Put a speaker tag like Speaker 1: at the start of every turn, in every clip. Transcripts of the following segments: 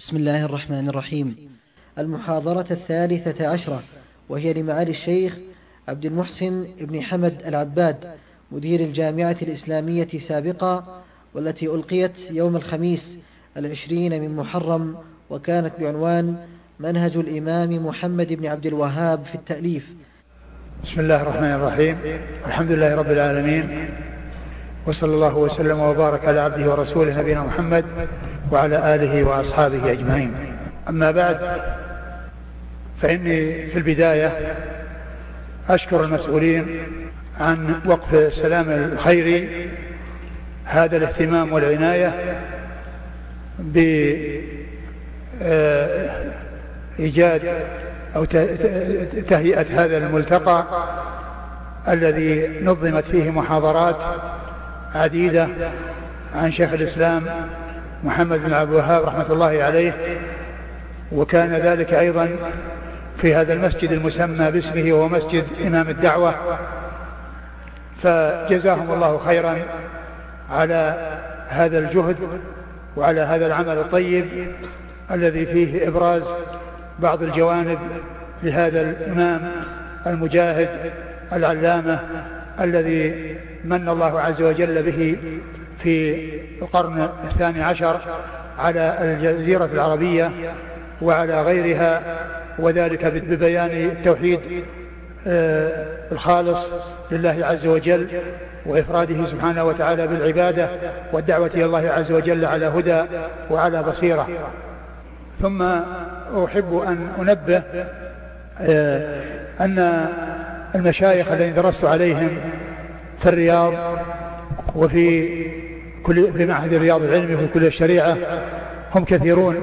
Speaker 1: بسم الله الرحمن الرحيم. المحاضرة الثالثة عشرة وهي لمعالي الشيخ عبد المحسن بن حمد العباد مدير الجامعة الإسلامية سابقا والتي ألقيت يوم الخميس العشرين من محرم وكانت بعنوان منهج الإمام محمد بن عبد الوهاب في التأليف.
Speaker 2: بسم الله الرحمن الرحيم. الحمد لله رب العالمين وصلى الله وسلم وبارك على عبده ورسوله نبينا محمد وعلى آله وأصحابه أجمعين. أما بعد فإني في البداية أشكر المسؤولين عن وقف السلام الخيري هذا الاهتمام والعناية بإيجاد أو تهيئة هذا الملتقى الذي نظمت فيه محاضرات عديدة عن شيخ الإسلام محمد بن عبد الوهاب رحمة الله عليه وكان ذلك أيضا في هذا المسجد المسمى باسمه وهو مسجد إمام الدعوة. فجزاهم الله خيرا على هذا الجهد وعلى هذا العمل الطيب الذي فيه إبراز بعض الجوانب لهذا الإمام المجاهد العلامة الذي من الله عز وجل به في القرن الثاني عشر على الجزيرة العربية وعلى غيرها وذلك ببيان التوحيد آه، الخالص لله عز وجل وإفراده سبحانه وتعالى بالعبادة والدعوة إلى الله عز وجل على هدى وعلى بصيرة. ثم أحب أن أنبه آه، أن المشايخ الذين درست عليهم في الرياض وفي كل في معهد الرياض العلمي وفي كل الشريعة هم كثيرون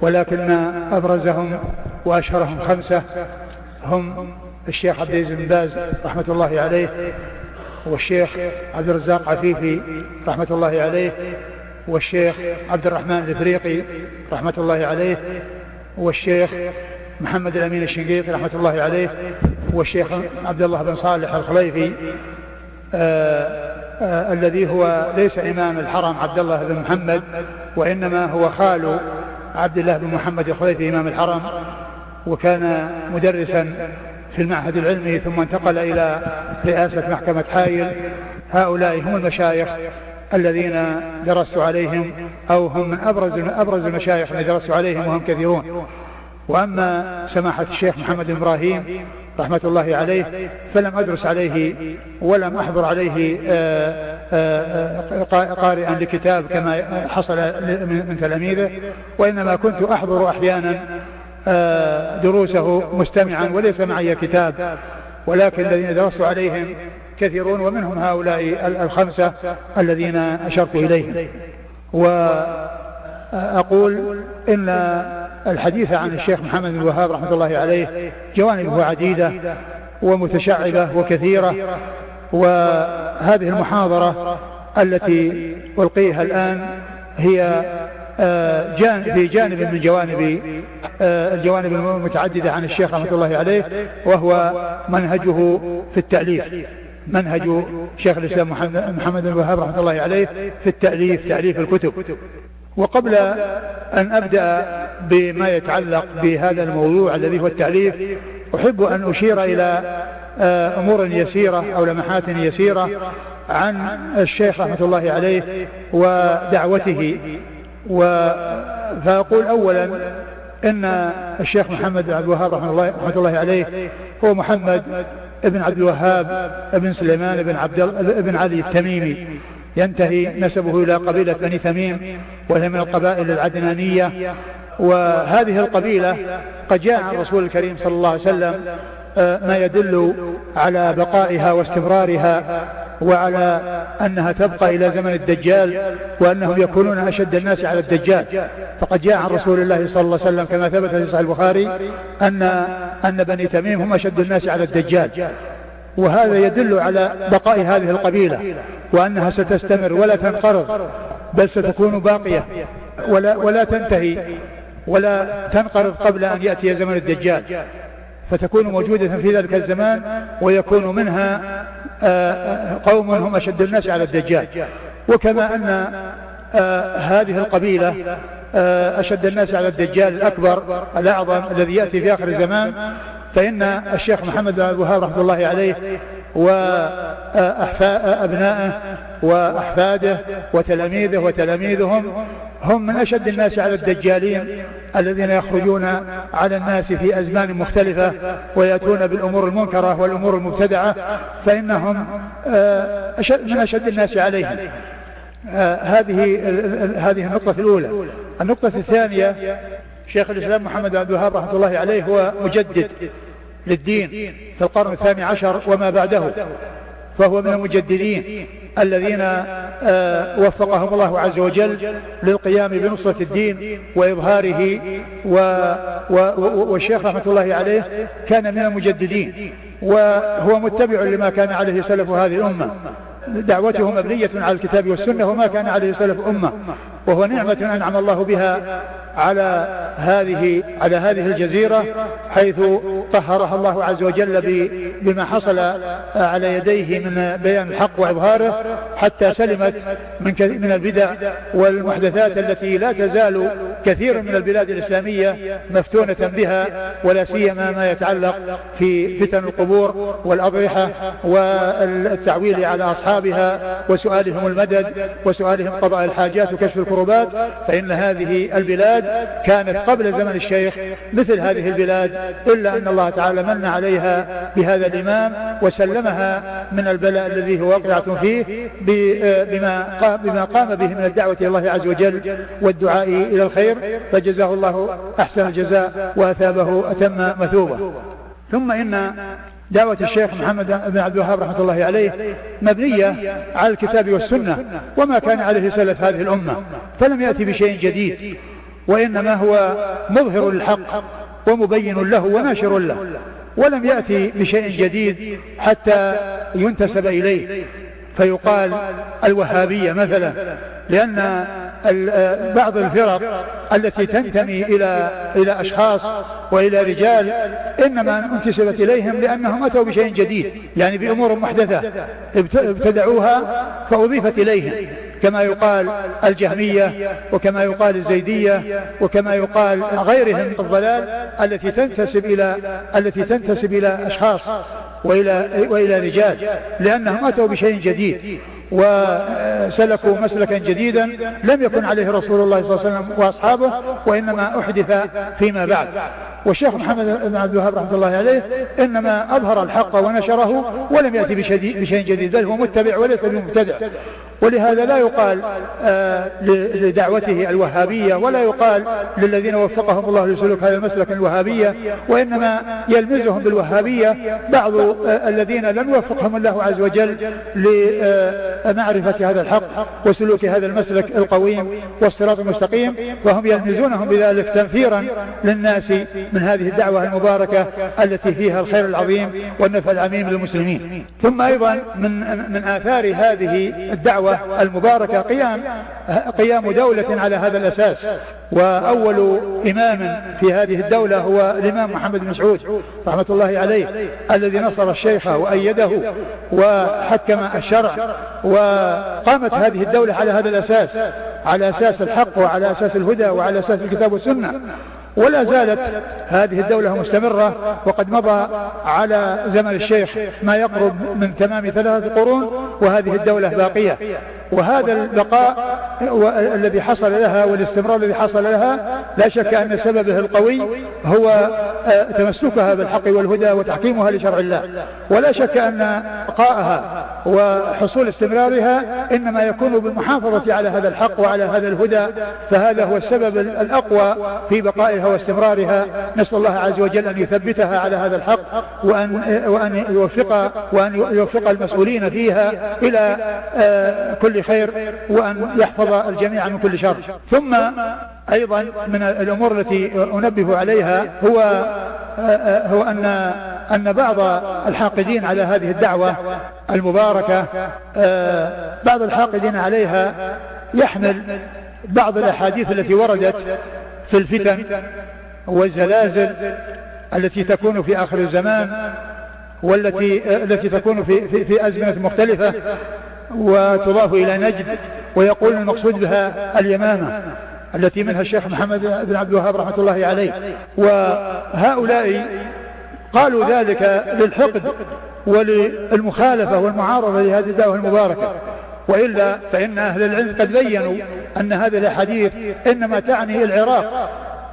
Speaker 2: ولكن أبرزهم وأشهرهم خمسة هم الشيخ عبد العزيز بن باز رحمة الله عليه والشيخ عبد الرزاق عفيفي رحمة الله عليه والشيخ عبد الرحمن الإفريقي رحمة الله عليه والشيخ محمد الأمين الشنقيطي رحمة الله عليه والشيخ عبد الله بن صالح الخليفي آه آه الذي هو ليس إمام الحرم عبد الله بن محمد وإنما هو خال عبد الله بن محمد الخليفي إمام الحرم وكان مدرسا في المعهد العلمي ثم انتقل إلى رئاسة محكمة حايل هؤلاء هم المشايخ الذين درست عليهم أو هم من أبرز أبرز المشايخ الذين درست عليهم وهم كثيرون. وأما سماحة الشيخ محمد إبراهيم رحمة الله عليه فلم أدرس عليه ولم أحضر عليه آه، آه، آه، قارئا لكتاب كما حصل من تلاميذه وإنما كنت أحضر أحيانا دروسه مستمعا وليس معي كتاب ولكن الذين درست عليهم كثيرون ومنهم هؤلاء الخمسة الذين أشرت إليهم. وأقول إن الحديث عن الشيخ محمد بن الوهاب رحمة الله عليه جوانبه عديدة ومتشعبة وكثيرة وهذه المحاضرة التي ألقيها الآن هي آه، في جانب من جوانب آه، الجوانب المتعددة عن الشيخ رحمة الله عليه وهو منهجه في التأليف. منهج شيخ الإسلام محمد بن الوهاب رحمة الله عليه في التأليف تأليف الكتب. وقبل أن أبدأ بما يتعلق بهذا الموضوع الذي هو التعليف أحب أن أشير إلى آه، أمور يسيرة أو لمحات يسيرة عن الشيخ رحمة الله عليه ودعوته. فأقول أولا إن الشيخ محمد بن عبد الوهاب رحمة الله, رحمة الله عليه هو محمد ابن عبد الوهاب ابن سليمان بن عبد ابن علي التميمي. ينتهي نسبه إلى قبيلة بني تميم وهي من القبائل العدنانية. وهذه القبيلة قد جاء عن الرسول الكريم صلى الله عليه وسلم آه، ما يدل على بقائها واستمرارها وعلى أنها تبقى إلى زمن الدجال وأنهم يكونون أشد الناس على الدجال. فقد جاء عن رسول الله صلى الله عليه وسلم كما ثبت في صحيح البخاري أن أن بني تميم هم أشد الناس على الدجال. وهذا يدل على بقاء هذه القبيلة وأنها ستستمر ولا تنقرض بل ستكون باقية ولا, ولا تنتهي ولا تنقرض قبل أن يأتي زمن الدجال. فتكون موجودة في ذلك الزمان ويكون منها آه، قوم هم أشد الناس على الدجال. وكما أن آه، هذه القبيلة آه، أشد الناس على الدجال الأكبر الأعظم الذي يأتي في آخر الزمان فإن الشيخ محمد بن الوهاب رحمة الله عليه وأبنائه وأحفاده وتلاميذه وتلاميذهم هم من أشد الناس على الدجالين الذين يخرجون على الناس في أزمان مختلفة ويأتون بالأمور المنكرة والأمور المبتدعة فإنهم من أشد الناس عليهم. آه، هذه هذه النقطة الأولى. النقطة الثانية شيخ الإسلام محمد عبد الوهاب رحمة الله عليه هو مجدد للدين في القرن الثاني عشر وما بعده فهو من المجددين الذين آه، وفقهم الله عز وجل للقيام بنصرة الدين وإظهاره والشيخ رحمة الله عليه كان من المجددين وهو متبع لما كان عليه سلف هذه الأمة. دعوته مبنية على الكتاب والسنة وما كان عليه سلف أمة. وهو نعمة أنعم الله بها على هذه على هذه الجزيرة حيث طهرها الله عز وجل بما حصل على يديه من بيان الحق وإظهاره حتى سلمت من من البدع والمحدثات التي لا تزال كثير من البلاد الإسلامية مفتونة بها ولا سيما ما يتعلق في فتن القبور والأضرحة والتعويل على أصحابها وسؤالهم المدد وسؤالهم قضاء الحاجات وكشف الكربات فإن هذه البلاد كانت قبل زمن الشيخ مثل هذه البلاد إلا أن الله تعالى من عليها بهذا الإمام وسلمها من البلاء الذي هو واقعة فيه بما بما قام به من الدعوة إلى الله عز وجل والدعاء إلى الخير فجزاه الله أحسن الجزاء وأثابه أتم مثوبة. ثم إن دعوة الشيخ محمد بن عبد الوهاب رحمة الله عليه مبنية على الكتاب والسنة وما كان عليه سلف هذه الأمة فلم يأتي بشيء جديد وإنما هو مظهر للحق ومبين له وناشر له ولم يأتي بشيء جديد حتى ينتسب إليه. فيقال الوهابية مثلا لأن بعض الفرق التي تنتمي إلى إلى أشخاص وإلى رجال إنما انتسبت إليهم لأنهم أتوا بشيء جديد يعني بأمور محدثة ابتدعوها فأضيفت إليهم كما يقال الجهمية وكما يقال الزيدية وكما يقال غيرهم من الضلال التي تنتسب إلى التي تنتسب إلى أشخاص. وإلى وإلى رجال لأنهم أتوا بشيء جديد وسلكوا مسلكا جديدا لم يكن عليه رسول الله صلى الله عليه وسلم وأصحابه وإنما أحدث فيما بعد. والشيخ محمد بن عبد الوهاب رحمة الله عليه إنما أظهر الحق ونشره ولم يأتي بشيء جديد بل هو متبع وليس بمبتدع. ولهذا لا يقال آه لدعوته الوهابية ولا يقال للذين وفقهم الله لسلوك هذا المسلك الوهابية وإنما يلمزهم بالوهابية بعض آه الذين لم يوفقهم الله عز وجل لمعرفة هذا الحق وسلوك هذا المسلك القويم والصراط المستقيم وهم يلمزونهم بذلك تنفيرا للناس من هذه الدعوة المباركة التي فيها الخير العظيم والنفع العميم للمسلمين. ثم أيضا من من آثار هذه الدعوة المباركة قيام قيام دولة على هذا الأساس. وأول إمام في هذه الدولة هو الإمام محمد بن مسعود رحمة الله عليه الذي نصر الشيخ وأيده وحكم الشرع. وقامت هذه الدولة على هذا الأساس على أساس الحق وعلى أساس الهدى وعلى أساس الكتاب والسنة. ولا زالت هذه الدولة مستمرة وقد مضى على زمن الشيخ ما يقرب من تمام ثلاثة قرون وهذه الدولة باقية. وهذا البقاء الذي حصل لها والاستمرار الذي حصل لها لا شك أن سببه القوي هو آه، تمسكها بالحق والهدى وتحكيمها لشرع الله. ولا شك أن بقاءها وحصول استمرارها إنما يكون بالمحافظة على هذا الحق وعلى هذا الهدى فهذا هو السبب الأقوى في بقائها واستمرارها. نسأل الله عز وجل أن يثبتها على هذا الحق وأن, وأن يوفق وأن يوفق المسؤولين فيها إلى آه، كل خير وأن يحفظ الجميع من كل شر. ثم أيضا من الأمور التي أنبه عليها هو هو أن أن بعض الحاقدين على هذه الدعوة المباركة بعض الحاقدين عليها يحمل بعض الأحاديث التي وردت في الفتن والزلازل التي تكون في آخر الزمان والتي التي تكون في في, في أزمنة مختلفة. وتضاف إلى نجد ويقول المقصود بها اليمامة التي منها الشيخ محمد بن عبد الوهاب رحمة الله عليه. وهؤلاء قالوا ذلك للحقد وللمخالفة والمعارضة لهذه الدعوة المباركة. وإلا فإن أهل العلم قد بينوا أن هذه الأحاديث إنما تعني العراق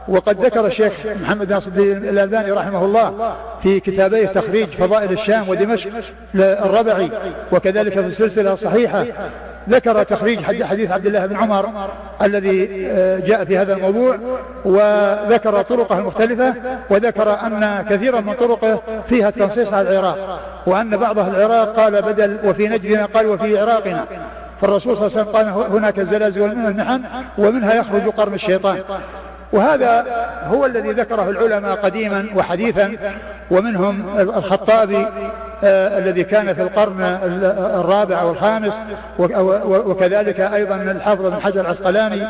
Speaker 2: وقد ذكر الشيخ محمد ناصر الدين الألباني رحمه الله في كتابيه تخريج فضائل الشام ودمشق للربعي وكذلك في السلسلة الصحيحة ذكر تخريج حديث عبد الله بن عمر الذي آه، جاء في هذا الموضوع وذكر طرقه المختلفة وذكر أن كثيرا من طرقه فيها التنصيص على العراق وأن بعض العراق قال بدل وفي نجدنا قال وفي عراقنا. فالرسول صلى الله عليه وسلم قال هناك الزلازل والمحن ومنها يخرج قرن الشيطان. وهذا هو الذي ذكره العلماء قديما وحديثا ومنهم الخطابي آه الذي كان في القرن الرابع والخامس وكذلك أيضا الحافظ بن حجر العسقلاني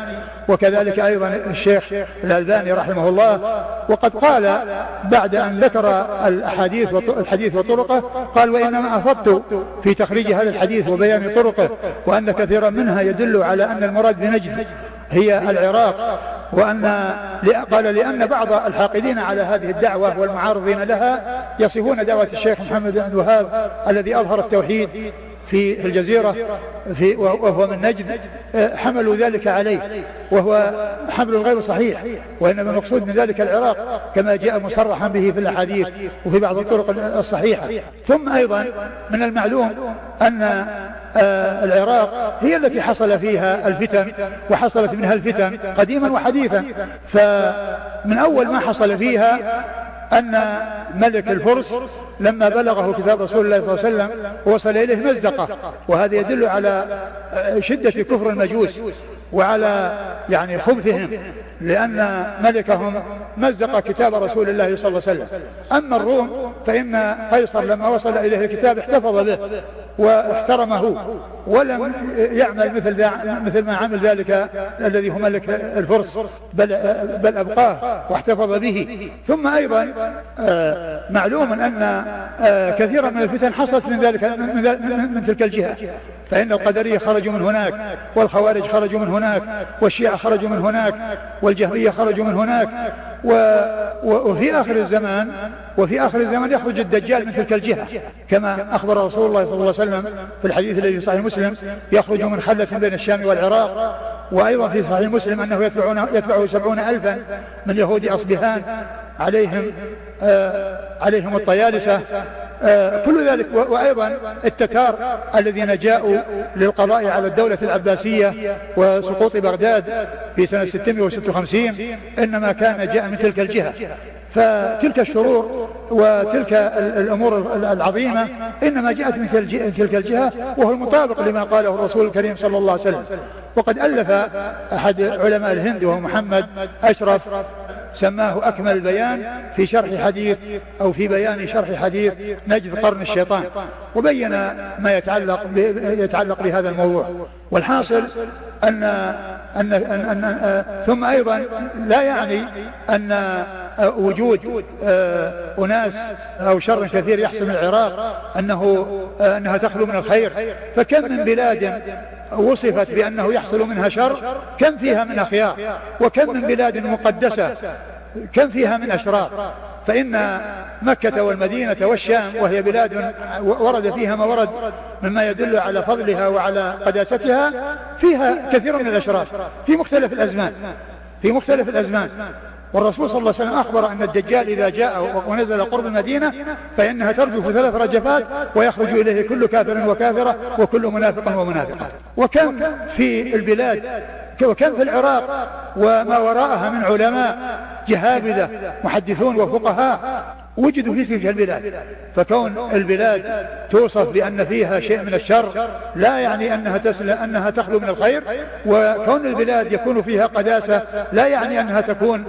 Speaker 2: وكذلك أيضا الشيخ الألباني رحمه الله. وقد قال بعد أن ذكر الأحاديث الحديث وطرقه قال وإنما أفضت في تخريج هذا الحديث وبيان طرقه وأن كثيرا منها يدل على أن المراد بنجد. هي العراق وأن قال لأن بعض الحاقدين على هذه الدعوة والمعارضين لها يصفون دعوة الشيخ محمد بن الوهاب الذي أظهر التوحيد في الجزيرة في وهو من نجد آه، حملوا ذلك عليه وهو حمل غير صحيح وإنما المقصود من ذلك العراق كما جاء مصرحا به في الأحاديث وفي بعض الطرق الصحيحة. ثم أيضا من المعلوم أن آه، العراق هي التي حصل فيها الفتن وحصلت منها الفتن قديما وحديثا. فمن أول ما حصل فيها أن ملك الفرس لما بلغه كتاب رسول الله صلى الله عليه وسلم وصل إليه مزقة. وهذا يدل على شدة كفر المجوس وعلى يعني خبثهم لأن ملكهم مزق كتاب رسول الله صلى الله عليه وسلم. أما الروم فإن قيصر لما وصل إليه الكتاب احتفظ به واحترمه ولم يعمل مثل مثل ما عمل ذلك الذي هو ملك الفرس بل بل أبقاه واحتفظ به. ثم أيضا آه، معلوم أن آه، كثيرا من الفتن حصلت من ذلك من, من تلك الجهة. فإن القدرية خرجوا من هناك والخوارج خرجوا من هناك والشيعة خرجوا من هناك والجهمية خرجوا من هناك وفي آخر الزمان وفي آخر الزمان يخرج الدجال من تلك الجهة. كما أخبر رسول الله صلى الله عليه وسلم في الحديث الذي في صحيح مسلم يخرج من خلة بين الشام والعراق وأيضا في صحيح مسلم أنه يتبعه سبعون ألفا من يهود أصبهان عليهم عليهم الطيالسة. آه كل ذلك وأيضا التتار الذين جاءوا للقضاء على الدولة العباسية وسقوط بغداد في سنة 656 إنما كان جاء من تلك الجهة. فتلك الشرور وتلك الأمور العظيمة إنما جاءت من تلك الجهة وهو المطابق لما قاله الرسول الكريم صلى الله عليه وسلم. وقد ألف أحد علماء الهند وهو محمد أشرف سماه أكمل البيان في شرح حديث أو في بيان شرح حديث نجد قرن الشيطان. وبين ما يتعلق يتعلق بهذا الموضوع. والحاصل أن أن, أن, أن ثم أيضا لا يعني أن وجود أناس أو شر كثير يحصل من العراق أنه أنها تخلو من الخير. فكم من بلاد وصفت بأنه يحصل منها شر؟ كم فيها من أخيار؟ وكم من بلاد مقدسة؟ كم فيها من أشرار؟ فإن مكة والمدينة والشام وهي بلاد ورد فيها ما ورد مما يدل على فضلها وعلى قداستها فيها كثير من الأشرار في مختلف الأزمان في مختلف الأزمان. والرسول صلى الله عليه وسلم أخبر أن الدجال إذا جاء ونزل قرب المدينة فإنها ترجف ثلاث رجفات ويخرج إليه كل كافر وكافرة وكل منافق ومنافقة. وكم في البلاد وكم في العراق وما وراءها من علماء جهابذة محدثون وفقهاء. وجدوا في تلك البلاد. فكون البلاد توصف بأن فيها شيء من الشر لا يعني أنها تسل أنها تخلو من الخير وكون البلاد يكون فيها قداسة لا يعني أنها تكون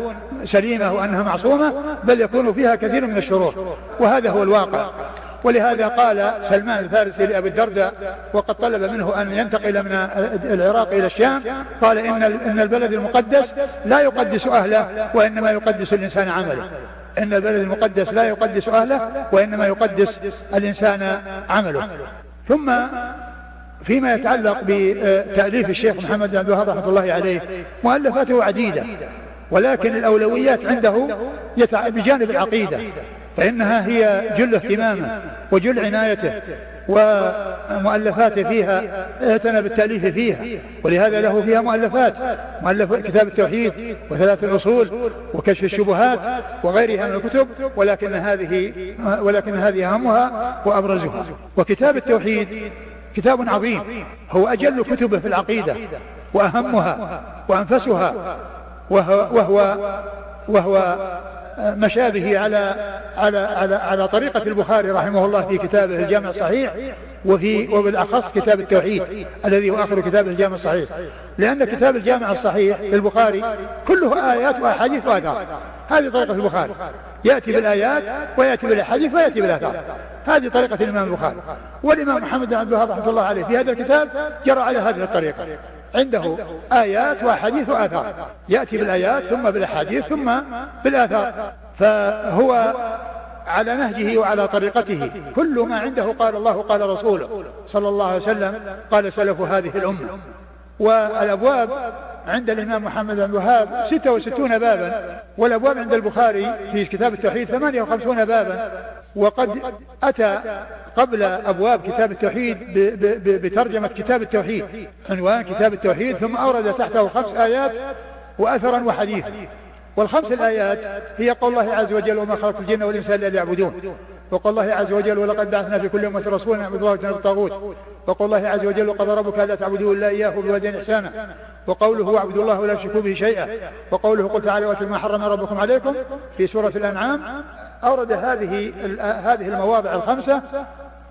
Speaker 2: سليمة وأنها معصومة بل يكون فيها كثير من الشرور. وهذا هو الواقع. ولهذا قال سلمان الفارسي لأبي الدرداء وقد طلب منه أن ينتقل من العراق إلى الشام. قال إن البلد المقدس لا يقدس أهله وإنما يقدس الإنسان عمله. إن البلد المقدس لا يقدس أهله وإنما يقدس الإنسان عمله. ثم فيما يتعلق بتأليف الشيخ محمد بن عبد الوهاب رحمة الله عليه مؤلفاته عديدة ولكن الأولويات عنده بجانب العقيدة فإنها هي جل اهتمامه وجل عنايته. ومؤلفاته فيها اعتنى بالتأليف فيها. ولهذا له فيها مؤلفات مؤلف كتاب التوحيد وثلاث الأصول وكشف الشبهات وغيرها من الكتب ولكن هذه ولكن هذه أهمها وأبرزها. وكتاب التوحيد كتاب عظيم هو أجل كتبه في العقيدة وأهمها وأنفسها وهو, وهو, وهو مشابه على على على على طريقة البخاري رحمه الله في كتابه الجامع الصحيح وفي وبالأخص كتاب التوحيد الذي هو آخر كتاب الجامع الصحيح. لأن كتاب الجامع الصحيح للبخاري كله آيات وأحاديث وآثار. هذه طريقة البخاري. يأتي بالآيات ويأتي بالأحاديث ويأتي بالآثار. هذه طريقة الإمام البخاري. والإمام محمد بن عبد الوهاب رحمة الله عليه في هذا الكتاب جرى على هذه الطريقة. عنده آيات وأحاديث وآثار. يأتي بالآيات ثم بالأحاديث ثم بالآثار. فهو على نهجه وعلى طريقته. كل ما عنده قال الله قال رسوله. صلى الله عليه وسلم قال سلف هذه الأمة. والأبواب عند الإمام محمد بن الوهاب 66 بابا. والأبواب عند البخاري في كتاب التوحيد 58 بابا. وقد أتى قبل أبواب كتاب التوحيد بترجمة كتاب التوحيد عنوان كتاب التوحيد ثم أورد تحته خمس آيات وأثرا وحديث والخمس الآيات هي قول الله عز وجل وما خلقت الجن والإنس إلا ليعبدون وقول الله عز وجل ولقد بعثنا في كل أمة رسولا نعبد الله واجتنب الطاغوت وقول الله عز وجل وقضى ربك ألا تعبدوا إلا إياه وبالوالدين إحسانا وقوله واعبدوا الله ولا تشركوا به شيئا وقوله قل تعالى واتل ما حرم ربكم عليكم في سورة الأنعام. أورد هذه هذه المواضع الخمسة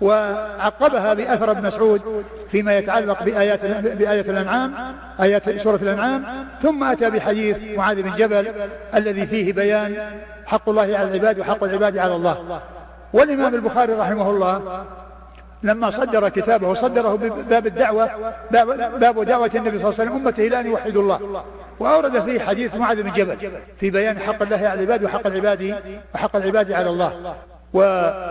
Speaker 2: وعقبها بأثر ابن مسعود فيما يتعلق بآيات بآية الأنعام آيات سورة الأنعام ثم أتى بحديث معاذ بن جبل الذي فيه بيان حق الله على العباد وحق العباد على الله. والإمام البخاري رحمه الله لما صدر كتابه صدره بباب الدعوة باب دعوة النبي صلى الله عليه وسلم أمته إلى أن يوحدوا الله. وأورد فيه حديث معاذ بن جبل في بيان حق الله على العباد وحق العباد وحق العباد على الله. و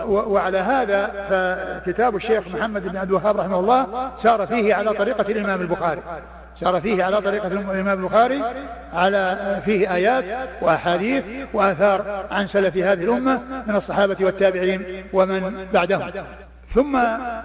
Speaker 2: وعلى هذا فكتاب الشيخ محمد بن عبد الوهاب رحمه الله سار فيه على طريقة الإمام البخاري. سار فيه على طريقة الإمام البخاري على فيه آيات وأحاديث وآثار عن سلف هذه الأمة من الصحابة والتابعين ومن بعدهم. ثم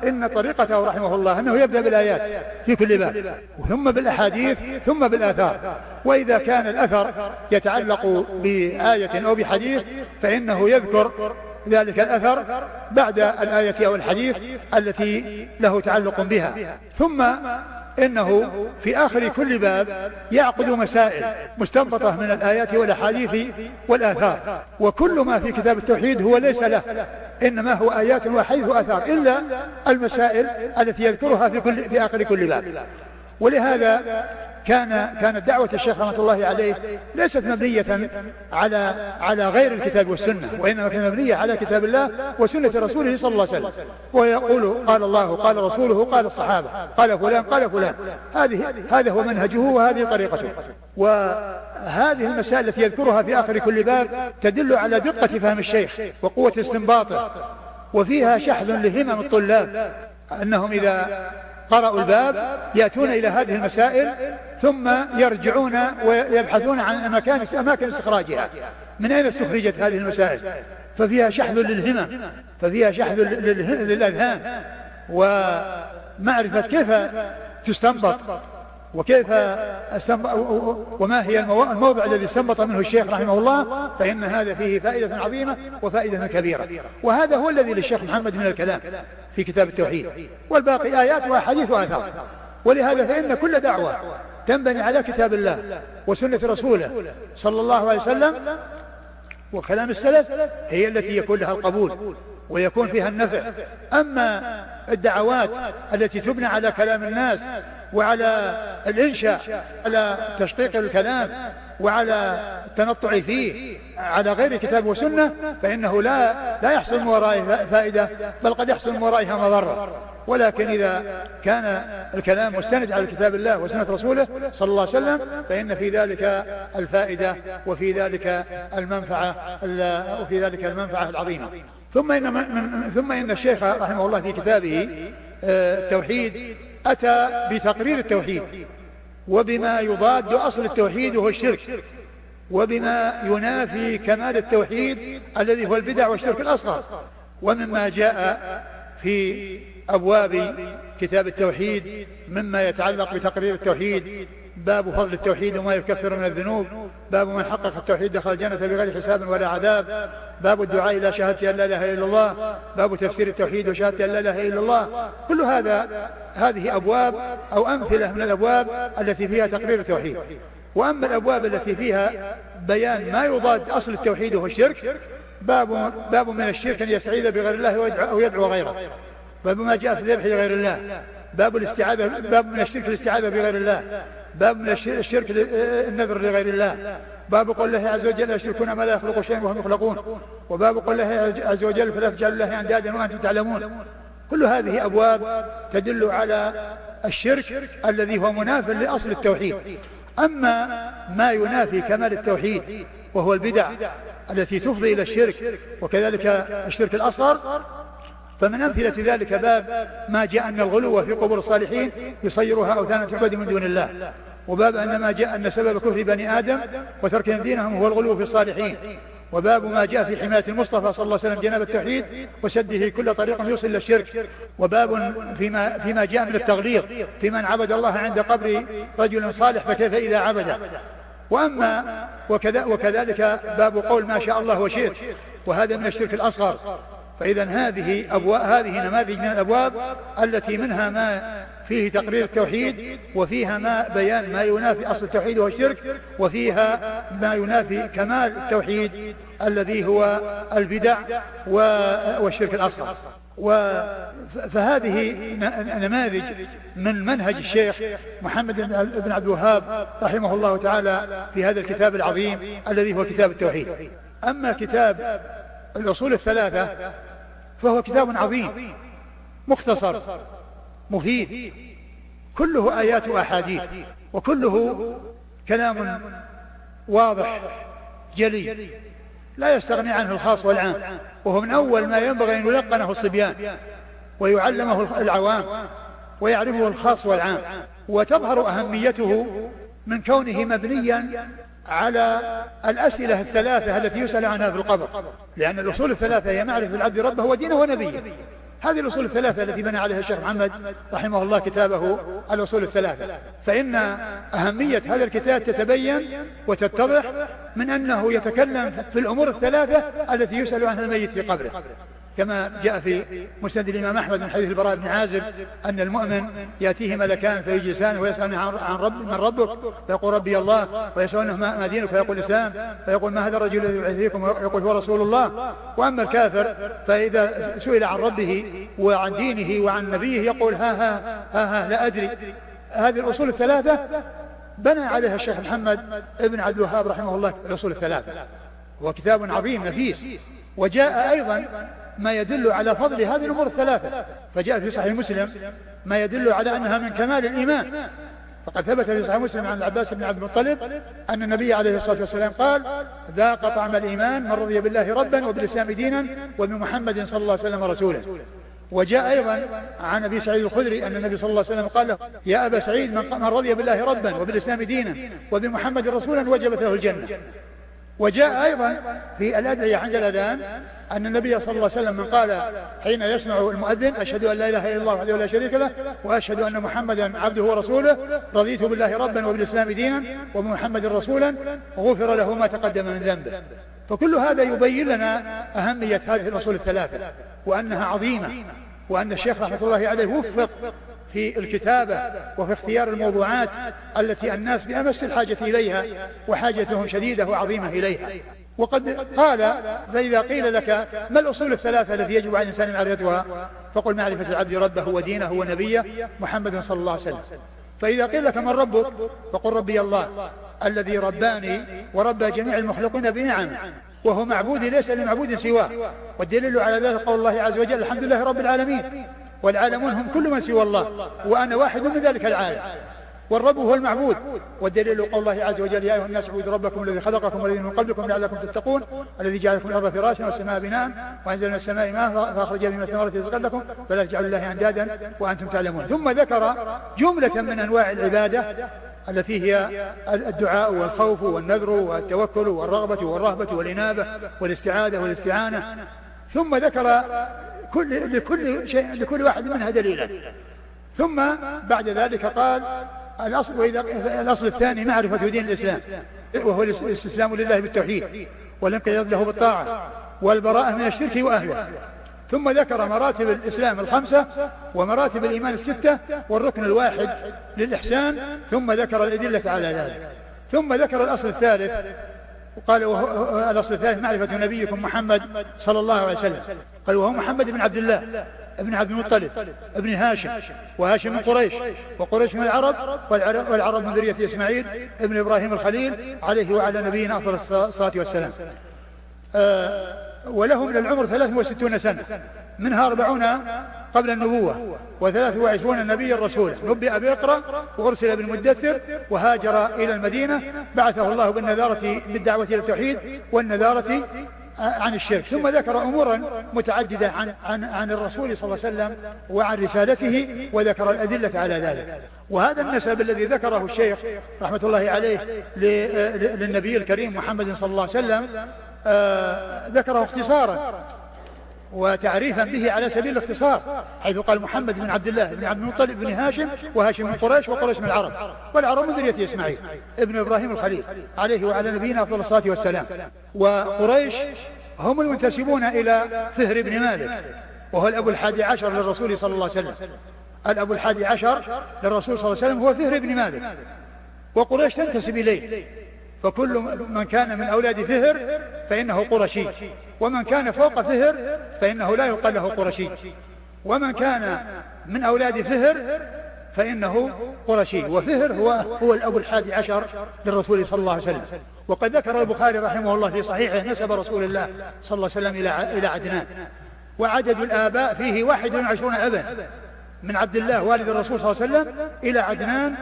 Speaker 2: إن طريقته رحمه الله أنه يبدأ بالآيات في كل باب ثم بالأحاديث ثم بالآثار. وإذا كان الأثر يتعلق بآية أو بحديث فإنه يذكر ذلك الأثر بعد الآية أو الحديث التي له تعلق بها. ثم إنه في آخر كل باب يعقد مسائل مستنبطة من الآيات والأحاديث والآثار. وكل ما في كتاب التوحيد هو ليس له إنما هو آيات وحديث وآثار إلا المسائل التي يذكرها في, كل في آخر كل باب. ولهذا كان كانت دعوة الشيخ رحمة الله عليه ليست مبنية على على غير الكتاب والسنة وإنما كانت مبنية على كتاب الله وسنة رسوله صلى الله عليه وسلم. ويقول قال الله قال رسوله قال الصحابة قال فلان قال فلان. هذه هذا هو منهجه وهذه طريقته. وهذه المسائل التي يذكرها في آخر كل باب تدل على دقة فهم الشيخ وقوة استنباطه. وفيها شحذ لهمم الطلاب أنهم إذا قرأوا الباب يأتون إلى هذه المسائل ثم يرجعون ويبحثون عن أماكن أماكن استخراجها. من أين استخرجت هذه المسائل؟ ففيها شحذ للهمم ففيها شحذ للأذهان ومعرفة كيف تستنبط. وكيف وما هي الموضع الذي استنبط منه الشيخ رحمه الله فإن هذا فيه فائدة عظيمة وفائدة كبيرة. وهذا هو الذي للشيخ محمد من الكلام في كتاب التوحيد. والباقي آيات وأحاديث وآثار. ولهذا فإن كل دعوة تنبني على كتاب الله وسنة رسوله صلى الله عليه وسلم وكلام السلف هي التي يكون لها القبول. ويكون فيها النفع. أما الدعوات التي تبنى على كلام الناس وعلى الإنشاء على تشقيق الكلام وعلى التنطع فيه على غير كتاب وسنة فإنه لا لا يحصل من ورائه فائدة بل قد يحصل من ورائها مضرة. ولكن إذا كان الكلام مستند على كتاب الله وسنة رسوله صلى الله عليه وسلم فإن في ذلك الفائدة وفي ذلك المنفعة وفي ذلك المنفعة العظيمة. ثم إن ثم إن الشيخ رحمه الله في كتابه آه، التوحيد أتى بتقرير التوحيد وبما يضاد أصل التوحيد وهو الشرك وبما ينافي كمال التوحيد الذي هو البدع والشرك الأصغر. ومما جاء في أبواب كتاب التوحيد مما يتعلق بتقرير التوحيد باب فضل التوحيد وما يكفر من الذنوب. باب من حقق التوحيد دخل الجنة بغير حساب ولا عذاب. باب الدعاء إلى شهادة أن لا إله إلا الله. باب تفسير التوحيد وشهادة أن لا إله إلا الله. كل هذا هذه أبواب أو أمثلة من الأبواب التي فيها تقرير التوحيد. وأما الأبواب التي فيها بيان ما يضاد أصل التوحيد وهو الشرك باب باب من الشرك أن يستعيذ بغير الله أو يدعو غيره. باب ما جاء في الذبح لغير الله. باب الاستعاذة باب من الشرك الاستعاذة بغير الله. باب من الشرك النذر لغير الله. باب قول الله عز وجل يشركون ما لا يخلق شيئا وهم يخلقون. وباب قول الله عز وجل فلا تجعلوا الله أندادا وأنتم تعلمون. كل هذه أبواب تدل على الشرك الذي هو مناف لأصل التوحيد. أما ما ينافي كمال التوحيد وهو البدع التي تفضي إلى الشرك وكذلك الشرك الأصغر فمن أمثلة ذلك باب ما جاء أن الغلو في قبور الصالحين يصيرها أوثانا تعبد من دون الله. وباب أن ما جاء أن سبب كفر بني آدم وتركهم دينهم هو الغلو في الصالحين. وباب ما جاء في حماية المصطفى صلى الله عليه وسلم جناب التوحيد وسده كل طريق يوصل إلى الشرك. وباب فيما, فيما جاء من التغليظ في من عبد الله عند قبر رجل صالح فكيف إذا عبده. وأما وكذا وكذلك باب قول ما شاء الله وشئت وهذا من الشرك الأصغر. فإذا هذه أبواب هذه نماذج من الأبواب التي منها ما فيه تقرير التوحيد وفيها ما بيان ما ينافي أصل التوحيد والشرك وفيها ما ينافي كمال التوحيد الذي هو البدع والشرك الأصغر. فهذه نماذج من منهج الشيخ محمد بن عبد الوهاب رحمه الله تعالى في هذا الكتاب العظيم الذي هو كتاب التوحيد. أما كتاب الأصول الثلاثة فهو كتاب عظيم مختصر. مفيد كله آيات وأحاديث وكله كلام واضح جلي. لا يستغني عنه الخاص والعام. وهو من أول ما ينبغي أن يلقنه الصبيان ويعلمه العوام ويعرفه الخاص والعام. وتظهر أهميته من كونه مبنيا على الأسئلة الثلاثة التي يسأل عنها في القبر. لأن الأصول الثلاثة هي معرفة العبد ربه ودينه ونبيه. هذه الأصول الثلاثة التي بنى عليها الشيخ محمد رحمه الله كتابه الأصول الثلاثة. فإن أهمية هذا الكتاب تتبين وتتضح من أنه يتكلم في الأمور الثلاثة التي يسأل عنها الميت في قبره. كما جاء في مسند الإمام أحمد من حديث البراء بن عازب أن المؤمن يأتيه ملكان فيجلسان ويسأل عن رب من ربك فيقول ربي الله ويسألونه ما دينك فيقول الإسلام فيقول ما هذا الرجل الذي يبعث فيكم ويقول هو رسول الله. وأما الكافر فإذا سئل عن ربه وعن دينه وعن نبيه يقول ها ها ها, ها لا أدري. هذه الأصول الثلاثة بنى عليها الشيخ محمد ابن عبد الوهاب رحمه الله الأصول الثلاثة. هو كتاب عظيم نفيس. وجاء أيضا ما يدل على فضل هذه الأمور الثلاثة. فجاء في صحيح مسلم ما يدل على أنها من كمال الإيمان. فقد ثبت في صحيح مسلم عن العباس بن عبد المطلب أن النبي عليه الصلاة والسلام قال ذاق طعم الإيمان من رضي بالله ربا وبالإسلام دينا وبمحمد صلى الله عليه وسلم رسولا وجاء أيضا عن أبي سعيد الخدري أن النبي صلى الله عليه وسلم قال له يا أبا سعيد من رضي بالله ربا وبالإسلام دينا وبمحمد رسولا وجبت له الجنة. وجاء أيضا في الأدعية عند الأذان أن النبي صلى الله عليه وسلم من قال حين يسمع المؤذن أشهد أن لا إله إلا الله وحده لا شريك له وأشهد أن محمدا عبده ورسوله رضيت بالله ربا وبالإسلام دينا وبمحمد رسولا غفر له ما تقدم من ذنبه. فكل هذا يبين لنا أهمية هذه الأصول الثلاثة وأنها عظيمة وأن الشيخ رحمة الله عليه وفق في الكتابة وفي اختيار الموضوعات التي الناس بأمس الحاجة إليها وحاجتهم شديدة وعظيمة إليها. وقد قال فإذا قيل لك ما الأصول الثلاثة التي يجب على الإنسان معرفتها فقل معرفة العبد ربه ودينه ونبيه محمد صلى الله عليه وسلم. فإذا قيل لك من ربك فقل ربي الله الذي رباني وربى جميع المخلوقين بنعمه وهو معبود ليس لمعبود سواه. والدليل على ذلك قول الله عز وجل الحمد لله رب العالمين. والعالمون هم كل من سوى الله وأنا واحد من ذلك العالم. والرب هو المعبود. والدليل قول الله عز وجل يا أيها الناس اعبدوا ربكم الذي خلقكم والذين من قبلكم لعلكم تتقون الذي جعل لكم الأرض فراشا والسماء بناء وأنزل من السماء ماء فأخرج به من الثمرات رزقا لكم فلا تجعلوا الله أندادا وأنتم تعلمون. ثم ذكر جملة من أنواع العبادة التي هي الدعاء والخوف والنذر والتوكل والرغبة والرهبة والإنابة والاستعاذة والاستعانة. ثم ذكر كل لكل شيء لكل واحد منها دليلا. ثم بعد ذلك قال الأصل وإذا الأصل الثاني معرفة دين الإسلام. وهو الاستسلام لله بالتوحيد والانقياد له بالطاعة والبراءة من الشرك وأهله. ثم ذكر مراتب الإسلام الخمسة ومراتب الإيمان الستة والركن الواحد للإحسان ثم ذكر الأدلة على ذلك. ثم ذكر الأصل الثالث وقال الأصل الثالث معرفة نبيكم محمد صلى الله عليه وسلم. قال وهو محمد بن عبد الله ابن عبد المطلب ابن هاشم وهاشم من قريش وقريش من العرب والعرب من ذرية إسماعيل ابن إبراهيم الخليل عليه وعلى نبينا أفضل الصلاة والسلام. آه وله من العمر 63 سنة. منها أربعون قبل النبوة وثلاث وعشرون نبيا رسولا نبئ بإقرأ وأرسل بالمدثر وهاجر إلى المدينة. بعثه الله بالنذارة بالدعوة إلى التوحيد والنذارة عن الشرك. ثم ذكر أمورا متعددة عن, عن, عن الرسول صلى الله عليه وسلم وعن رسالته وذكر الأدلة على ذلك. وهذا النسب الذي ذكره الشيخ رحمة الله عليه للنبي الكريم محمد صلى الله عليه وسلم آه ذكره اختصارا. وتعريفا به على سبيل الاختصار حيث قال محمد بن عبد الله بن عبد المطلب بن هاشم وهاشم من قريش وقريش من العرب. والعرب من ذرية إسماعيل ابن إبراهيم الخليل عليه وعلى نبينا أفضل الصلاة والسلام. وقريش هم المنتسبون إلى فهر بن مالك وهو الأب الحادي عشر للرسول صلى الله عليه وسلم. الأب الحادي عشر للرسول صلى الله عليه وسلم هو فهر بن مالك. وقريش تنتسب إليه. فكل من كان من أولاد فهر فإنه قرشي. ومن كان فوق فهر فإنه لا يقال له قرشي. ومن كان من أولاد فهر فإنه قرشي. وفهر هو هو الأب الحادي عشر للرسول صلى الله عليه وسلم. وقد ذكر البخاري رحمه الله في صحيحه نسب رسول الله صلى الله عليه وسلم إلى إلى عدنان. وعدد الآباء فيه واحد وعشرون أبا. من عبد الله والد الرسول صلى الله عليه وسلم إلى عدنان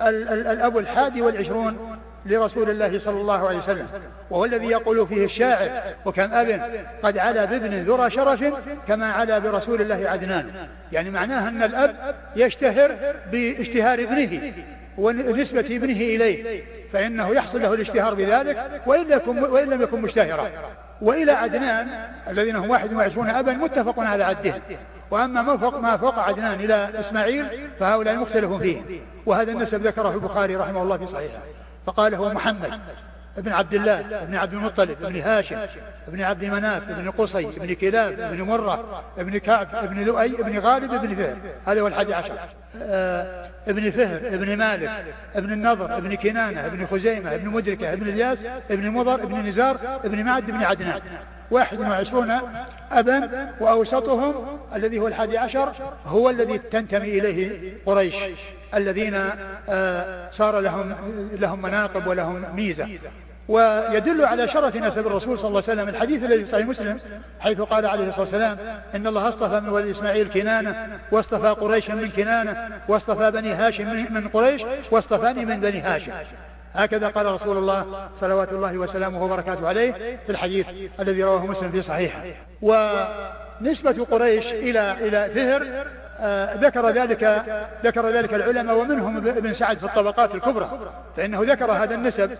Speaker 2: الأب الحادي والعشرون. لرسول الله صلى الله عليه وسلم وهو الذي يقول فيه الشاعر وكم أب قد علا بابن ذرى شرف كما علا برسول الله عدنان. يعني معناه أن الأب يشتهر باشتهار ابنه ونسبة ابنه إليه فإنه يحصل له الاشتهار بذلك وإن, يكن وإن لم يكن مشتهرا. وإلى عدنان الذين هم 21 أبا متفق على عده. وأما ما فوق, ما فوق عدنان إلى إسماعيل فهؤلاء مختلف فيه. وهذا النسب ذكره البخاري رحمه الله في صحيحه. فقال هو محمد ابن عبد الله ابن عبد المطلب ابن هاشم ابن عبد مناف ابن قصي ابن كلاب ابن مرة ابن كعب ابن لؤي ابن غالب ابن فهر. هذا هو الحادي عشر. آه ابن فهر ابن مالك ابن النضر ابن كنانة ابن خزيمة ابن مدركة ابن الياس ابن مضر ابن نزار ابن معد ابن عدنان. واحد وعشرون أبا وأوسطهم الذي هو الحادي عشر هو الذي تنتمي إليه قريش. الذين آه، صار لهم لهم مناقب ولهم ميزة. ويدل على شرف نسب الرسول صلى الله عليه وسلم. الحديث الذي في صحيح مسلم حيث قال عليه الصلاة والسلام إن الله اصطفى من ولد إسماعيل كنانة واصطفى قريشا من كنانة واصطفى بني هاشم من قريش واصطفاني من بني هاشم. هكذا قال رسول الله صلوات الله وسلامه وبركاته عليه في الحديث الذي رواه مسلم في صحيحه. ونسبة قريش إلى إلى فهر ذكر ذلك ذكر ذلك العلماء ومنهم ابن سعد في الطبقات الكبرى. فإنه ذكر هذا النسب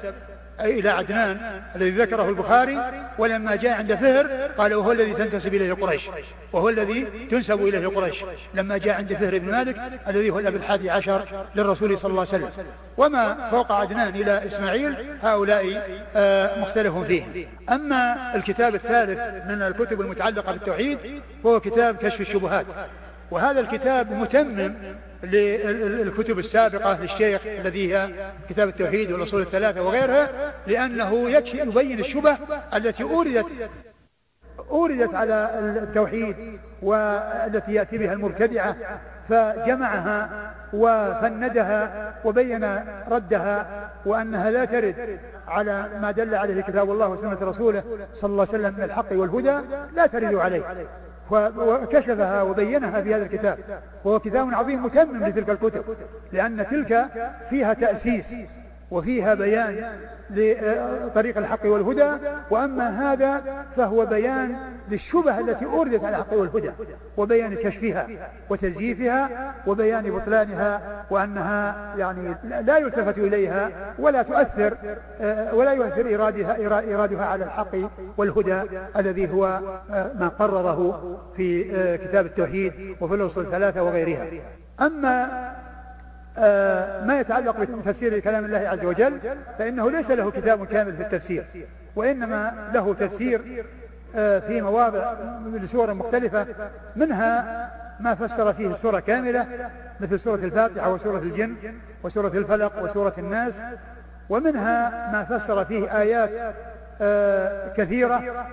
Speaker 2: إلى عدنان الذي ذكره البخاري ولما جاء عند فهر قال وهو الذي تنتسب إليه قريش وهو الذي تنسب إليه قريش. لما جاء عند فهر بن مالك الذي هو الأب الحادي عشر للرسول صلى الله عليه وسلم. وما فوق عدنان إلى إسماعيل هؤلاء آه، مختلف فيه. أما الكتاب الثالث من الكتب المتعلقة بالتوحيد وهو كتاب كشف الشبهات. وهذا الكتاب متمم للكتب السابقة للشيخ الذي هي كتاب التوحيد والأصول الثلاثة وغيرها لأنه يبين الشبه التي أوردت أوردت على التوحيد والتي يأتي بها المبتدعة فجمعها وفندها وبين ردها وأنها لا ترد على ما دل عليه كتاب الله وسنة رسوله صلى الله عليه وسلم من الحق والهدى لا ترد عليه. وكشفها وبينها في هذا الكتاب. وهو كتاب عظيم متمم لتلك الكتب لأن تلك فيها تأسيس وفيها بيان لطريق الحق والهدى وأما هذا فهو بيان للشبه التي أوردت على الحق والهدى وبيان كشفها وتزييفها وبيان بطلانها وأنها يعني لا يلتفت إليها ولا تؤثر ولا يؤثر إرادها إرادها على الحق والهدى الذي هو ما قرره في كتاب التوحيد وفي الأصول الثلاثة وغيرها. أما آه، ما يتعلق بتفسير كلام الله عز وجل فإنه ليس له كتاب كامل في التفسير وإنما له تفسير آه، في مواضع لسور مختلفة منها ما فسر فيه السورة كاملة مثل سورة الفاتحة وسورة الجن وسورة الفلق وسورة الناس ومنها ما فسر فيه آيات آه، كثيرة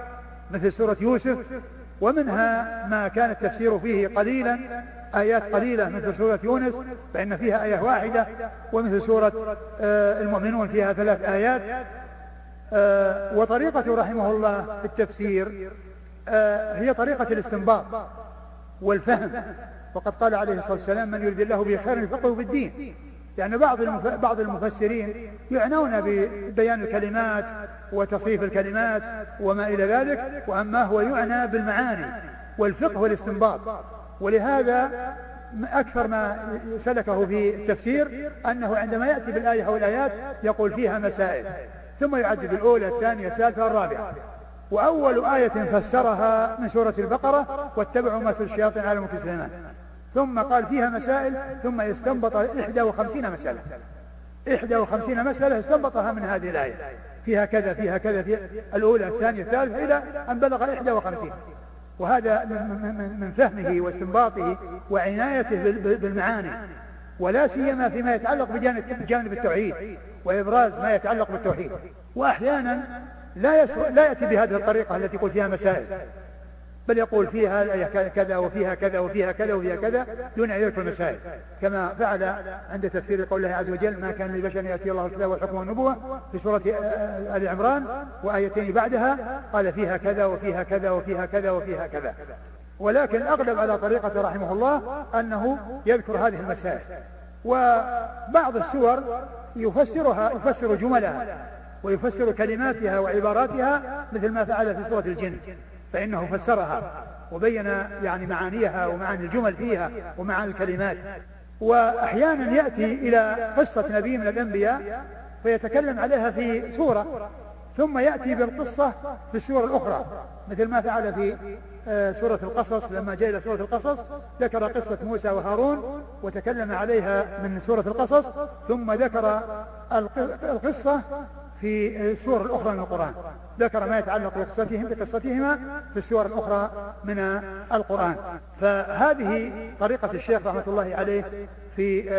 Speaker 2: مثل سورة يوسف ومنها ما كان التفسير فيه قليلا آيات قليلة مثل سورة يونس فإن فيها آية واحدة ومثل سورة آه، المؤمنون فيها ثلاث آيات. آه، وطريقة رحمه الله في التفسير آه، هي طريقة الاستنباط والفهم. وقد قال عليه الصلاة والسلام من يريد الله به خيرا يفقهه في الدين. يعني بعض بعض المفسرين يعنون ببيان الكلمات وتصريف الكلمات وما إلى ذلك وأما هو يعنى بالمعاني والفقه والاستنباط. ولهذا أكثر ما سلكه في التفسير أنه عندما يأتي بالآية أو الآيات يقول فيها مسائل. ثم يعدد الأولى الثانية الثالثة الرابعة. وأول آية فسرها من سورة البقرة واتبعوا ما في الشياطين على ملك سليمان. ثم قال فيها مسائل ثم يستنبط 51 مسألة. 51 مسألة استنبطها من هذه الآية. فيها كذا فيها كذا فيها الأولى الثانية الثالثة إلى أن بلغ 51 وهذا من فهمه واستنباطه وعنايته بالمعاني ولا سيما فيما يتعلق بجانب التوحيد وإبراز ما يتعلق بالتوحيد. وأحيانا لا لا يأتي بهذه الطريقة التي يقول فيها مسائل. بل يقول فيها كذا وفيها كذا وفيها كذا وفيها كذا دون أن يذكر المسائل. كما فعل عند تفسير قول الله عز وجل ما كان لبشر يأتي الله الكتاب والحكم والنبوة في سورة آل عمران وآيتين بعدها قال فيها كذا وفيها كذا وفيها كذا وفيها كذا ولكن الأغلب على طريقة رحمه الله أنه يذكر هذه المسائل. وبعض السور يفسرها يفسر جملها ويفسر كلماتها وعباراتها مثل ما فعل في سورة الجن. فإنه فسرها وبين يعني معانيها ومعاني الجمل فيها ومعاني الكلمات. وأحيانا يأتي إلى قصة نبي من الأنبياء فيتكلم عليها في سورة ثم يأتي بالقصة في السورة الأخرى مثل ما فعل في آه، سورة القصص. لما جاء إلى سورة القصص ذكر قصة موسى وهارون وتكلم عليها من سورة القصص ثم ذكر القصة في السور الأخرى من القرآن. ذكر ما يتعلق بقصتهم بقصتهما في السور الأخرى من القرآن. فهذه طريقة الشيخ رحمة الله عليه في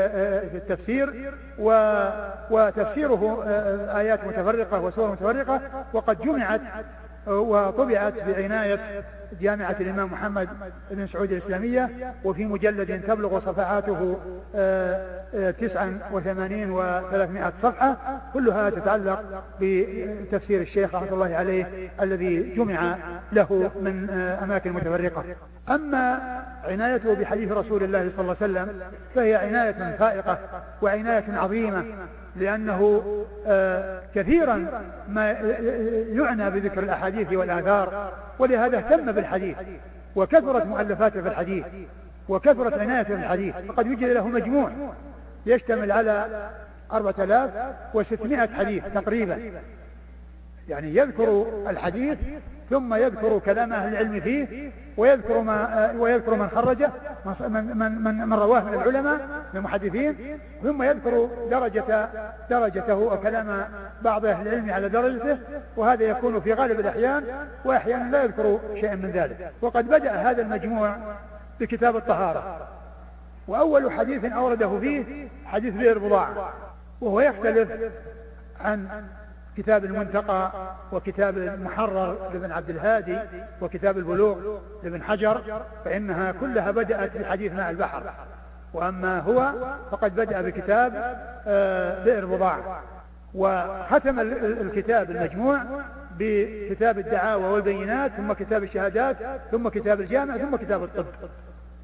Speaker 2: التفسير وتفسيره آيات متفرقة وسور متفرقة وقد جمعت وطبعت بعناية جامعة الإمام محمد بن سعود الإسلامية وفي مجلد تبلغ صفحاته آه، آه، تسعا وثمانين وثلاثمائة صفحة. كلها تتعلق بتفسير الشيخ رحمة الله عليه الذي جمع له من آه، أماكن متفرقة. أما عنايته بحديث رسول الله صلى الله عليه وسلم فهي عناية فائقة وعناية عظيمة. لأنه آه، كثيرا ما يعنى بذكر الأحاديث والآثار ولهذا اهتم بالحديث وكثرت مؤلفاته في الحديث وكثرت عنايته في الحديث فقد وجد له مجموع يشتمل على 4600 حديث تقريبا. يعني يذكر الحديث ثم يذكر كلام أهل العلم فيه ويذكر ما ويذكر من خرجه من من من, من رواه من العلماء من المحدثين ثم يذكر درجة درجته وكلام بعض أهل العلم على درجته وهذا يكون في غالب الأحيان وأحيانا لا يذكر شيئا من ذلك. وقد بدأ هذا المجموع بكتاب الطهارة. وأول حديث أورده فيه حديث بئر بضاعة وهو يختلف عن كتاب المنتقى وكتاب المحرر لابن عبد الهادي وكتاب البلوغ لابن حجر فإنها كلها بدأت بحديث ماء البحر. وأما هو فقد بدأ بكتاب آه، بئر بضاعة وختم الكتاب المجموع بكتاب الدعاوى والبينات ثم كتاب الشهادات ثم كتاب الجامع ثم كتاب الطب.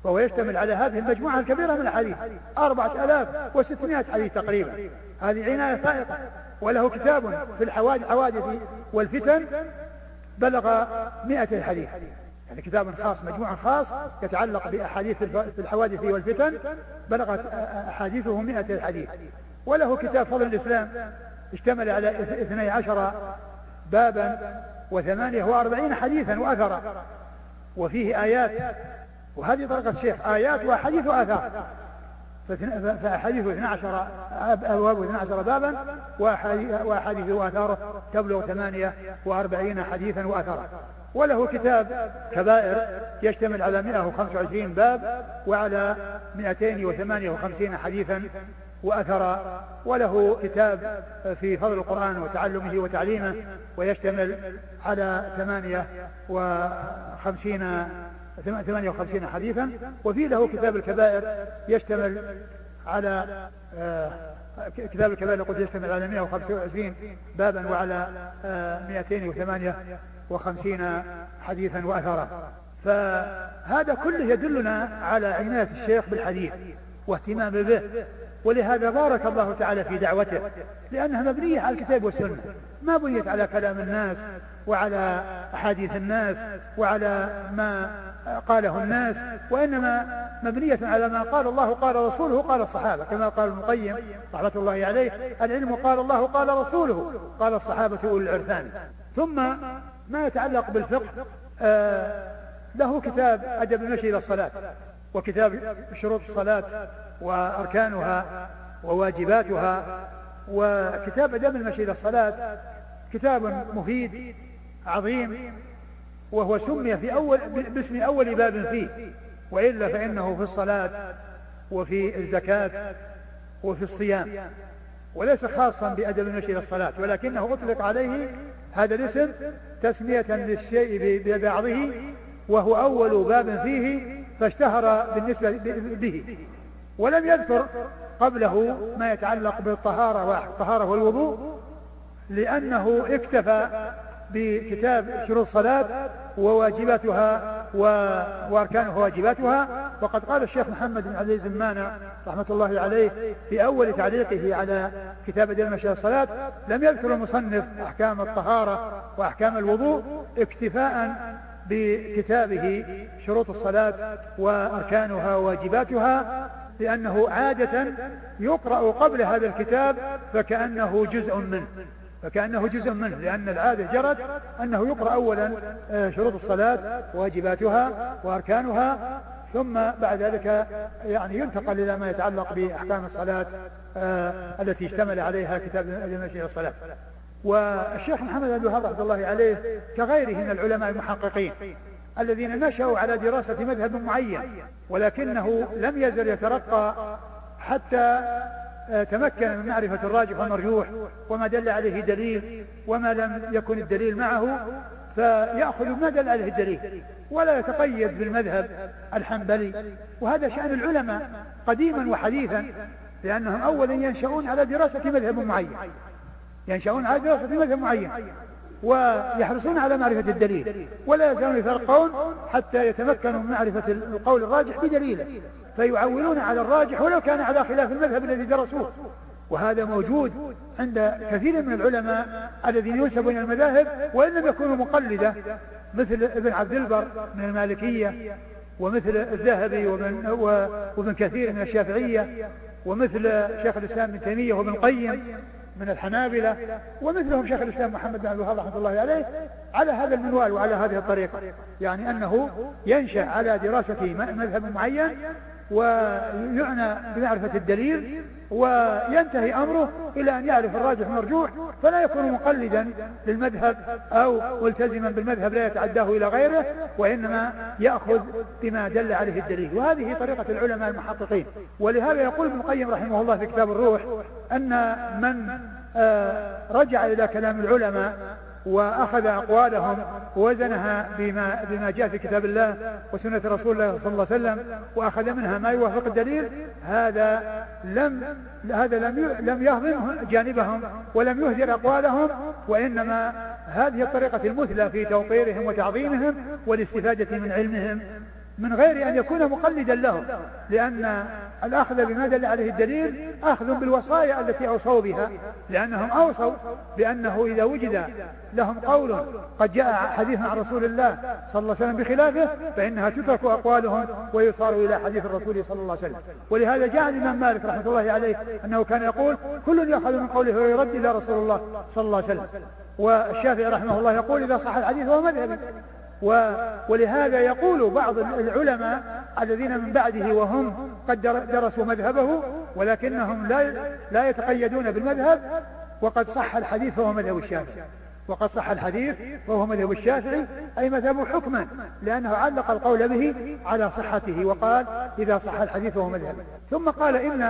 Speaker 2: فهو يشتمل على هذه المجموعة الكبيرة من الحديث. أربعة آلاف وستمائة حديث تقريبا. هذه عناية فائقة. وله كتاب في الحوادث حوادث والفتن بلغ مئة حديث. يعني كتاب خاص مجموع خاص يتعلق بأحاديث في الحوادث والفتن بلغت أحاديثه مئة حديث. وله كتاب فضل الإسلام اشتمل على إثني عشر بابا وثمانية وأربعين حديثا وأثرا. وفيه آيات. وهذه طريقة الشيخ آيات وأحاديث وآثار. فأحاديث 12 أبواب 12 بابا وأحاديث وآثاره تبلغ 48 حديثا وآثارا. وله كتاب كبائر يشتمل على 125 باب وعلى 258 حديثا وأثرا وله كتاب في فضل القرآن وتعلمه وتعليمه ويشتمل على 58 58 حديثا وفي له كتاب الكبائر يشتمل على آه، كتاب الكبائر قلت يشتمل على 125 بابا وعلى 258 آه، حديثا وأثرا. فهذا كله يدلنا على عناية الشيخ بالحديث واهتمامه به ولهذا بارك الله تعالى في دعوته لأنها مبنية على الكتاب والسنة ما بنيت على كلام الناس وعلى أحاديث الناس وعلى ما قاله الناس وإنما مبنية على ما قال الله قال رسوله قال الصحابة. كما قال ابن القيم رحمة الله عليه العلم قال الله قال رسوله قال الصحابة أولي العرفان. ثم ما يتعلق بالفقه آه له كتاب أدب المشي إلى الصلاة وكتاب شروط الصلاة وأركانها وواجباتها وكتاب أدب المشي إلى الصلاة كتاب مفيد عظيم وهو سمي في أول باسم أول باب فيه. وإلا فإنه في الصلاة وفي الزكاة وفي الصيام. وليس خاصا بأدب المشي إلى الصلاة ولكنه أطلق عليه هذا الاسم تسمية للشيء ببعضه وهو أول باب فيه فاشتهر بالنسبة به. ولم يذكر قبله ما يتعلق بالطهارة والطهارة والوضوء لأنه اكتفى بكتاب شروط الصلاة وواجباتها وأركانها وواجباتها. وقد قال الشيخ محمد بن عبد العزيز المانع رحمة الله عليه في أول تعليقه على كتاب دين مشي الصلاة لم يذكر المصنف أحكام الطهارة وأحكام الوضوء اكتفاء بكتابه شروط الصلاة وأركانها وواجباتها لأنه عادة يقرأ قبل هذا الكتاب فكأنه جزء منه. فكأنه جزء منه لأن العادة جرت أنه يقرأ أولا آه، شروط الصلاة وواجباتها وأركانها ثم بعد ذلك يعني ينتقل إلى ما يتعلق بأحكام الصلاة آه، التي اشتمل عليها كتاب المشي الصلاة. والشيخ محمد بن الوهاب رحمة الله عليه كغيره من العلماء المحققين الذين نشأوا على دراسة مذهب معين ولكنه لم يزل يترقى حتى تمكن من معرفة الراجح والمرجوح وما دل عليه دليل وما لم يكن الدليل معه فيأخذ ما دل عليه الدليل ولا يتقيد بالمذهب الحنبلي. وهذا شأن العلماء قديما وحديثا لأنهم أولا ينشأون على دراسة مذهب معين ينشأون على دراسة مذهب معين ويحرصون على معرفة الدليل ولا يزالون يفرقون حتى يتمكنوا من معرفة القول الراجح بدليله. فيعولون على الراجح ولو كان على خلاف المذهب الذي درسوه. وهذا موجود عند كثير من العلماء الذين ينسبون المذاهب وإن لم يكونوا مقلدة مثل ابن عبد البر من المالكية ومثل الذهبي ومن وابن كثير من الشافعية ومثل شيخ الإسلام ابن تيمية وابن القيم من الحنابلة ومثلهم شيخ الإسلام محمد بن عبد الوهاب رحمة الله عليه على هذا المنوال وعلى هذه الطريقة. يعني أنه ينشأ على دراسة مذهب معين ويعنى بمعرفة الدليل وينتهي أمره إلى أن يعرف الراجح المرجوح فلا يكون مقلدا للمذهب أو ملتزما بالمذهب لا يتعداه إلى غيره وإنما يأخذ بما دل عليه الدليل. وهذه طريقة العلماء المحققين. ولهذا يقول ابن القيم رحمه الله في كتاب الروح أن من آه، رجع إلى كلام العلماء وأخذ أقوالهم ووزنها بما, بما جاء في كتاب الله وسنة رسول الله صلى الله عليه وسلم وأخذ منها ما يوافق الدليل هذا لم هذا لم لم يهضم جانبهم ولم يهدر أقوالهم وإنما هذه الطريقة المثلى في توقيرهم وتعظيمهم والاستفادة من علمهم من غير أن يكون مقلدا لهم لأن الأخذ بما دل عليه الدليل أخذ بالوصايا التي أوصوا بها لأنهم أوصوا بأنه إذا وجد لهم قول. قد جاء حديث عن رسول الله صلى الله عليه وسلم بخلافه فإنها تترك أقوالهم ويصار إلى حديث الرسول صلى الله عليه وسلم. ولهذا جاء الإمام مالك رحمة الله عليه أنه كان يقول كل يأخذ من قوله ويرد إلى رسول الله صلى الله عليه وسلم. والشافعي رحمه الله يقول إذا صح الحديث هو مذهبي ولهذا يقول بعض العلماء الذين من بعده وهم قد درسوا مذهبه ولكنهم لا لا يتقيدون بالمذهب وقد صح الحديث فهو مذهب الشافعي. وقد صح الحديث وهو مذهب الشافعي أي مذهبه حكما لأنه علق القول به على صحته وقال إذا صح الحديث فهو مذهب. ثم قال إن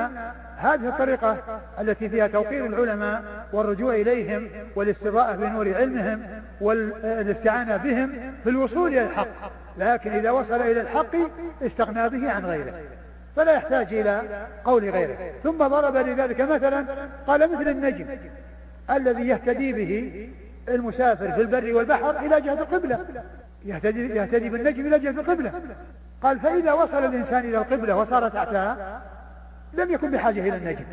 Speaker 2: هذه الطريقة التي فيها توقير العلماء والرجوع إليهم والاستضاءة بنور علمهم والاستعانة بهم في الوصول إلى الحق لكن إذا وصل إلى الحق استغنى به عن غيره فلا يحتاج إلى قول غيره. ثم ضرب لذلك مثلا قال مثل النجم الذي يهتدي به المسافر في البر والبحر إلى جهة القبلة. يهتدي, يهتدي بالنجم إلى جهة القبلة. قال فإذا وصل الإنسان إلى القبلة وصار تحتها لم يكن بحاجة إلى النجم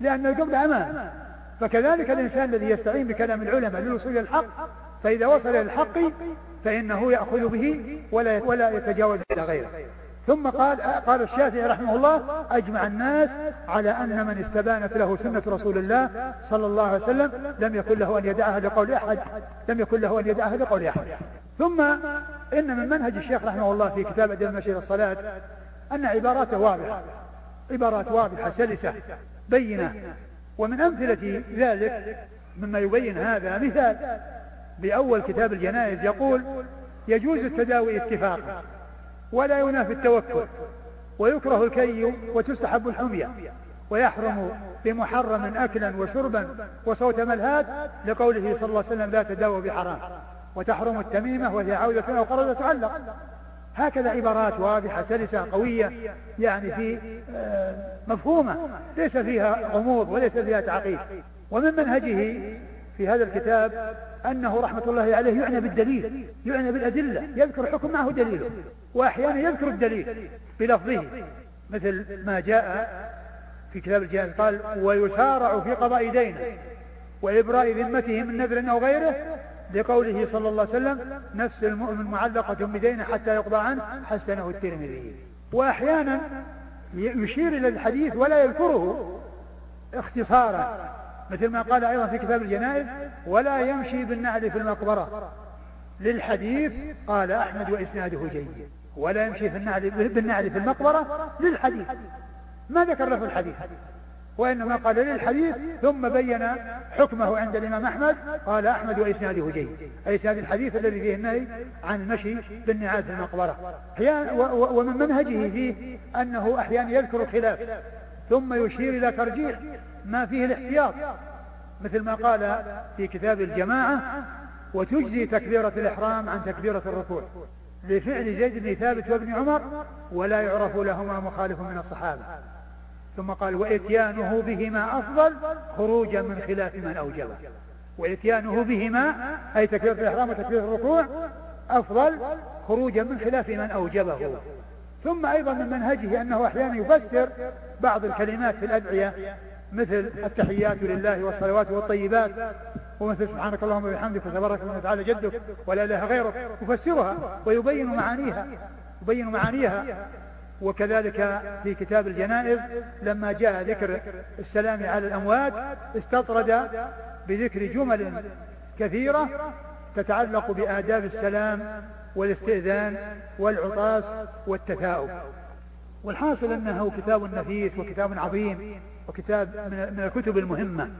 Speaker 2: لأن القبلة أمام فكذلك الإنسان الذي يستعين بكلام العلماء للوصول إلى الحق فإذا وصل إلى الحق فإنه يأخذ به ولا ولا يتجاوز إلى غيره. ثم قال قال الشافعي رحمه الله أجمع الناس على أن من استبانت له سنة رسول الله صلى الله عليه وسلم لم يكن له أن يدعها لقول أحد لم يكن له أن يدعها لقول أحد. ثم إن من منهج الشيخ رحمه الله في كتاب أدب المشي الصلاة أن عباراته واضحة عبارات واضحة سلسة بينة. ومن أمثلة ذلك مما يبين هذا مثال بأول كتاب الجنائز يقول يجوز التداوي اتفاقا. ولا ينافي التوكل ويكره الكي وتستحب الحمية ويحرم بمحرم أكلا وشربا وصوت ملهات لقوله صلى الله عليه وسلم لا تداوى بحرام. وتحرم التميمة وهي عودة أو قرضة تعلق. هكذا عبارات واضحة سلسة قوية يعني في آه، مفهومة ليس فيها غموض وليس فيها تعقيد. ومن منهجه في هذا الكتاب أنه رحمة الله عليه يعنى بالدليل يعنى بالأدلة يذكر حكم معه دليله. وأحيانا يذكر الدليل بلفظه مثل ما جاء في كتاب الجهاز قال ويسارع في قضاء دينه وإبراء ذمته من نذر أو غيره لقوله صلى الله عليه وسلم نفس المؤمن معلقة بدينه حتى يقضى عنه حسنه الترمذي. وأحيانا يشير إلى الحديث ولا يذكره اختصارا مثل ما قال أيضا في كتاب الجنائز ولا يمشي بالنعل في المقبرة للحديث قال أحمد وإسناده جيد. ولا يمشي في النعل بالنعل في المقبرة للحديث. ما ذكر له الحديث. وإنما قال للحديث ثم بين حكمه عند الإمام أحمد قال أحمد وإسناده جيد. أي إسناد الحديث الذي فيه النهي عن المشي بالنعال في المقبرة. ومن منهجه فيه أنه أحيانا يذكر الخلاف ثم يشير إلى ترجيح ما فيه الاحتياط. مثل ما قال في كتاب الجماعة وتجزي تكبيرة الإحرام عن تكبيرة الركوع. لفعل زيد بن ثابت وابن عمر ولا يعرف لهما مخالف من الصحابة. ثم قال وإتيانه بهما أفضل خروجا من خلاف من أوجبه وإتيانه بهما أي تكبيرة الإحرام وتكبيرة الركوع أفضل خروجا من خلاف من أوجبه. ثم أيضا من منهجه أنه أحيانا يفسر بعض الكلمات في الأدعية مثل التحيات لله والصلوات والطيبات ومثل سبحانك اللهم وبحمدك وتبارك وتعالى جدك ولا إله غيرك يفسرها ويبين معانيها يبين معانيها. وكذلك في كتاب الجنائز لما جاء ذكر السلام على الأموات استطرد بذكر جمل كثيرة تتعلق بآداب السلام والاستئذان والعطاس والتثاؤب. والحاصل أنه كتاب نفيس وكتاب عظيم وكتاب من الكتب المهمة.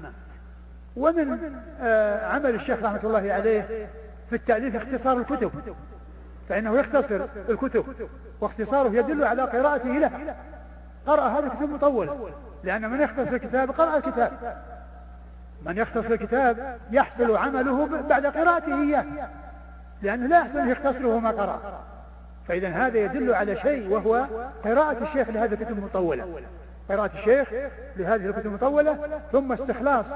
Speaker 2: ومن آه، عمل الشيخ رحمة الله عليه في التأليف اختصار الكتب. فإنه يختصر الكتب واختصاره يدل على قراءته لها قرأ هذا الكتاب مطول لأن من يختصر الكتاب قرأ الكتاب. من يختصر الكتاب يحصل عمله بعد قراءته إياه لأنه لا يحصل يختصره ما قرأ. فإذا هذا يدل على شيء وهو قراءة الشيخ لهذه الكتب المطولة. قراءة الشيخ لهذه الكتب المطولة ثم استخلاص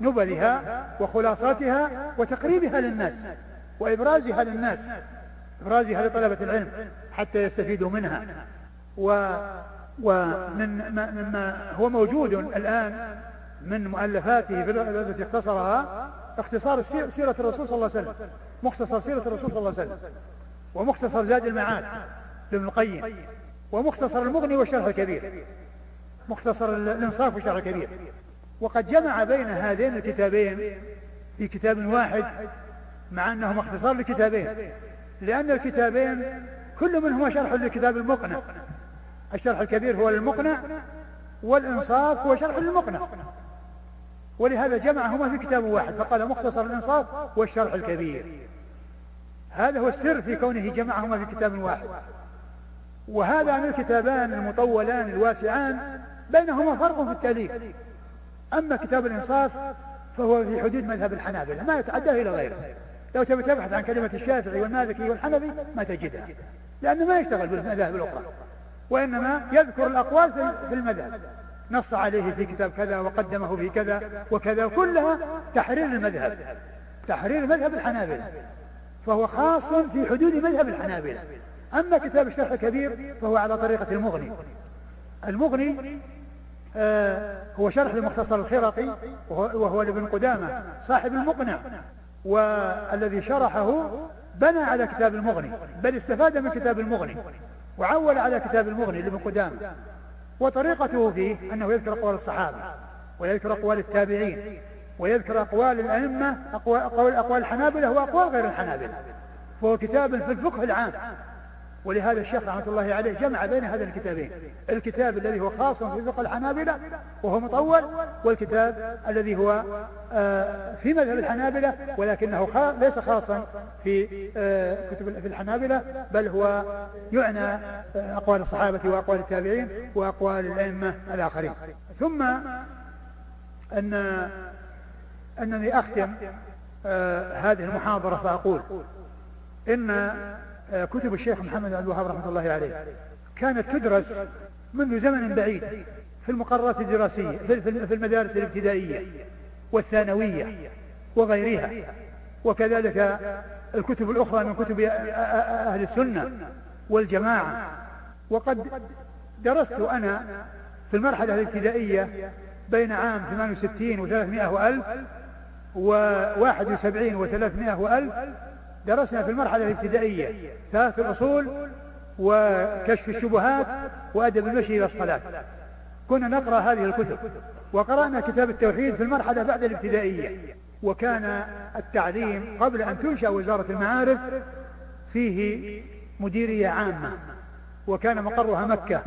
Speaker 2: نبلها وخلاصاتها وتقريبها للناس وإبرازها للناس إبرازها لطلبة العلم حتى يستفيدوا منها. و ومن ما مما هو موجود الآن من مؤلفاته التي اختصرها اختصار سيرة الرسول صلى الله عليه وسلم مختصر سيرة الرسول صلى الله عليه وسلم ومختصر زاد المعاد لابن القيم ومختصر المغني والشرح الكبير مختصر الإنصاف والشرح الكبير. وقد جمع بين هذين الكتابين في كتاب واحد مع أنهما اختصار لكتابين لأن الكتابين كل منهما شرح للكتاب المقنع. الشرح الكبير هو للمقنع والإنصاف هو شرح للمقنع. ولهذا جمعهما في كتاب واحد فقال مختصر الإنصاف والشرح الكبير. هذا هو السر في كونه جمعهما في كتاب واحد. وهذا من الكتابان المطولان الواسعان بينهما فرق في التأليف. أما كتاب الإنصاف فهو في حدود مذهب الحنابلة ما يتعداه إلى غيره. لو تبي تبحث عن كلمة الشافعي والمالكي والحنفي ما تجدها لأنه ما يشتغل بالمذاهب الأخرى وإنما يذكر الأقوال في المذهب نص عليه في كتاب كذا وقدمه في كذا وكذا كلها تحرير المذهب تحرير مذهب الحنابلة فهو خاص في حدود مذهب الحنابلة. أما كتاب الشرح الكبير فهو على طريقة المغني. المغني آه هو شرح لمختصر الخرقي وهو لابن قدامة صاحب المقنع والذي شرحه بنى على كتاب المغني بل استفاد من كتاب المغني وعول على كتاب المغني لابن قدامة. وطريقته فيه أنه يذكر أقوال الصحابة ويذكر أقوال التابعين ويذكر أقوال الأئمة أقوال, أقوال الحنابلة وأقوال غير الحنابلة. فهو كتاب في الفقه العام. ولهذا الشيخ رحمة الله عليه جمع بين هذين الكتابين. الكتاب الذي هو خاص في فقه الحنابلة وهو مطول والكتاب الذي هو آه، في مذهب الحنابلة ولكنه ليس خاصا في آه، كتب في الحنابلة بل هو يعنى آه، أقوال الصحابة وأقوال التابعين وأقوال الأئمة الآخرين. ثم أن أنني أختم هذه المحاضرة فأقول إن كتب الشيخ محمد عبد الوهاب رحمة الله عليه. كانت تدرس منذ زمن بعيد في المقررات الدراسية في المدارس الابتدائية والثانوية وغيرها. وكذلك الكتب الأخرى من كتب أهل السنة والجماعة. وقد درست أنا في المرحلة الابتدائية بين عام 68 و300 وألف و71 و300 وألف درسنا في المرحلة الابتدائية ثلاث الأصول وكشف الشبهات وأدب المشي إلى الصلاة. كنا نقرأ هذه الكتب وقرأنا كتاب التوحيد في المرحلة بعد الابتدائية. وكان التعليم قبل أن تنشأ وزارة المعارف فيه مديرية عامة. وكان مقرها مكة.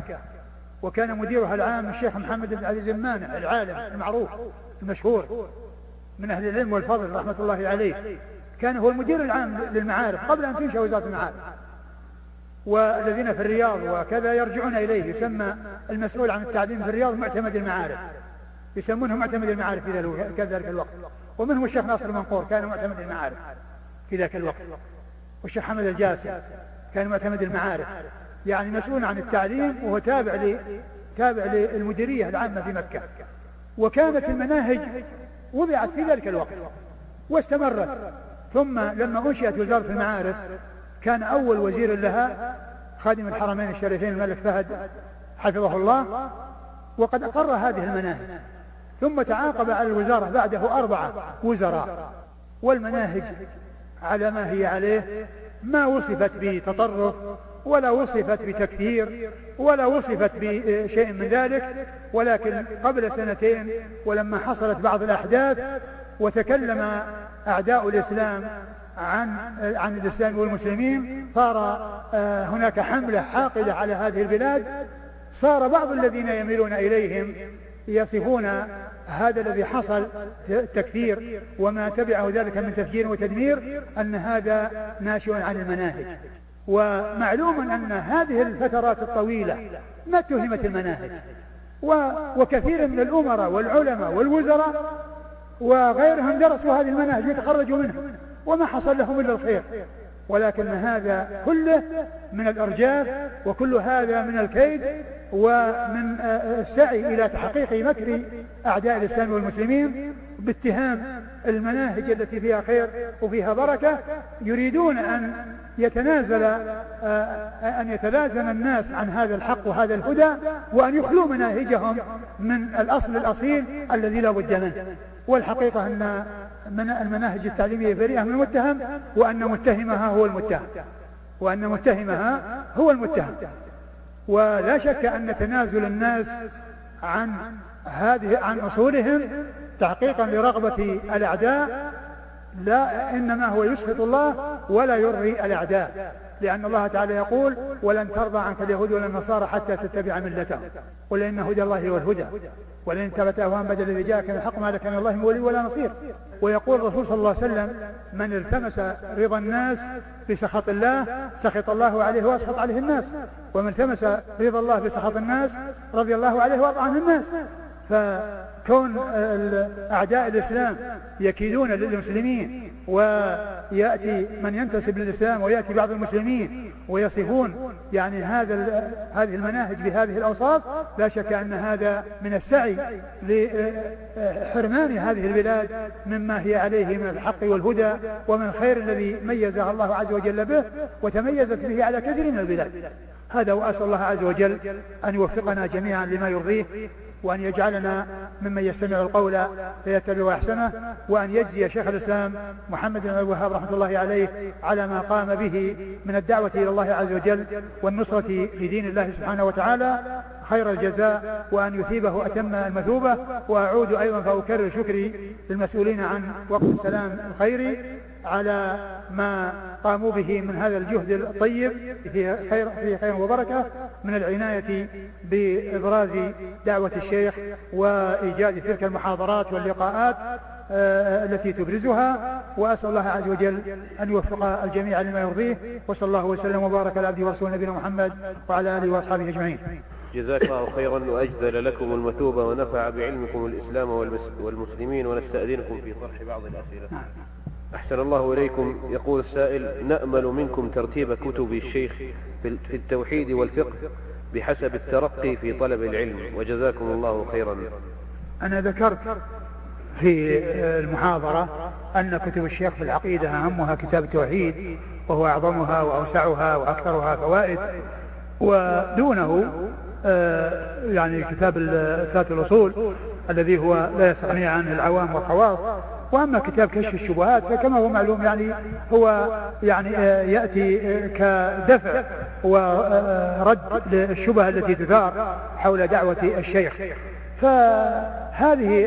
Speaker 2: وكان مديرها العام الشيخ محمد بن علي زمان العالم المعروف المشهور من أهل العلم والفضل رحمة الله عليه. كان هو المدير العام للمعارف قبل أن تنشأ وزارة المعارف. والذين في الرياض وكذا يرجعون إليه يسمى المسؤول عن التعليم في الرياض معتمد المعارف. يسمونه معتمد المعارف في ذلك الوقت. ومنهم الشيخ ناصر المنقور كان معتمد المعارف في ذاك الوقت. والشيخ حمد الجاسم كان معتمد المعارف. يعني مسؤول عن التعليم وهو تابع ل تابع للمديرية العامة في مكة. وكانت المناهج وضعت في ذلك الوقت واستمرت. ثم لما أنشئت وزارة المعارف كان أول وزير لها خادم الحرمين الشريفين الملك فهد حفظه الله وقد أقر هذه المناهج. ثم تعاقب على الوزارة بعده أربعة وزراء. والمناهج على ما هي عليه ما وصفت بتطرف ولا وصفت بتكفير ولا وصفت بشيء من ذلك. ولكن قبل سنتين ولما حصلت بعض الأحداث وتكلم أعداء الإسلام عن عن الإسلام والمسلمين صار آه، هناك حملة حاقدة على هذه البلاد. صار بعض الذين يميلون إليهم يصفون هذا الذي حصل تكفير وما تبعه ذلك من تفجير وتدمير أن هذا ناشئ عن المناهج. ومعلوم أن هذه الفترات الطويلة ما اتهمت المناهج. وكثير من الأمراء والعلماء والوزراء وغيرهم درسوا هذه المناهج وتخرجوا منها وما حصل لهم إلا الخير. ولكن هذا كله من الإرجاف وكل هذا من الكيد ومن السعي إلى تحقيق مكر أعداء الإسلام والمسلمين باتهام المناهج التي فيها خير وفيها بركة. يريدون أن يتنازل أن يتلازم الناس عن هذا الحق وهذا الهدى وأن يخلوا مناهجهم من الأصل الأصيل الذي لا بد منه. والحقيقة أن المناهج التعليمية بريئة من المتهم وأن متهمها هو المتهم. وأن متهمها هو المتهم. ولا شك أن تنازل الناس عن هذه عن أصولهم تحقيقا لرغبة الأعداء لا إنما هو يسخط الله ولا يرضي الأعداء. لأن الله تعالى يقول ولن ترضى عنك اليهود ولا النصارى حتى تتبع ملتهم قل إن هدى الله هو الهدى ولئن تبت أهواء بدل الذي جاءك من الحق ما لك من الله من ولي ولا نصير. ويقول الرسول صلى الله عليه وسلم من التمس رضا الناس بسخط الله سخط الله عليه وأسخط عليه الناس. ومن التمس رضا الله بسخط الناس رضي الله عليه وأرضى عنه الناس. فكون أعداء الإسلام يكيدون للمسلمين ويأتي من ينتسب للإسلام ويأتي بعض المسلمين ويصفون يعني هذا هذه المناهج بهذه الأوصاف لا شك أن هذا من السعي لحرمان هذه البلاد مما هي عليه من الحق والهدى ومن الخير الذي ميزها الله عز وجل به وتميزت به على كثير من البلاد. هذا وأسأل الله عز وجل أن يوفقنا جميعا لما يرضيه وأن يجعلنا ممن يستمع القول فيتبع أحسنه وأن يجزي شيخ الإسلام محمد بن الوهاب رحمة الله عليه على ما قام به من الدعوة إلى الله عز وجل والنصرة لدين الله سبحانه وتعالى خير الجزاء وأن يثيبه أتم المثوبة وأعود أيضا فأكرر شكري للمسؤولين عن وقت السلام الخيري. على ما قاموا به من هذا الجهد الطيب فيه خير, فيه خير وبركة من العناية بإبراز دعوة الشيخ وإيجاد تلك المحاضرات واللقاءات آه، التي تبرزها. وأسأل الله عز وجل أن يوفق الجميع لما يرضيه. وصلى الله وسلم وبارك على عبده ورسوله نبينا محمد وعلى آله وأصحابه أجمعين.
Speaker 3: جزاك الله خيرا. وأجزل لكم المثوبة ونفع بعلمكم الإسلام والمسلمين. ونستأذنكم في طرح بعض الأسئلة. نعم. أحسن الله إليكم. يقول السائل نأمل منكم ترتيب كتب الشيخ في التوحيد والفقه بحسب الترقي في طلب العلم وجزاكم الله خيرا.
Speaker 2: أنا ذكرت في المحاضرة أن كتب الشيخ في العقيدة أهمها كتاب التوحيد وهو أعظمها وأوسعها وأكثرها فوائد ودونه آه، يعني كتاب ثلاث الأصول الذي هو لا يستغني عنه العوام والخواص وأما كتاب كشف الشبهات فكما هو معلوم يعني هو يعني آه، يأتي آه، كدفع ورد للشبهة التي تثار حول دعوة الشيخ. فهذه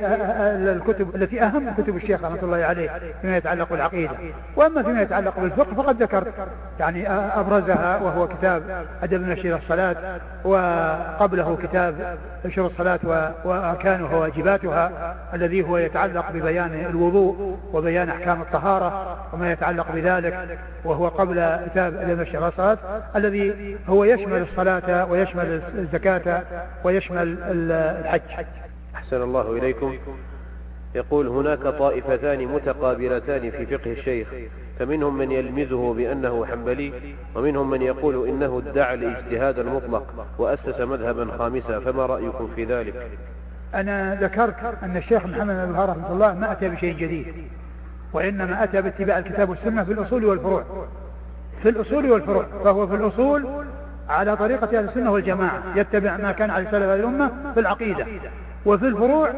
Speaker 2: الكتب التي أهم كتب الشيخ رحمة الله عليه فيما يتعلق بالعقيدة. وأما فيما يتعلق بالفقه فقد ذكرت يعني أبرزها وهو كتاب أدب النشير الصلاة وقبله كتاب نشر الصلاة وأركانها وواجباتها الذي هو يتعلق ببيان الوضوء وبيان أحكام الطهارة وما يتعلق بذلك وهو قبل كتاب النشير الصلاة الذي هو يشمل الصلاة ويشمل الزكاة ويشمل الحج.
Speaker 3: أحسن الله إليكم. يقول هناك طائفتان متقابلتان في فقه الشيخ. فمنهم من يلمزه بأنه حنبلي ومنهم من يقول إنه ادعى الاجتهاد المطلق وأسس مذهبا خامسا فما رأيكم في ذلك؟
Speaker 2: أنا ذكرت أن الشيخ محمد بن رحمه الله ما أتى بشيء جديد وإنما أتى باتباع الكتاب والسنة في الأصول والفروع. في الأصول والفروع فهو في الأصول على طريقة أهل السنة والجماعة يتبع ما كان عليه سلف هذه الأمة في العقيدة. وفي الفروع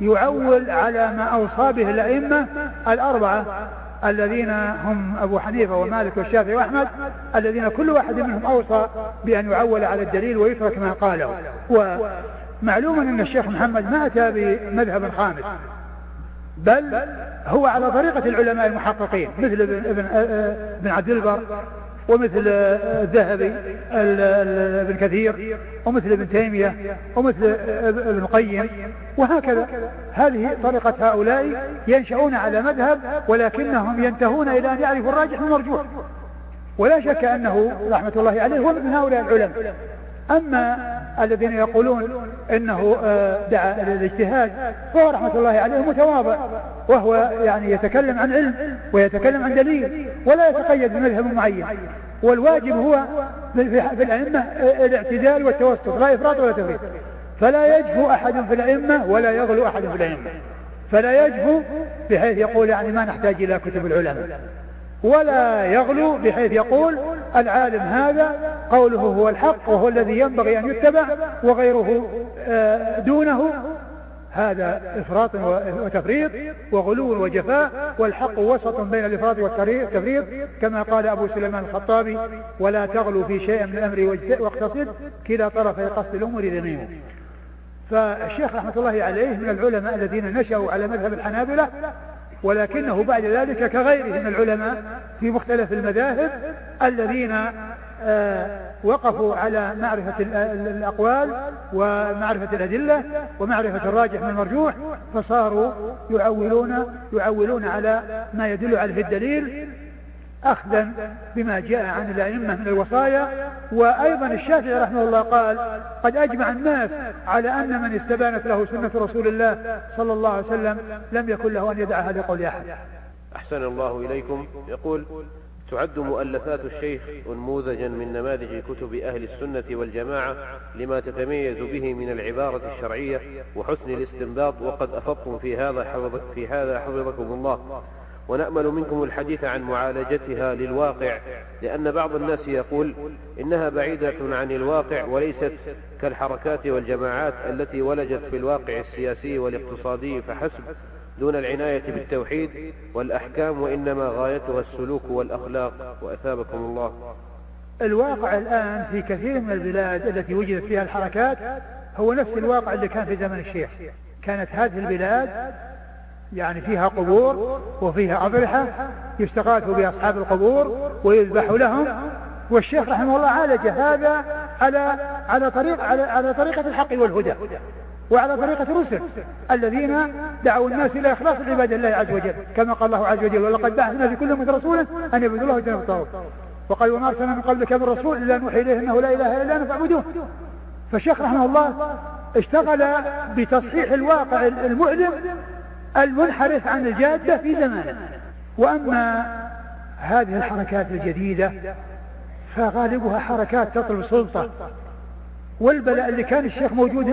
Speaker 2: يعول على ما أوصى به الأئمة الأربعة الذين هم أبو حنيفة ومالك والشافعي وأحمد الذين كل واحد منهم أوصى بأن يعول على الدليل ويترك ما قاله. ومعلوم أن الشيخ محمد ما أتى بمذهب خامس بل هو على طريقة العلماء المحققين مثل ابن, ابن, ابن عبد البر ومثل الذهبي ابن كثير ومثل ابن تيمية ومثل ابن القيم. وهكذا. هذه طريقة هؤلاء ينشأون على مذهب ولكنهم ينتهون إلى أن يعرفوا الراجح من المرجوح ولا شك أنه رحمة الله عليه هو من هؤلاء العلماء. أما الذين يقولون إنه آه، دعا إلى الاجتهاد فهو رحمة الله عليه متواضع وهو يعني يتكلم عن علم ويتكلم عن دليل ولا يتقيد بمذهب معين. والواجب هو في الأئمة آه، الاعتدال والتوسط لا إفراط ولا تفريط. فلا يجفو أحد في الأئمة ولا يغلو أحد في الأئمة. فلا يجفو بحيث يقول يعني ما نحتاج إلى كتب العلماء. ولا يغلو بحيث يقول العالم هذا قوله هو الحق وهو الذي ينبغي أن يتبع وغيره آه، دونه. هذا إفراط وتفريط وغلو وجفاء والحق وسط بين الإفراط والتفريط كما قال أبو سليمان الخطابي ولا تغلو في شيء من الأمر واقتصد. كلا طرفي قصد الأمور ذميم فالشيخ رحمة الله عليه من العلماء الذين نشأوا على مذهب الحنابلة ولكنه بعد ذلك كغيره من العلماء في مختلف المذاهب الذين آه، وقفوا على معرفة الأقوال ومعرفة الأدلة ومعرفة الراجح من المرجوح فصاروا يعولون يعولون على ما يدل عليه الدليل أخذا بما جاء عن الأئمة من الوصايا. وأيضا الشافعي رحمه الله قال قد أجمع الناس على أن من استبانت له سنة رسول الله صلى الله عليه وسلم لم يكن له أن يدعها لقول أحد.
Speaker 3: أحسن الله إليكم. يقول تعد مؤلفات الشيخ أنموذجا من نماذج كتب أهل السنة والجماعة لما تتميز به من العبارة الشرعية وحسن الاستنباط وقد أفضتم في هذا حفظ في هذا حفظكم الله. ونأمل منكم الحديث عن معالجتها للواقع لأن بعض الناس يقول إنها بعيدة عن الواقع وليست كالحركات والجماعات التي ولجت في الواقع السياسي والاقتصادي فحسب دون العناية بالتوحيد والأحكام وإنما غايتها السلوك والأخلاق. وأثابكم الله.
Speaker 2: الواقع الآن في كثير من البلاد التي وجدت فيها الحركات هو نفس الواقع اللي كان في زمن الشيخ. كانت هذه البلاد يعني فيها قبور وفيها أضرحة يستغاث بأصحاب القبور ويذبح لهم. والشيخ رحمه الله عالج هذا على على طريق على على طريقة الحق والهدى وعلى طريقة الرسل الذين دعوا الناس إلى إخلاص العبادة لله عز وجل. كما قال الله عز وجل ولقد بعثنا في كل أمة رسولا أن يعبدوا الله ويجتنبوا الطاغوت وقال وما أرسلنا من قبلك من رسول إلا نوحي إليه أنه لا إله إلا أنا فاعبدوه فالشيخ رحمه الله اشتغل بتصحيح الواقع المؤلم المنحرف عن الجادة في زمانه. وأما هذه الحركات الجديدة فغالبها حركات تطلب سلطة والبلاء اللي كان الشيخ موجود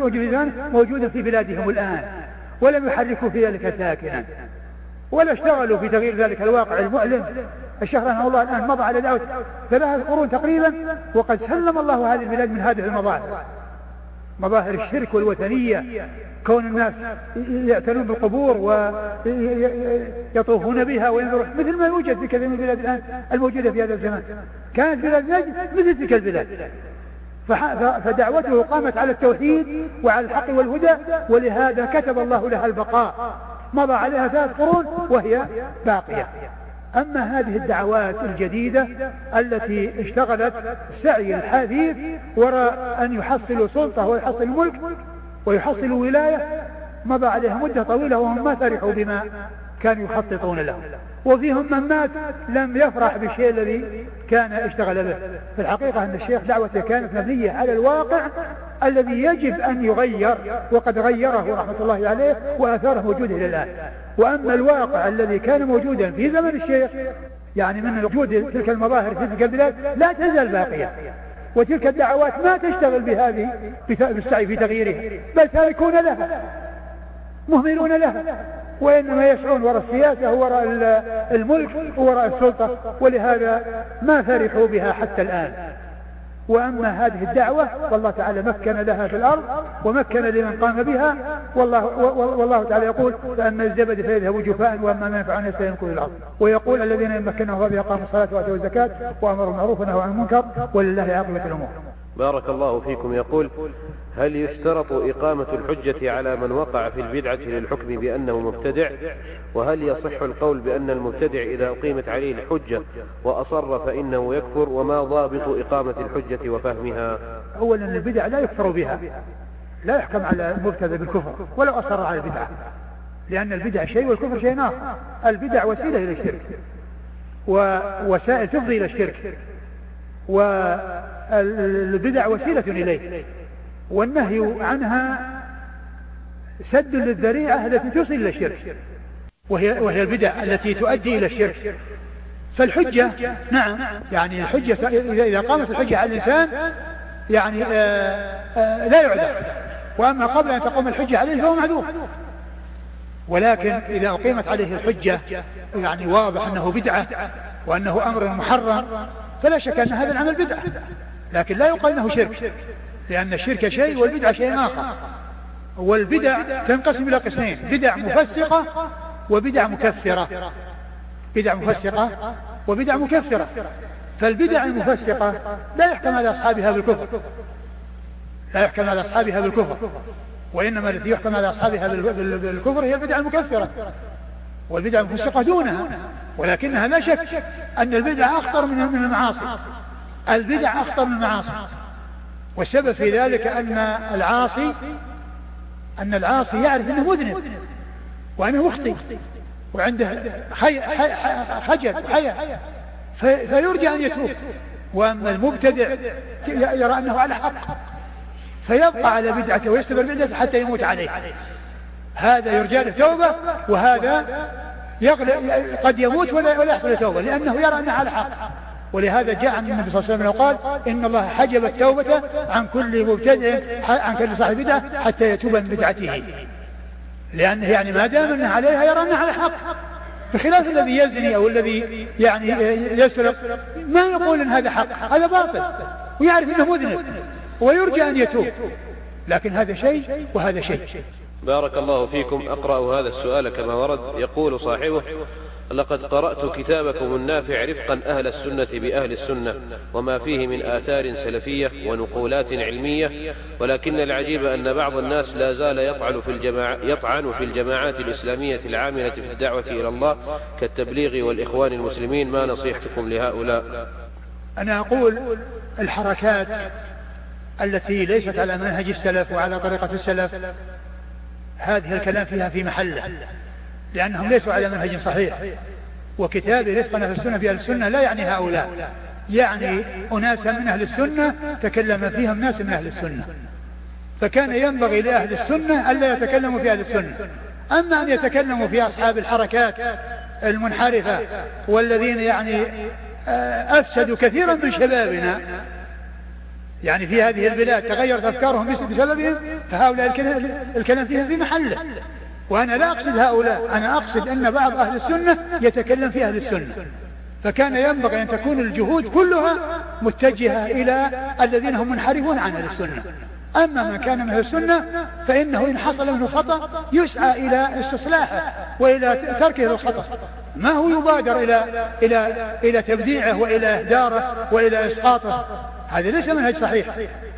Speaker 2: موجود موجود في بلادهم الآن ولم يحركوا في ذلك ساكنا ولا اشتغلوا في تغيير ذلك الواقع المؤلم. الشيخ رحمه الله الآن مضى على دعوة ثلاثة قرون تقريبا وقد سلم الله هذه البلاد من هذه المظاهر. مظاهر الشرك والوثنية. كون الناس يعتنون بالقبور ويطوفون بها وينظرون مثل ما يوجد في كثير من البلاد الآن الموجودة في هذا الزمان. كانت بلاد نجد مثل تلك البلاد. فدعوته قامت على التوحيد وعلى الحق والهدى ولهذا كتب الله لها البقاء. مضى عليها ثلاث قرون وهي باقية. أما هذه الدعوات الجديدة التي اشتغلت سعي الحديث وراء أن يحصلوا سلطة ويحصلوا ملك ويحصلوا ولاية مضى عليها مدة طويلة وهم ما فرحوا بما كانوا يخططون له وفيهم من مات لم يفرح بالشيء الذي كان اشتغل به. في الحقيقة أن الشيخ دعوته كانت مبنية على الواقع الذي يجب أن يغير وقد غيره رحمة الله عليه وأثاره موجودة إلى الآن. وأما الواقع الذي كان موجودا في زمن الشيخ يعني من وجود تلك المظاهر في تلك البلاد لا تزال باقية. وتلك الدعوات ما تشتغل بهذه بالسعي في تغييرها بل تاركون لها مهملون لها وإنما يسعون وراء السياسة وراء الملك وراء السلطة ولهذا ما فرحوا بها حتى الآن. وأما هذه الدعوة والله تعالى مكن لها في الأرض ومكن لمن قام بها والله, والله تعالى يقول فأما الزبد فيذهب جفاء وأما ما ينفع الناس فيمكث الأرض. ويقول الذين يمكنهم بها قاموا الصلاة وآتوا الزكاة وأمروا بالمعروف ونهوا عن المنكر ولله عاقبة الأمور.
Speaker 3: بارك الله فيكم. يقول هل يشترط إقامة الحجة على من وقع في البدعة للحكم بأنه مبتدع؟ وهل يصح القول بأن المبتدع إذا أقيمت عليه الحجة وأصر فإنه يكفر؟ وما ضابط إقامة الحجة وفهمها؟
Speaker 2: أولا البدع لا يكفر بها. لا يحكم على المبتدع بالكفر ولو أصر على البدعة لأن البدع شيء والكفر شيء آخر. البدع وسيلة إلى الشرك. ووسائل تفضي إلى الشرك. والبدع وسيلة إليه. والنهي عنها سد للذريعة التي توصل إلى الشرك. وهي, وهي البدع التي تؤدي إلى الشرك. فالحجة نعم. يعني الحجة إذا قامت الحجة على الإنسان يعني آآ آه، آآ آه، لا يعذر. وأما قبل أن تقوم الحجة عليه فهو معذور. ولكن إذا أقيمت عليه الحجة يعني واضح أنه بدعة وأنه أمر محرم فلا شك أن هذا العمل بدعة. لكن لا يقال أنه شرك. لأن الشرك شيء والبدعة شيء آخر. والبدع تنقسم إلى قسمين بدع مفسقة وبدع مكفرة. بدع مفسقة وبدع مكفرة. فالبدع المفسقة لا يحكم على أصحابها بالكفر لا يحكم على أصحابها بالكفر وإنما التي يحكم على أصحابها بالكفر هي البدع المكفرة. والبدع المفسقة دونها. ولكنها لا شك أن البدع أخطر من المعاصي. البدع أخطر من المعاصي. والسبب في ذلك أن العاصي أن العاصي يعرف أنه مذنب وأنه مخطئ وعنده حي حي خجل حياة. فيرجى أن يتوب. وأما المبتدع يرى أنه على حق فيبقى على بدعته ويستمر بدعته حتى يموت عليه. هذا يرجى له توبة وهذا قد يموت ولا يحصل توبة لأنه يرى أنه على حق. ولهذا جاء عن النبي صلى الله عليه وسلم وقال إن الله حجب التوبة عن كل مبتدع عن كل صاحب بدعة حتى يتوب من بدعته. لأنه يعني ما دام أنه عليها يرى أنه على حق بخلاف الذي يزني أو الذي يعني يسرق ما يقول أن هذا حق؟ هذا باطل ويعرف أنه مذنب ويرجى أن يتوب. لكن هذا شيء وهذا شيء.
Speaker 3: بارك الله فيكم. أقرأ هذا السؤال كما ورد. يقول صاحبه لقد قرأت كتابكم النافع رفقا أهل السنة بأهل السنة وما فيه من آثار سلفية ونقولات علمية ولكن العجيب أن بعض الناس لا زال يطعن في, الجماع يطعن في الجماعات الإسلامية العاملة في الدعوة إلى الله كالتبليغ والإخوان المسلمين ما نصيحتكم لهؤلاء؟
Speaker 2: أنا أقول الحركات التي ليست على منهج السلف وعلى طريقة السلف هذه الكلام فيها في محله. لأنهم ليسوا على منهج صحيح. وكتاب رفقنا في السنة في أهل السنة لا يعني هؤلاء. يعني أناسا من أهل السنة تكلم فيهم ناس من أهل السنة. فكان ينبغي لأهل السنة ألا يتكلموا في أهل السنة. أما أن يتكلموا في أصحاب الحركات المنحرفة والذين يعني آه، أفسدوا كثيرا من شبابنا يعني في هذه البلاد تغيرت أفكارهم بسببهم فهؤلاء الكلام فيهم في محله. وأنا لا أقصد هؤلاء أنا أقصد أن بعض أهل السنة يتكلم في أهل السنة. فكان ينبغي أن تكون الجهود كلها متجهة إلى الذين هم منحرفون عن أهل السنة. أما من كان من أهل السنة فإنه إن حصل منه خطأ يسعى إلى استصلاحه وإلى تركه الخطأ ما هو يبادر إلى إلى إلى تبديعه وإلى إهداره وإلى إسقاطه؟ هذا ليس منهج صحيح.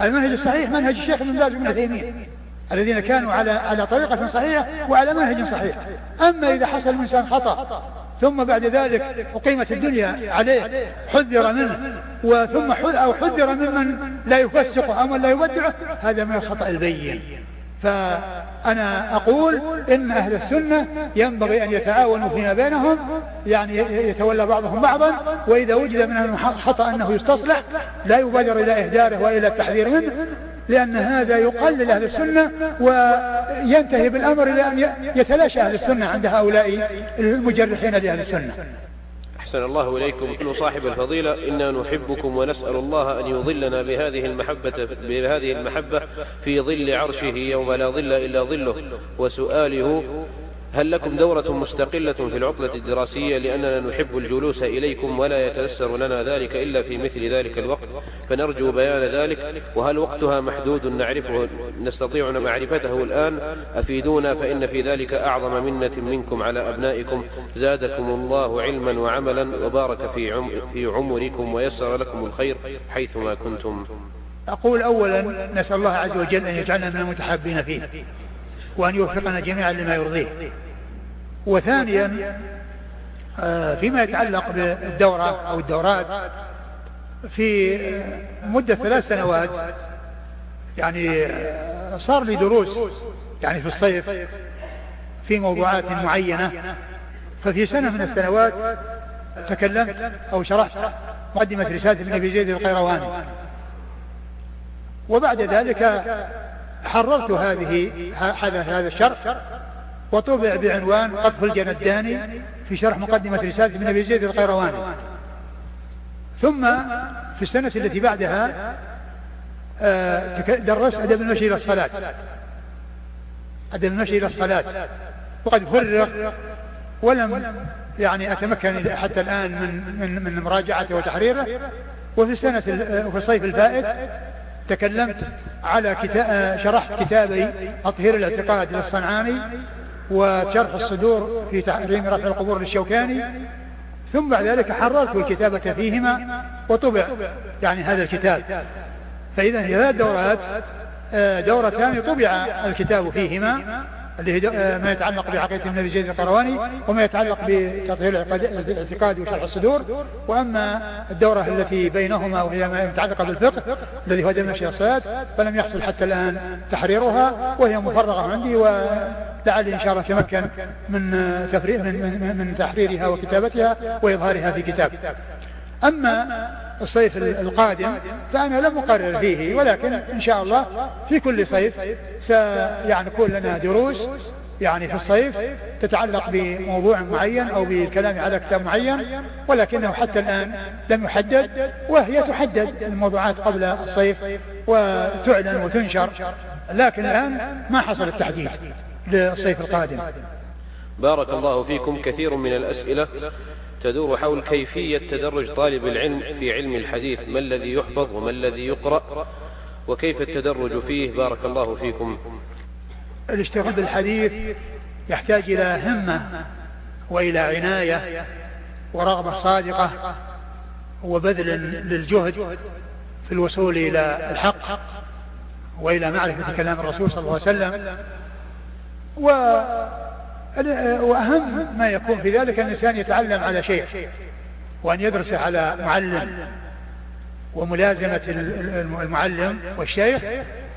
Speaker 2: المنهج الصحيح منهج الشيخ ابن باز بن تيمية الذين كانوا على على طريقة صحيحة وعلى منهج صحيح. أما إذا حصل من إنسان خطأ ثم بعد ذلك أقيمت الدنيا عليه حذر منه وثم أو حذر ممن لا يفسقه أو من لا يودعه هذا من الخطأ البين. فأنا أقول إن أهل السنة ينبغي أن يتعاونوا فيما بينهم يعني يتولى بعضهم بعضا وإذا وجد منهم خطأ أنه يستصلح لا يبادر إلى إهداره وإلى التحذير منه لأن هذا يقلل أهل السنة وينتهي بالأمر إلى أن يتلاشى أهل السنة عند هؤلاء المجرحين لأهل السنة.
Speaker 3: أحسن الله إليكم. كل صاحب الفضيلة إنا نحبكم ونسأل الله أن يظلنا بهذه المحبة بهذه المحبة في ظل عرشه يوم لا ظل إلا ظله. وسؤاله هل لكم دورة مستقلة في العطلة الدراسية لأننا نحب الجلوس إليكم ولا يتيسر لنا ذلك إلا في مثل ذلك الوقت؟ فنرجو بيان ذلك. وهل وقتها محدود نعرفه نستطيع معرفته الآن؟ أفيدونا فإن في ذلك أعظم منة منكم على أبنائكم. زادكم الله علما وعملا وبارك في, عم في عمركم ويسر لكم الخير حيثما كنتم.
Speaker 2: أقول أولا نسأل الله عز وجل أن يجعلنا من المتحابين فيه. وأن يوفقنا جميعا لما يرضيه. وثانيا آه، فيما يتعلق بالدورة أو الدورات في مدة ثلاث سنوات يعني آه، صار لي دروس يعني في الصيف في موضوعات معينة. ففي سنة من السنوات تكلمت أو شرحت مقدمة رسالة ابن أبي زيد القيرواني. وبعد ذلك حررت هذه هذا هذا الشرح وطبع بعنوان قطف الجنداني في شرح مقدمة رسالة ابن أبي زيد القيرواني. ثم في السنة التي بعدها آه، درست أدب المشي إلى الصلاة. أدب المشي إلى الصلاة. وقد فرغ ولم يعني أتمكن حتى الآن من من من مراجعته وتحريره. وفي السنة وفي الصيف الفائت تكلمت على كتاب شرحت كتابي تطهير الاعتقاد للصنعاني وشرح الصدور في تحريم رفع القبور للشوكاني. ثم بعد ذلك حررت الكتابة فيهما وطبع يعني هذا الكتاب. فإذا هي ثلاث دورات آه، دورتان طبع الكتاب فيهما. اللي هي آه، ما يتعلق بعقيدة النبي زيد القرواني وما يتعلق بتطهير الاعتقاد وشرح الصدور. وأما الدورة التي بينهما وهي ما يتعلق بالفقه الذي هو دم الشخصيات فلم يحصل حتى الآن تحريرها وهي مفرغة عندي ولعلي إن شاء الله تمكن من تفريغ من, من, من تحريرها وكتابتها وإظهارها في كتاب. أما الصيف القادم فأنا لم أقرر فيه ولكن إن شاء الله في كل صيف سيعني يكون لنا دروس يعني في الصيف تتعلق بموضوع معين أو بالكلام على كتاب معين ولكنه حتى الآن لم يحدد وهي تحدد الموضوعات قبل الصيف وتعلن وتنشر لكن الآن ما حصل التحديد للصيف القادم.
Speaker 3: بارك الله فيكم كثير من الأسئلة. تدور حول كيفية تدرج طالب العلم في علم الحديث ما الذي يحفظ وما الذي يقرأ وكيف التدرج فيه. بارك الله فيكم.
Speaker 2: الاشتغال بالحديث يحتاج إلى همة وإلى عناية ورغبة صادقة وبذل للجهد في الوصول إلى الحق وإلى معرفة كلام الرسول صلى الله عليه وسلم. و وأهم ما يكون في ذلك أن الإنسان يتعلم على شيخ وأن يدرس على معلم. وملازمة المعلم والشيخ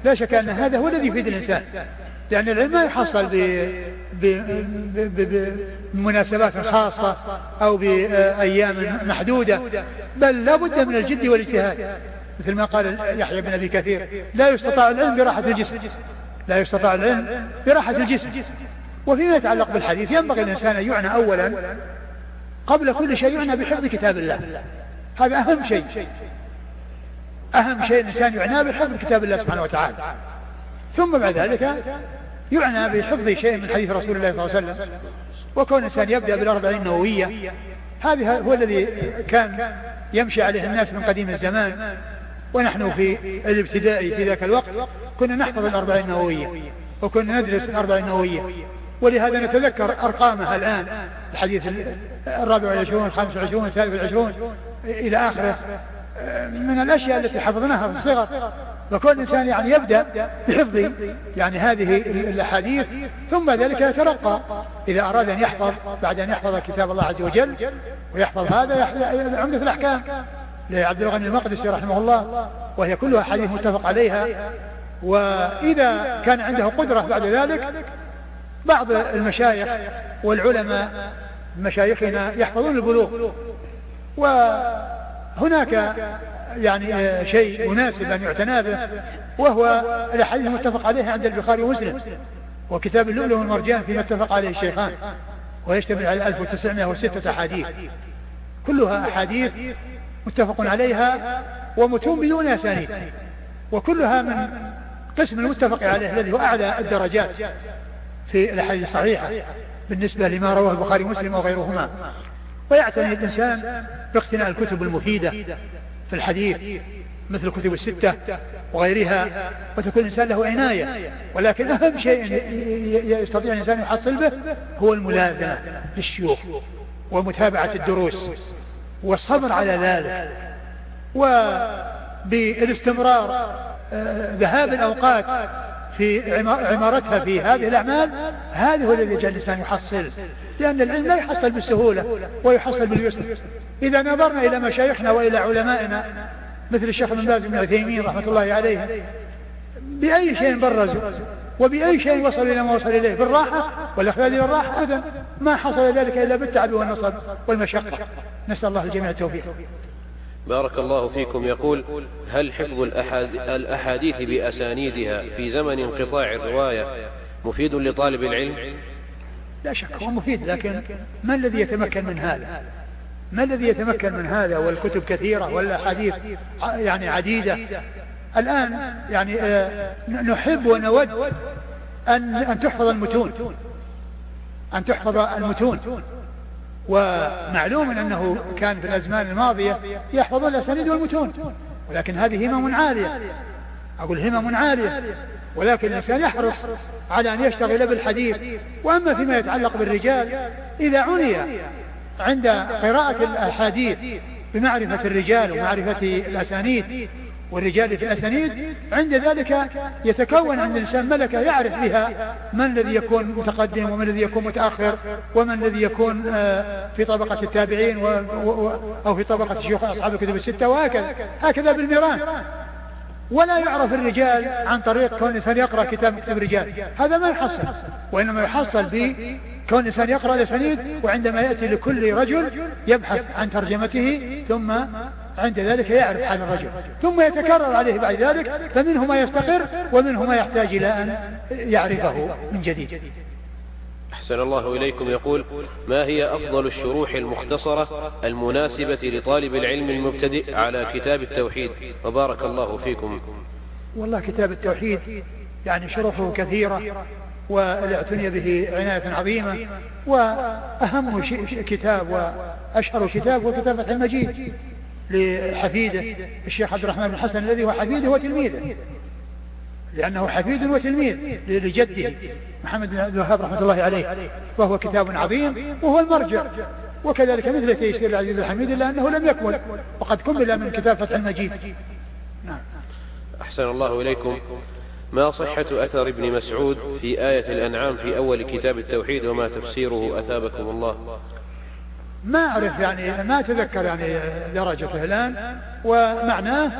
Speaker 2: لا شك أن هذا هو الذي يفيد الإنسان. لأن العلم ما يحصل بمناسبات خاصة أو بأيام محدودة بل لا بد من الجد والاجتهاد. مثل ما قال يحيى بن أبي كثير لا يستطاع العلم براحة الجسم. لا يستطاع العلم براحة الجسم. وفيما يتعلق بالحديث ينبغي الإنسان أن يعنى أولا قبل كل شيء يعنى بحفظ كتاب الله. هذا أهم شيء. أهم شيء الإنسان يعنى بحفظ كتاب الله سبحانه وتعالى. ثم بعد ذلك يعنى بحفظ شيء من حديث رسول الله صلى الله عليه وسلم. وكون الإنسان يبدأ بالأربعين النووية هذه هو الذي كان يمشي عليه الناس من قديم الزمان. ونحن في الابتدائي في ذاك الوقت كنا نحفظ الأربعين النووية وكنا ندرس الأربعين النووية. ولهذا نتذكر أرقامها الآن الحديث الرابع والعشرون الخامس والعشرون الثالث والعشرون إلى آخره. من الأشياء التي حفظناها في الصغر. فكل إنسان يعني يبدأ بحفظ يعني هذه الأحاديث ثم ذلك يترقى. إذا أراد أن يحفظ بعد أن يحفظ كتاب الله عز وجل ويحفظ هذا عمدة الأحكام. لعبد الغني المقدسي رحمه الله وهي كلها حديث متفق عليها. وإذا كان عنده قدرة بعد ذلك بعض المشايخ والعلماء مشايخنا يحفظون البلوغ. وهناك يعني شيء مناسب أن يعتنى به وهو الأحاديث المتفق عليها عند البخاري ومسلم وكتاب اللؤلؤ والمرجان فيما اتفق عليه الشيخان ويشتمل على 1906 أحاديث. كلها أحاديث متفق عليها ومتون بدون أسانيد وكلها من قسم المتفق عليه الذي هو أعلى الدرجات. في الأحاديث الصحيحة بالنسبة لما رواه البخاري ومسلم وغيرهما. ويعتني الإنسان باقتناء الكتب المفيدة في الحديث مثل الكتب الستة وغيرها وتكون الإنسان له عناية. ولكن أهم شيء يستطيع الإنسان يحصل به هو الملازمة للشيوخ ومتابعة الدروس والصبر على ذلك. وبالاستمرار آه، ذهاب الأوقات في عمارتها في هذه الأعمال هذا هو الذي يجعل الإنسان يحصل. لأن العلم لا يحصل بالسهولة ويحصل باليسر. إذا نظرنا إلى مشايخنا وإلى علمائنا مثل الشيخ ابن باز بن عثيمين رحمة الله عليه بأي شيء برزوا وبأي شيء وصلوا إلى ما وصل إليه بالراحة والإخلال بالراحة أبدا. ما حصل ذلك إلا بالتعب والنصب والمشقة. نسأل الله الجميع التوفيق.
Speaker 3: بارك الله فيكم يقول هل حفظ الأحاديث بأسانيدها في زمن انقطاع الرواية مفيد لطالب العلم؟
Speaker 2: لا شك هو مفيد لكن ما الذي يتمكن من هذا؟ ما الذي يتمكن من هذا؟ والكتب كثيرة والأحاديث يعني عديدة. الآن يعني آه، نحب ونود أن أن تحفظ المتون. أن تحفظ المتون. ومعلوم أنه كان في الأزمان الماضية يحفظ الأسانيد والمتون ولكن هذه همم عالية. أقول همم عالية ولكن الإنسان يحرص على أن يشتغل بالحديث. وأما فيما يتعلق بالرجال إذا عني عند قراءة الأحاديث بمعرفة الرجال ومعرفة الأسانيد والرجال في الأسانيد عند ذلك يتكون عند الإنسان ملكة يعرف بها من الذي يكون متقدم ومن الذي يكون متأخر ومن الذي يكون آه، في طبقة التابعين أو في طبقة شيوخ أصحاب الكتب الستة وهكذا هكذا بالميران. ولا يعرف الرجال عن طريق كون الإنسان يقرأ كتاب كتب الرجال. هذا ما يحصل وإنما يحصل كون الإنسان يقرأ الأسانيد وعندما يأتي لكل رجل يبحث عن ترجمته ثم عند ذلك يعرف حال الرجل. ثم يتكرر عليه بعد ذلك فمنه ما يفتقر ومنه ما يحتاج إلى أن يعرفه من جديد.
Speaker 3: أحسن الله إليكم. يقول ما هي أفضل الشروح المختصرة المناسبة لطالب العلم المبتدئ على كتاب التوحيد؟ وبارك الله فيكم.
Speaker 2: والله كتاب التوحيد يعني شروحه كثيرة والاعتني به عناية عظيمة وأهم كتاب وأشهر كتاب هو كتاب المجيد. لحفيده الشيخ عبد الرحمن بن الحسن الذي هو حفيده وتلميذه. لأنه حفيد وتلميذ لجده محمد بن عبد الوهاب رحمة الله عليه. وهو كتاب عظيم وهو المرجع. وكذلك مثل تيسير العزيز الحميد إلا أنه لم يكمل. وقد كمل من كتاب فتح المجيد.
Speaker 3: نعم. أحسن الله إليكم. ما صحة أثر ابن مسعود في آية الأنعام في أول كتاب التوحيد وما تفسيره أثابكم الله؟
Speaker 2: ما أعرف يعني ما أتذكر يعني درجته الآن ومعناه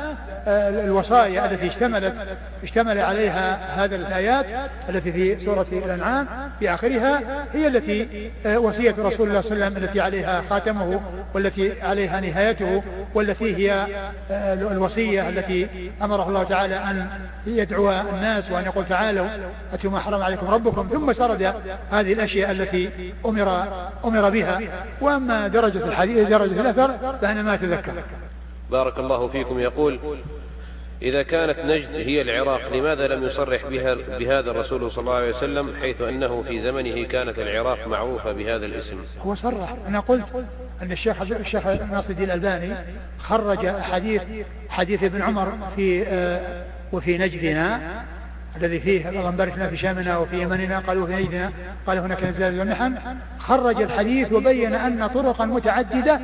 Speaker 2: آه، الوصايا التي اشتملت اشتمل عليها هذه الآيات التي في سورة الأنعام في آخرها هي التي آه، وصية رسول الله صلى الله عليه وسلم التي عليها خاتمه والتي عليها نهايته والتي هي آه، الوصية التي أمره الله تعالى أن يدعو الناس وأن يقول تعالوا أتوا ما حرم عليكم ربكم. ثم سرد هذه الأشياء التي أمر أمر بها. وأما درجة الحديث درجة الأثر فأنا ما أتذكر.
Speaker 3: بارك الله فيكم. يقول إذا كانت نجد هي العراق لماذا لم يصرح بها بهذا الرسول صلى الله عليه وسلم حيث أنه في زمنه كانت العراق معروفة بهذا الاسم؟
Speaker 2: هو صرح. أنا قلت أن الشيخ الشيخ ناصر الدين الألباني خرج حديث حديث ابن عمر في آه وفي نجدنا الذي فيه اللهم بارك لنا في شامنا وفي يمننا قالوا في نجدنا قال هناك نزال والمحن خرج الحديث وبين أن طرقا متعددة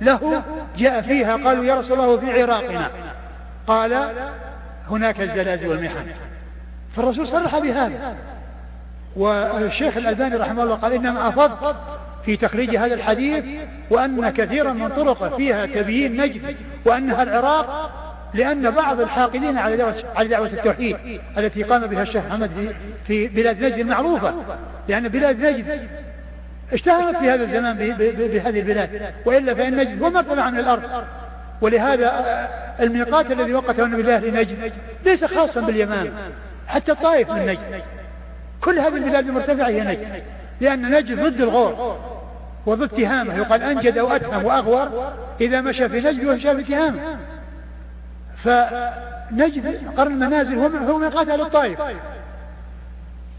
Speaker 2: له جاء فيها قالوا يا رسول الله في عراقنا. قال هناك الزلازل والمحن. فالرسول صرح بهذا. والشيخ الألباني رحمه الله قال إنما أفض في تخريج هذا الحديث وأن كثيرا من طرقه فيها تبيين نجد وأنها العراق لأن بعض الحاقدين على دعوة, على دعوة التوحيد التي قام بها الشيخ محمد في, بلاد نجد المعروفة. لأن بلاد نجد اشتهرت في هذا الزمان بهذه البلاد. وإلا فإن نجد هو مرتبع من الأرض. ولهذا الميقات الذي وقته النبي الله لنجد ليس خاصا باليمام حتى الطائف من نجد. كل هذه البلاد المرتفعة هي نجد. لأن نجد ضد الغور وضد تهامة. يقال أنجد أو أتهم وأغور إذا مشى في نجد ومشى في تهامة. فنجد قرن المنازل هو ميقات أهل الطائف.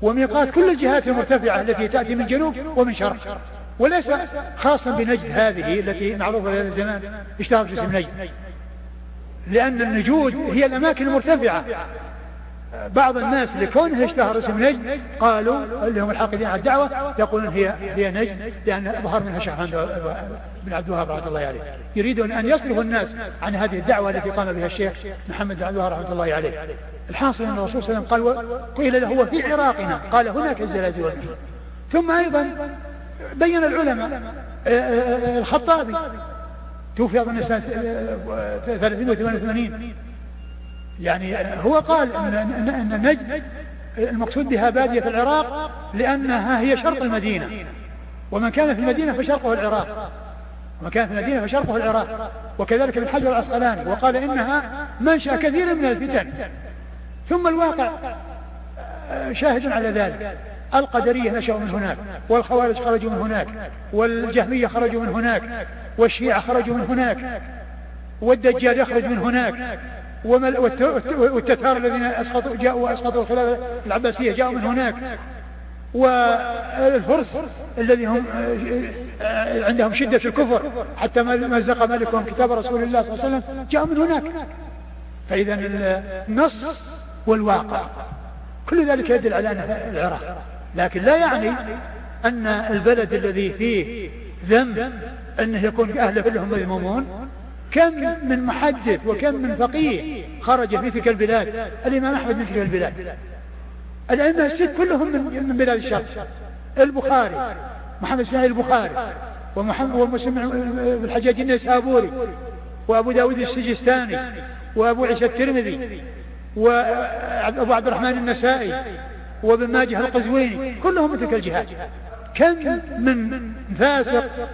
Speaker 2: وميقات كل الجهات المرتفعة التي تأتي من جنوب ومن شرق. وليس خاصا بنجد هذه التي معروفة في هذا الزمان اشتهرت باسم نجد. لأن النجود هي الأماكن المرتفعة. بعض الناس لكونه اشتهر اسم نجد قالوا اللي هم الحاقدين على الدعوة يقولون هي هي نجد لأن ظهر منها شيخ بن عبد الوهاب رحمة الله عليه. يريدون أن يصرفوا الناس عن هذه الدعوة التي قام بها الشيخ محمد بن عبد الوهاب رحمة الله عليه. الحاصل أن الرسول صلى الله عليه وسلم قال قيل له هو في عراقنا. قال هناك الزلازل. ثم أيضا بين العلماء آه، آه، آه، الخطابي. توفي أظن سنة 388 يعني هو قال أن, أن نجد المقصود بها بادية العراق لأنها هي شرق المدينة. ومن كان في المدينة فشرقه العراق. وكان في المدينة فشرقه العراق. وكذلك ابن حجر العسقلاني وقال إنها منشأ كثير من الفتن. ثم الواقع آه، شاهد على ذلك. القدرية نشأوا من هناك والخوارج خرجوا من هناك والجهمية خرجوا من هناك والشيعة خرجوا من هناك والدجال يخرج من هناك. والتتار الذين اسقطوا جاءوا وأسقطوا الخلافه العباسية جاءوا من هناك. والفرس الذي هم عندهم شدة الكفر. حتى مزق ملكهم كتاب رسول الله صلى الله عليه وسلم. جاءوا من هناك. فإذا النص والواقع. كل ذلك يدل على أن العراق. لكن لا يعني أن البلد الذي فيه ذنب أنه يكون أهله كلهم مذمومون. كم من محدث وكم من فقيه خرج في تلك البلاد؟ الإمام أحمد من تلك البلاد. الأئمة الست كلهم من, من بلاد الشرق البخاري محمد إسماعيل البخاري ومحمد ومسلم بن الحجاج النسابوري وأبو داود السجستاني وأبو عيسى الترمذي وأبو عبد الرحمن النسائي وابن ماجه القزويني كلهم من تلك الجهات. كم من فاسق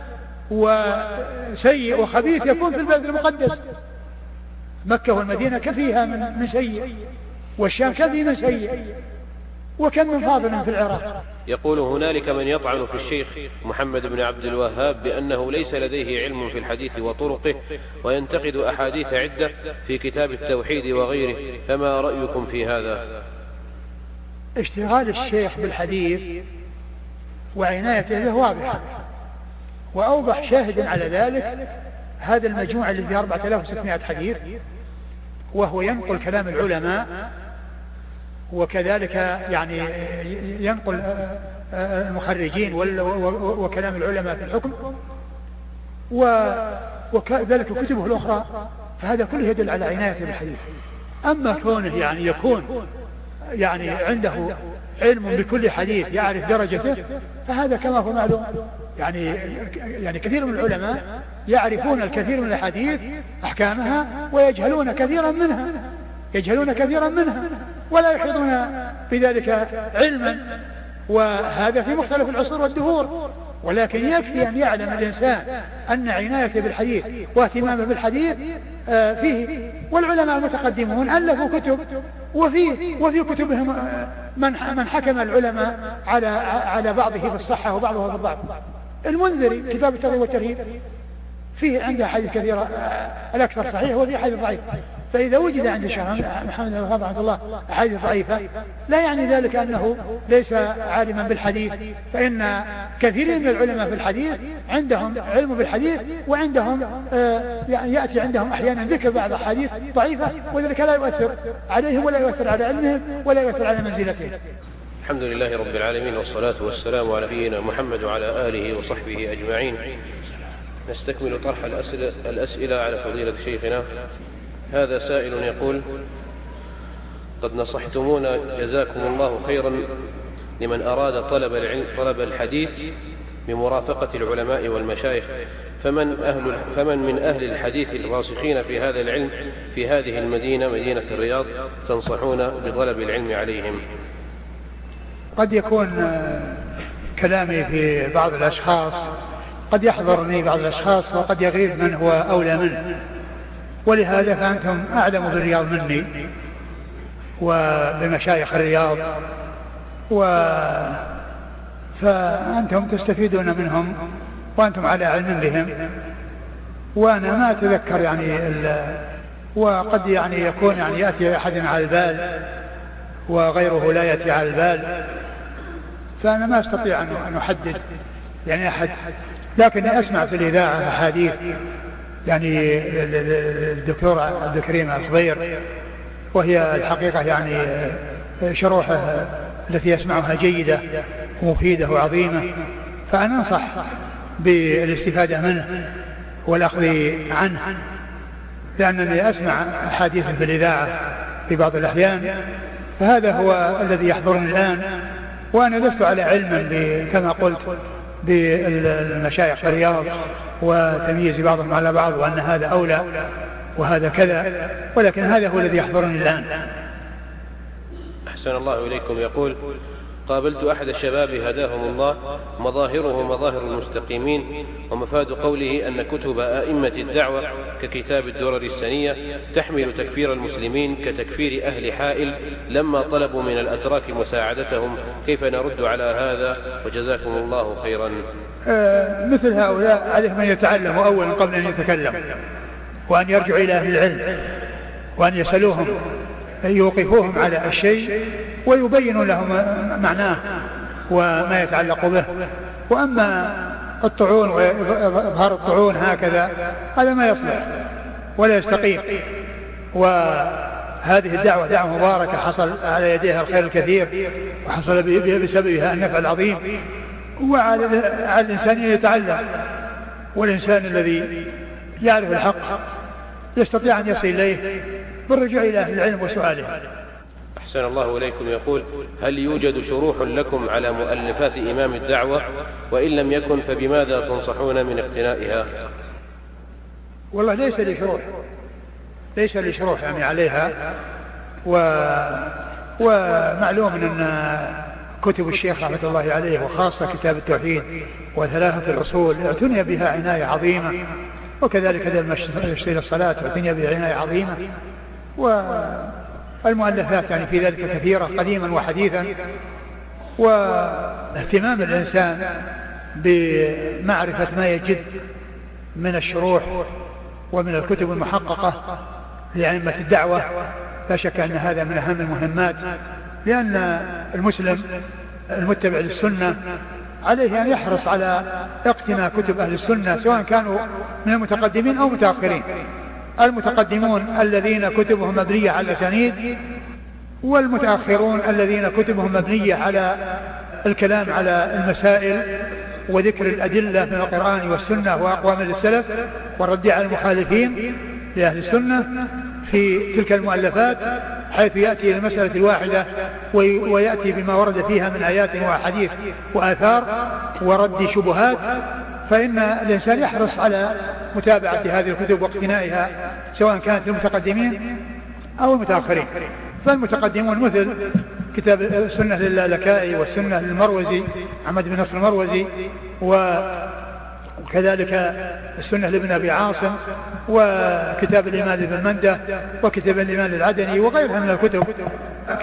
Speaker 2: وسيء وخبيث يكون في البلد المقدس. مكة والمدينة كم فيها من, من سيء والشام كم فيه من سيء. وكم من فاضل في العراق.
Speaker 3: يقول هنالك من يطعن في الشيخ محمد بن عبد الوهاب بأنه ليس لديه علم في الحديث وطرقه وينتقد أحاديث عدة في كتاب التوحيد وغيره. فما رأيكم في هذا؟
Speaker 2: اشتغال الشيخ بالحديث وعنايته به واضحة. وأوضح شاهد على ذلك هذا المجموع الذي فيه 4600 حديث وهو ينقل كلام العلماء وكذلك يعني ينقل المخرجين وكلام العلماء في الحكم وكذلك كتبه الأخرى فهذا كله يدل على عنايته بالحديث. أما كونه يعني يكون يعني عنده علم بكل حديث يعرف درجته فهذا كما هو معلوم. يعني يعني كثير من العلماء يعرفون الكثير من الحديث أحكامها ويجهلون كثيرا منها يجهلون كثيرا منها ولا يحيطون بذلك علما وهذا في مختلف العصور والدهور. ولكن يكفي أن يعلم الإنسان أن عنايته بالحديث واهتمامه بالحديث آه، فيه. والعلماء المتقدمون ألفوا كتب وفي وفي كتبهم آه، من من حكم العلماء على على بعضه بالصحة وبعضه بالضعف المنذري كتاب الترغيب والترهيب فيه عنده حديث كثيرة الأكثر صحيح وفيه حديث ضعيف فإذا وجد عند الشيخ محمد بن رحمه الله أحاديث ضعيفة لا يعني ذلك أنه ليس عالما بالحديث فإن كثير من العلماء في الحديث عندهم علم بالحديث وعندهم آه يعني يأتي عندهم أحيانا ذكر بعض أحاديث ضعيفة وذلك لا يؤثر عليهم ولا يؤثر على علمهم ولا يؤثر على منزلتهم.
Speaker 3: الحمد لله رب العالمين والصلاة والسلام على نبينا محمد وعلى آله وصحبه أجمعين. نستكمل طرح الأسئلة, على فضيلة شيخنا. هذا سائل يقول قد نصحتمونا جزاكم الله خيرا لمن أراد طلب العلم طلب الحديث بمرافقة العلماء والمشايخ. فمن, أهل فمن من أهل الحديث الراسخين في هذا العلم في هذه المدينة مدينة الرياض تنصحون بطلب العلم عليهم؟
Speaker 2: قد يكون آه، كلامي في بعض الأشخاص قد يحضرني بعض الأشخاص وقد يغيب من هو أولى منه. ولهذا فأنتم أعلم بالرياض مني وبمشايخ الرياض و فأنتم تستفيدون منهم وأنتم على علم بهم. وأنا ما أتذكر يعني وقد يعني يكون يعني يأتي أحد على البال وغيره لا يأتي على البال. فأنا ما أستطيع أن أحدد. يعني أحد. لكني أسمع في الإذاعة أحاديث. يعني الدكتور عبد الكريم الخضير وهي الحقيقة يعني شروحه التي يسمعها جيدة ومفيدة وعظيمة. فأنا أنصح بالاستفادة منه والأخذ عنه. لأنني أسمع أحاديث في الإذاعة في بعض الأحيان. فهذا هو الذي يحضرني الآن. وأنا لست على علم كما قلت بالمشايخ في الرياض وتمييز بعضهم على بعض وأن هذا أولى وهذا كذا. ولكن هذا هو الذي يحضرني الآن.
Speaker 3: أحسن الله إليكم. يقول قابلت أحد الشباب هداهم الله مظاهره مظاهر المستقيمين ومفاد قوله أن كتب أئمة الدعوة ككتاب الدرر السنية تحمل تكفير المسلمين كتكفير أهل حائل لما طلبوا من الأتراك مساعدتهم. كيف نرد على هذا؟ وجزاكم الله خيرا.
Speaker 2: آه مثل هؤلاء عليهم أن يتعلموا أولا قبل أن يتكلم وأن يرجعوا إلى أهل العلم وأن يسألوهم يوقفوهم على الشيء ويبين لهم معناه وما يتعلق به. وأما الطعون وإظهار الطعون هكذا هذا ما يصلح ولا يستقيم. وهذه الدعوة دعوة مباركة حصل على يديها الخير الكثير وحصل بسببها النفع العظيم. وعلى الإنسان أن يتعلم. والإنسان الذي يعرف الحق يستطيع أن يصل إليه بالرجوع إلى أهل العلم وسؤاله.
Speaker 3: أحسن الله إليكم. يقول هل يوجد شروح لكم على مؤلفات إمام الدعوة؟ وإن لم يكن فبماذا تنصحون من اقتنائها؟
Speaker 2: والله ليس لي شروح. ليس لي شروح يعني عليها. و ومعلوم أن كتب الشيخ رحمة الله عليه وخاصة كتاب التوحيد وثلاثة الأصول اعتني بها عناية عظيمة وكذلك هذا المشتري الصلاة اعتني بها عناية عظيمة. والمؤلفات يعني في ذلك كثيرة قديما وحديثا. واهتمام الإنسان بمعرفة ما يجد من الشروح ومن الكتب المحققة لأئمة الدعوة. لا شك أن هذا من أهم المهمات لأن المسلم المتبع للسنة عليه أن يحرص على اقتناء كتب أهل السنة سواء كانوا من المتقدمين أو متأخرين. المتقدمون الذين كتبهم مبنية على الأسانيد والمتأخرون الذين كتبهم مبنية على الكلام على المسائل وذكر الأدلة من القرآن والسنة وأقوام السلف والرد على المخالفين لأهل السنة في تلك المؤلفات حيث يأتي المسألة الواحدة ويأتي بما ورد فيها من آيات وأحاديث وآثار ورد شبهات فإن الإنسان يحرص على متابعة هذه الكتب واقتنائها سواء كانت للمتقدمين أو المتأخرين. فالمتقدمون مثل كتاب السنة للألكائي والسنة للمروزي محمد بن نصر المروزي وكذلك السنة لابن أبي عاصم وكتاب الإيمان لابن مندة وكتاب الإيمان العدني وغيرها من الكتب.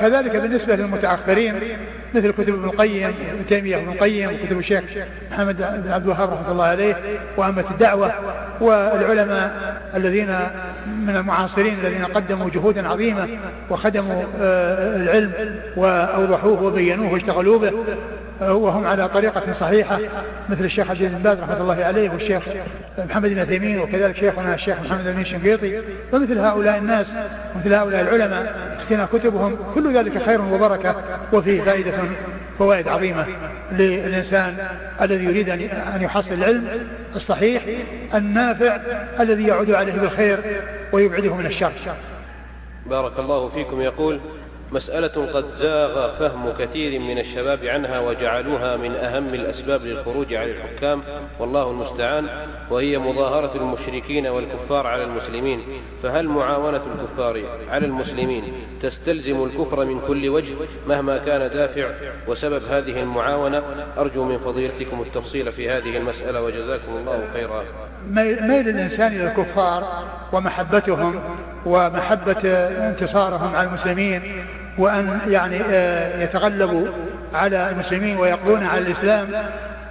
Speaker 2: كذلك بالنسبة للمتأخرين مثل كتب ابن القيم ابن تيمية ابن القيم وكتب الشيخ محمد بن عبد الوهاب رحمة الله عليه وأمة الدعوة والعلماء الذين من المعاصرين الذين قدموا جهودا عظيمة وخدموا آه، العلم وأوضحوه وبينوه واشتغلوا به وهم على طريقة صحيحة مثل الشيخ عبد بن باز رحمة الله عليه والشيخ محمد بن عثيمين وكذلك شيخنا الشيخ محمد بن الشنقيطي ومثل هؤلاء الناس مثل هؤلاء العلماء اختنا كتبهم كل ذلك خير وبركة وفيه فائدة فوائد عظيمة للإنسان الذي يريد أن يحصل العلم الصحيح النافع الذي يعود عليه بالخير ويبعده من الشر.
Speaker 3: بارك الله فيكم. يقول مسألة قد زاغ فهم كثير من الشباب عنها وجعلوها من أهم الأسباب للخروج على الحكام والله المستعان وهي مظاهرة المشركين والكفار على المسلمين. فهل معاونة الكفار على المسلمين تستلزم الكفر من كل وجه مهما كان دافع؟ وسبب هذه المعاونة أرجو من فضيلتكم التفصيل في هذه المسألة وجزاكم الله خيرا.
Speaker 2: ميل الإنسان إلى الكفار ومحبتهم ومحبة انتصارهم على المسلمين وأن يعني آه، يتغلبوا على المسلمين ويقضون على الإسلام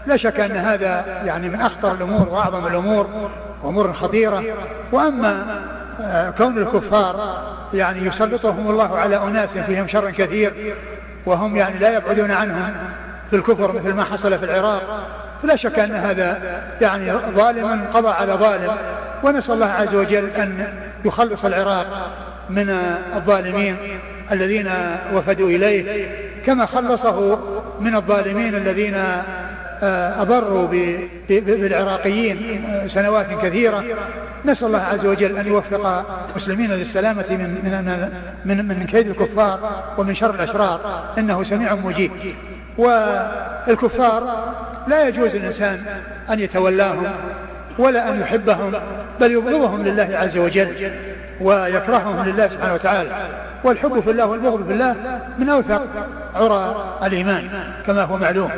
Speaker 2: لا شك أن هذا يعني من أخطر الأمور وأعظم الأمور وأمور خطيرة. وأما آه، كون الكفار يعني يسلطهم الله على أناس فيهم شر كثير وهم يعني لا يبعدون عنهم في الكفر مثل ما حصل في العراق فلا شك أن هذا يعني ظالم قضى على ظالم. ونسأل الله عز وجل أن يخلص العراق من الظالمين. الذين وفدوا إليه كما خلصه من الظالمين الذين آه، أضروا بالعراقيين سنوات كثيرة. نسأل الله عز وجل أن يوفق المسلمين للسلامة من من من, من كيد الكفار ومن شر الأشرار. إنه سميع مجيب. والكفار لا يجوز للإنسان أن يتولاهم ولا أن يحبهم بل يبغضهم لله عز وجل ويكرههم لله سبحانه وتعالى. والحب في الله والبغض في الله من أوثق عرى الإيمان كما هو معلوم.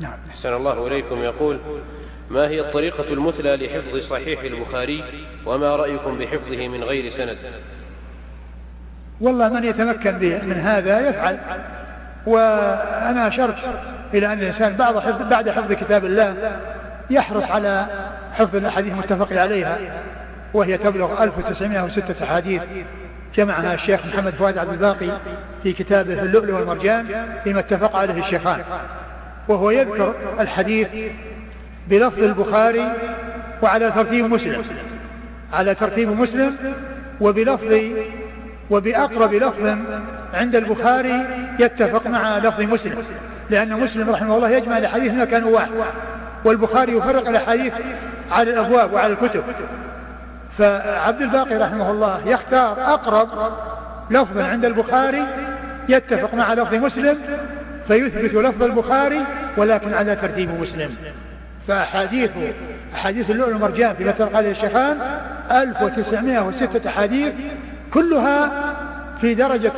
Speaker 3: نعم. أحسن الله إليكم. يقول ما هي الطريقة المثلى لحفظ صحيح البخاري وما رأيكم بحفظه من غير سند؟
Speaker 2: والله من يتمكن من هذا يفعل. وأنا أشرت إلى أن الإنسان بعد حفظ, بعد حفظ كتاب الله يحرص على حفظ الأحاديث المتفق عليها وهي تبلغ 1906 أحاديث. جمعها الشيخ محمد فؤاد عبد الباقي في كتابه اللؤلؤ والمرجان فيما اتفق عليه الشيخان. وهو يذكر الحديث بلفظ البخاري وعلى ترتيب مسلم. على ترتيب مسلم وبلفظ وبأقرب لفظ عند البخاري يتفق مع لفظ مسلم. لأن مسلم رحمه الله يجمع الأحاديث مكان واحد. والبخاري يفرق الأحاديث على الأبواب وعلى الكتب. فعبد الباقي رحمه الله يختار أقرب لفظ عند البخاري يتفق مع لفظ مسلم فيثبت لفظ البخاري ولكن على ترتيب مسلم. فأحاديث أحاديث اللؤلؤ والمرجان في مثل قال الشيخان 1906 أحاديث كلها في درجة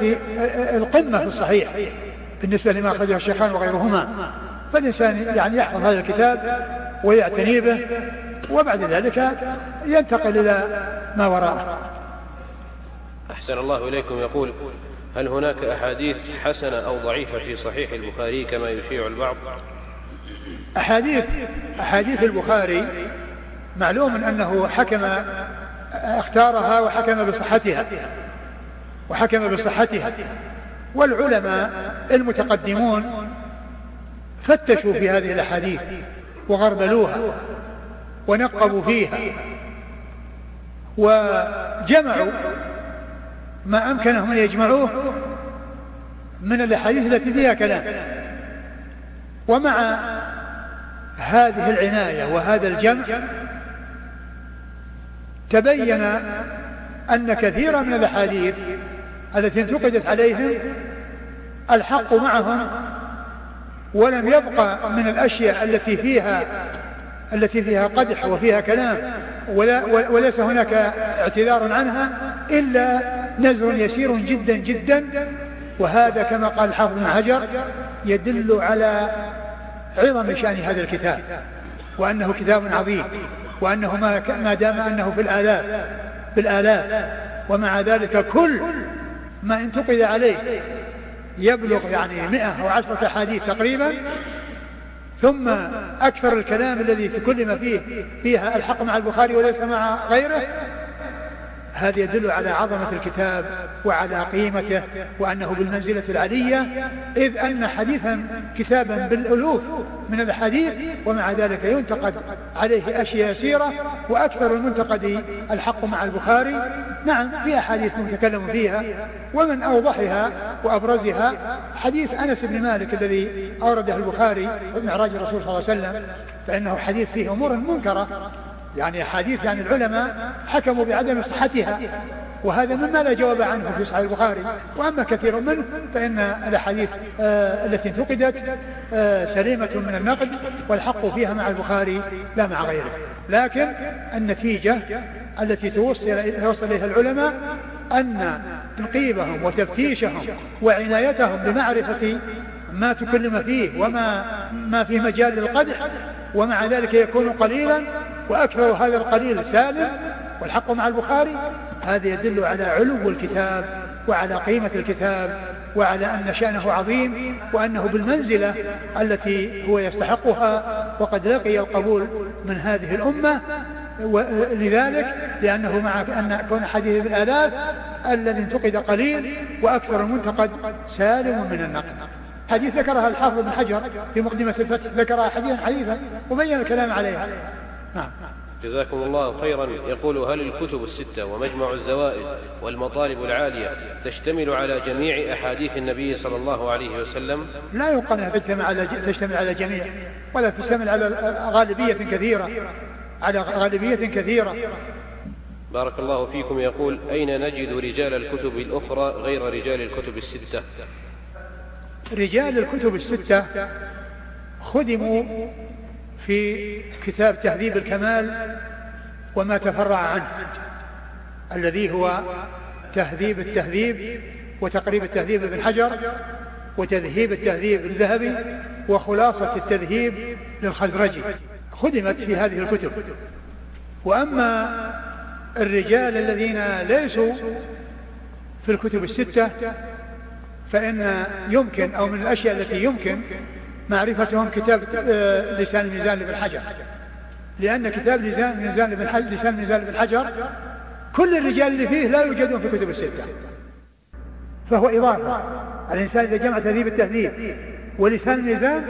Speaker 2: القمة في الصحيح بالنسبة لما أخرجه الشيخان وغيرهما. فالإنسان يعني يحفظ هذا الكتاب ويعتني به وبعد ذلك ينتقل إلى ما وراءه.
Speaker 3: أحسن الله إليكم. يقول هل هناك أحاديث حسنة أو ضعيفة في صحيح البخاري كما يشيع البعض؟
Speaker 2: أحاديث أحاديث البخاري معلوم أنه حكم أختارها وحكم بصحتها وحكم بصحتها. والعلماء المتقدمون فتشوا في هذه الأحاديث وغربلوها. ونقبوا فيها. وجمعوا ما أمكنهم أن يجمعوه من الأحاديث التي فيها كلام. ومع هذه العناية وهذا الجمع تبين أن كثيرا من الأحاديث التي انتقدت عليهم الحق معهم ولم يبقى من الأشياء التي فيها التي فيها قدح وفيها كلام ولا وليس هناك اعتذار عنها إلا نزر يسير جدا جدا وهذا كما قال الحافظ بن حجر يدل على عظم شأن هذا الكتاب وأنه كتاب عظيم وأنه ما, ما دام أنه في الآلاف في الآلاف ومع ذلك كل ما انتقد عليه يبلغ يعني مئة أو عشرة أحاديث تقريبا ثم أكثر الكلام الذي تكلم فيه فيها الحق مع البخاري وليس مع غيره هذا يدل على عظمة الكتاب وعلى قيمته وأنه بالمنزلة العلية إذ أن حديثا كتابا بالألوف من الحديث ومع ذلك ينتقد عليه أشياء يسيرة وأكثر المنتقد الحق مع البخاري. نعم في أحاديث متكلم فيها ومن أوضحها وأبرزها حديث أنس بن مالك الذي أورده البخاري في معراج الرسول صلى الله عليه وسلم فإنه حديث فيه أمور منكرة. يعني أحاديث يعني العلماء حكموا بعدم صحتها. وهذا مما لا جواب عنه في صحيح البخاري. وأما كثير منه فإن الأحاديث آه التي انتقدت آه سليمة من النقد والحق فيها مع البخاري لا مع غيره. لكن النتيجة التي توصل توصل إليها العلماء أن تنقيبهم وتفتيشهم وعنايتهم بمعرفة ما تكلم فيه وما ما في مجال للقدح ومع ذلك يكون قليلا وأكثر هذا القليل سالم والحق مع البخاري هذا يدل على علو الكتاب وعلى قيمة الكتاب وعلى أن شأنه عظيم وأنه بالمنزلة التي هو يستحقها وقد لقي القبول من هذه الأمة. لذلك لأنه مع أن كون حديث بالآلاف الذي انتقد قليل وأكثر المنتقد سالم من النقد. حديث ذكرها الحافظ بن حجر في مقدمة الفتح ذكرها حديثا حديثا وبين الكلام عليها. نعم
Speaker 3: جزاكم الله خيرا. يقول هل الكتب الستة ومجمع الزوائد والمطالب العالية تشتمل على جميع أحاديث النبي صلى الله عليه وسلم؟
Speaker 2: لا يقال أنها تشتمل على, تشتمل على جميع ولا تشتمل على غالبية كثيرة على غالبية كثيرة.
Speaker 3: بارك الله فيكم. يقول أين نجد رجال الكتب الأخرى غير رجال الكتب الستة؟
Speaker 2: رجال الكتب الستة خدموا في كتاب تهذيب الكمال وما تفرع عنه الذي هو تهذيب التهذيب وتقريب التهذيب ابن حجر وتذهيب التهذيب الذهبي وخلاصة التذهيب للخزرجي. خدمت في هذه الكتب. وأما الرجال الذين ليسوا في الكتب الستة فإن يمكن أو من الأشياء التي يمكن معرفتهم كتاب آه، لسان الميزان لابن حجر. لأن كتاب لسان ميزان لابن حجر لسان ميزان لابن حجر كل الرجال اللي فيه لا يوجدون في كتب الستة. فهو إضافة. الإنسان إذا جمع تهذيب التهذيب. ولسان الميزان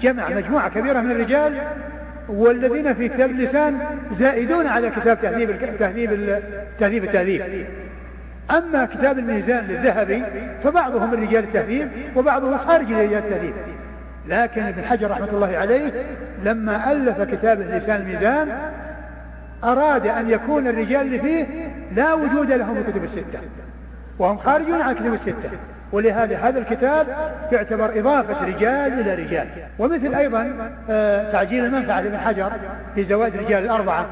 Speaker 2: جمع مجموعة كبيرة من الرجال والذين في كتاب اللسان زائدون على كتاب تهذيب تهذيب تهذيب التهذيب. أما كتاب الميزان للذهبي فبعضهم من رجال التهذيب وبعضهم خارج رجال التهذيب. لكن ابن حجر رحمة الله عليه لما ألف كتاب لسان الميزان أراد أن يكون الرجال اللي فيه لا وجود لهم في الكتب الستة وهم خارجون عن الكتب الستة. ولهذا هذا الكتاب يعتبر إضافة رجال إلى رجال. ومثل أيضا آه، تعجيل المنفعة لابن حجر في زوائد الرجال الأربعة.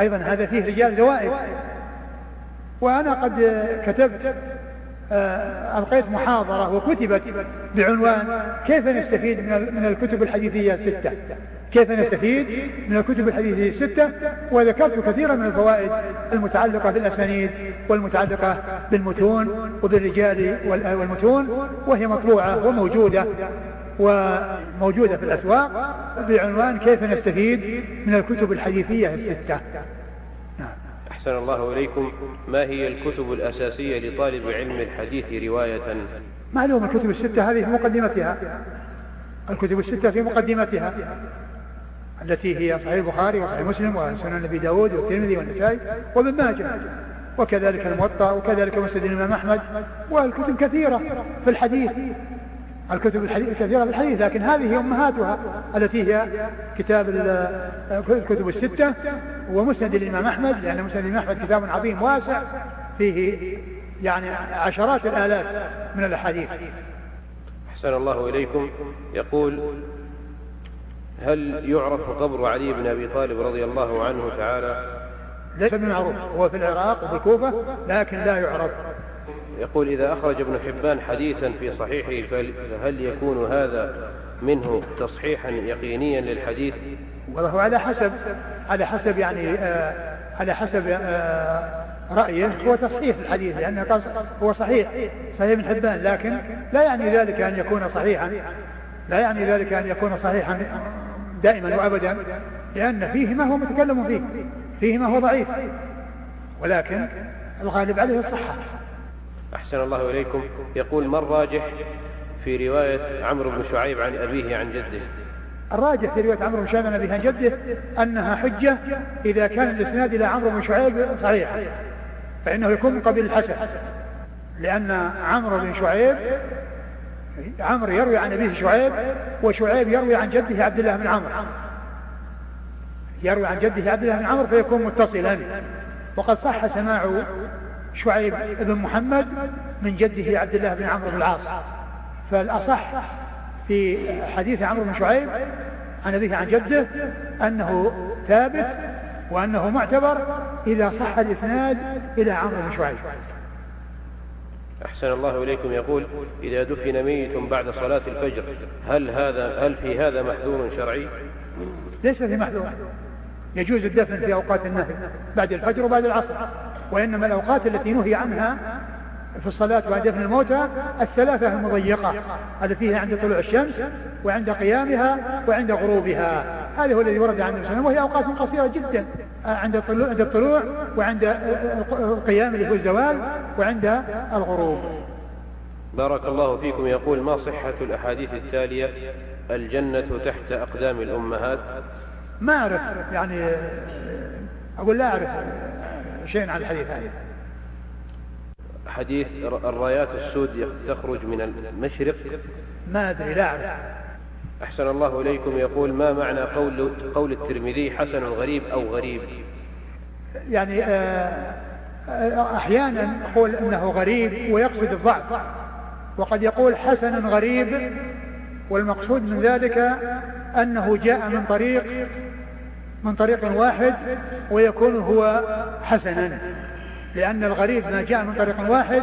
Speaker 2: أيضا هذا فيه رجال زوائد. وأنا قد كتبت ألقيت محاضرة وكتبت بعنوان كيف نستفيد من الكتب الحديثية الستة كيف نستفيد من الكتب الحديثية الستة وذكرت كثيرا من الفوائد المتعلقة بالأسانيد والمتعلقة بالمتون وبالرجال والمتون وهي مطبوعة وموجودة وموجودة في الأسواق بعنوان كيف نستفيد من الكتب الحديثية الستة.
Speaker 3: أحسن الله إليكم ما هي الكتب الأساسية لطالب علم الحديث رواية؟
Speaker 2: معلوم الكتب الستة هذه في مقدمتها. الكتب الستة في مقدمتها التي هي صحيح البخاري وصحيح مسلم وسنن أبي داود والترمذي والنسائي وابن ماجه. وكذلك الموطأ وكذلك مسند الإمام أحمد والكتب كثيرة في الحديث. الكتب الحديث كثيرة في الحديث لكن هذه أمهاتها التي هي كتاب الكتب الستة ومسند الإمام أحمد لأن مسند الإمام أحمد كتاب عظيم واسع فيه يعني عشرات الآلاف من الأحاديث.
Speaker 3: أحسن الله إليكم. يقول هل يعرف قبر علي بن أبي طالب رضي الله عنه تعالى؟
Speaker 2: ليس بمعروف هو في العراق وفي الكوفة لكن لا يعرف.
Speaker 3: يقول إذا أخرج ابن حبان حديثا في صحيحه فهل يكون هذا منه تصحيحا يقينيا للحديث؟
Speaker 2: والله على حسب على حسب يعني آه على حسب آه رأيه هو تصحيح الحديث لأنه هو صحيح صحيح ابن حبان لكن لا يعني ذلك أن يكون صحيحا لا يعني ذلك أن يكون صحيحا دائما وأبدا لأن فيه ما هو متكلم فيه فيه ما هو ضعيف ولكن الغالب عليه الصحة.
Speaker 3: أحسن الله إليكم. يقول ما الراجح في رواية عمرو بن شعيب عن أبيه عن جده؟
Speaker 2: الراجح في رواية عمرو بن شعيب عن أبيه عن جده أنها حجة إذا كان الإسناد إلى عمرو بن شعيب صحيح فإنه يكون من قبيل الحسن لأن عمرو بن شعيب عمرو يروي عن أبيه شعيب وشعيب يروي عن جده عبد الله بن عمرو. يروي عن جده عبد الله بن عمرو فيكون متصلا. وقد صح سماع شعيب بن محمد من جده عبد الله بن عمرو بن العاص. فالأصح في حديث عمرو بن شعيب عن أبيه عن جده أنه ثابت وأنه معتبر إذا صح الإسناد إلى عمرو بن شعيب.
Speaker 3: أحسن الله إليكم. يقول إذا دفن ميت بعد صلاة الفجر هل هذا هل في هذا محذور شرعي؟
Speaker 2: ليس في محذور. يجوز الدفن في أوقات النهي بعد الفجر وبعد العصر. وإنما الأوقات التي نهي عنها في الصلاة بعد دفن الموتى الثلاثة المضيقة التي هي عند طلوع الشمس وعند قيامها وعند غروبها. هذا هو الذي ورد عن النبي وهي أوقات قصيرة جدا عند الطلوع عند الطلوع وعند القيام اللي هو الزوال وعند الغروب.
Speaker 3: بارك الله فيكم. يقول ما صحة الأحاديث التالية؟ الجنة تحت أقدام الأمهات.
Speaker 2: ما أعرف يعني أقول لا أعرف. شيء عن الحديث هذا.
Speaker 3: حديث الرايات السود تخرج من المشرق.
Speaker 2: ما أدري لا أعرف.
Speaker 3: أحسن الله إليكم. يقول ما معنى قول قول الترمذي حسن غريب أو غريب؟
Speaker 2: يعني آه، آه، أحيانا يقول أنه غريب ويقصد الضعف. وقد يقول حسن غريب والمقصود من ذلك أنه جاء من طريق من طريق واحد ويكون هو حسنا. لأن الغريب ما جاء من طريق واحد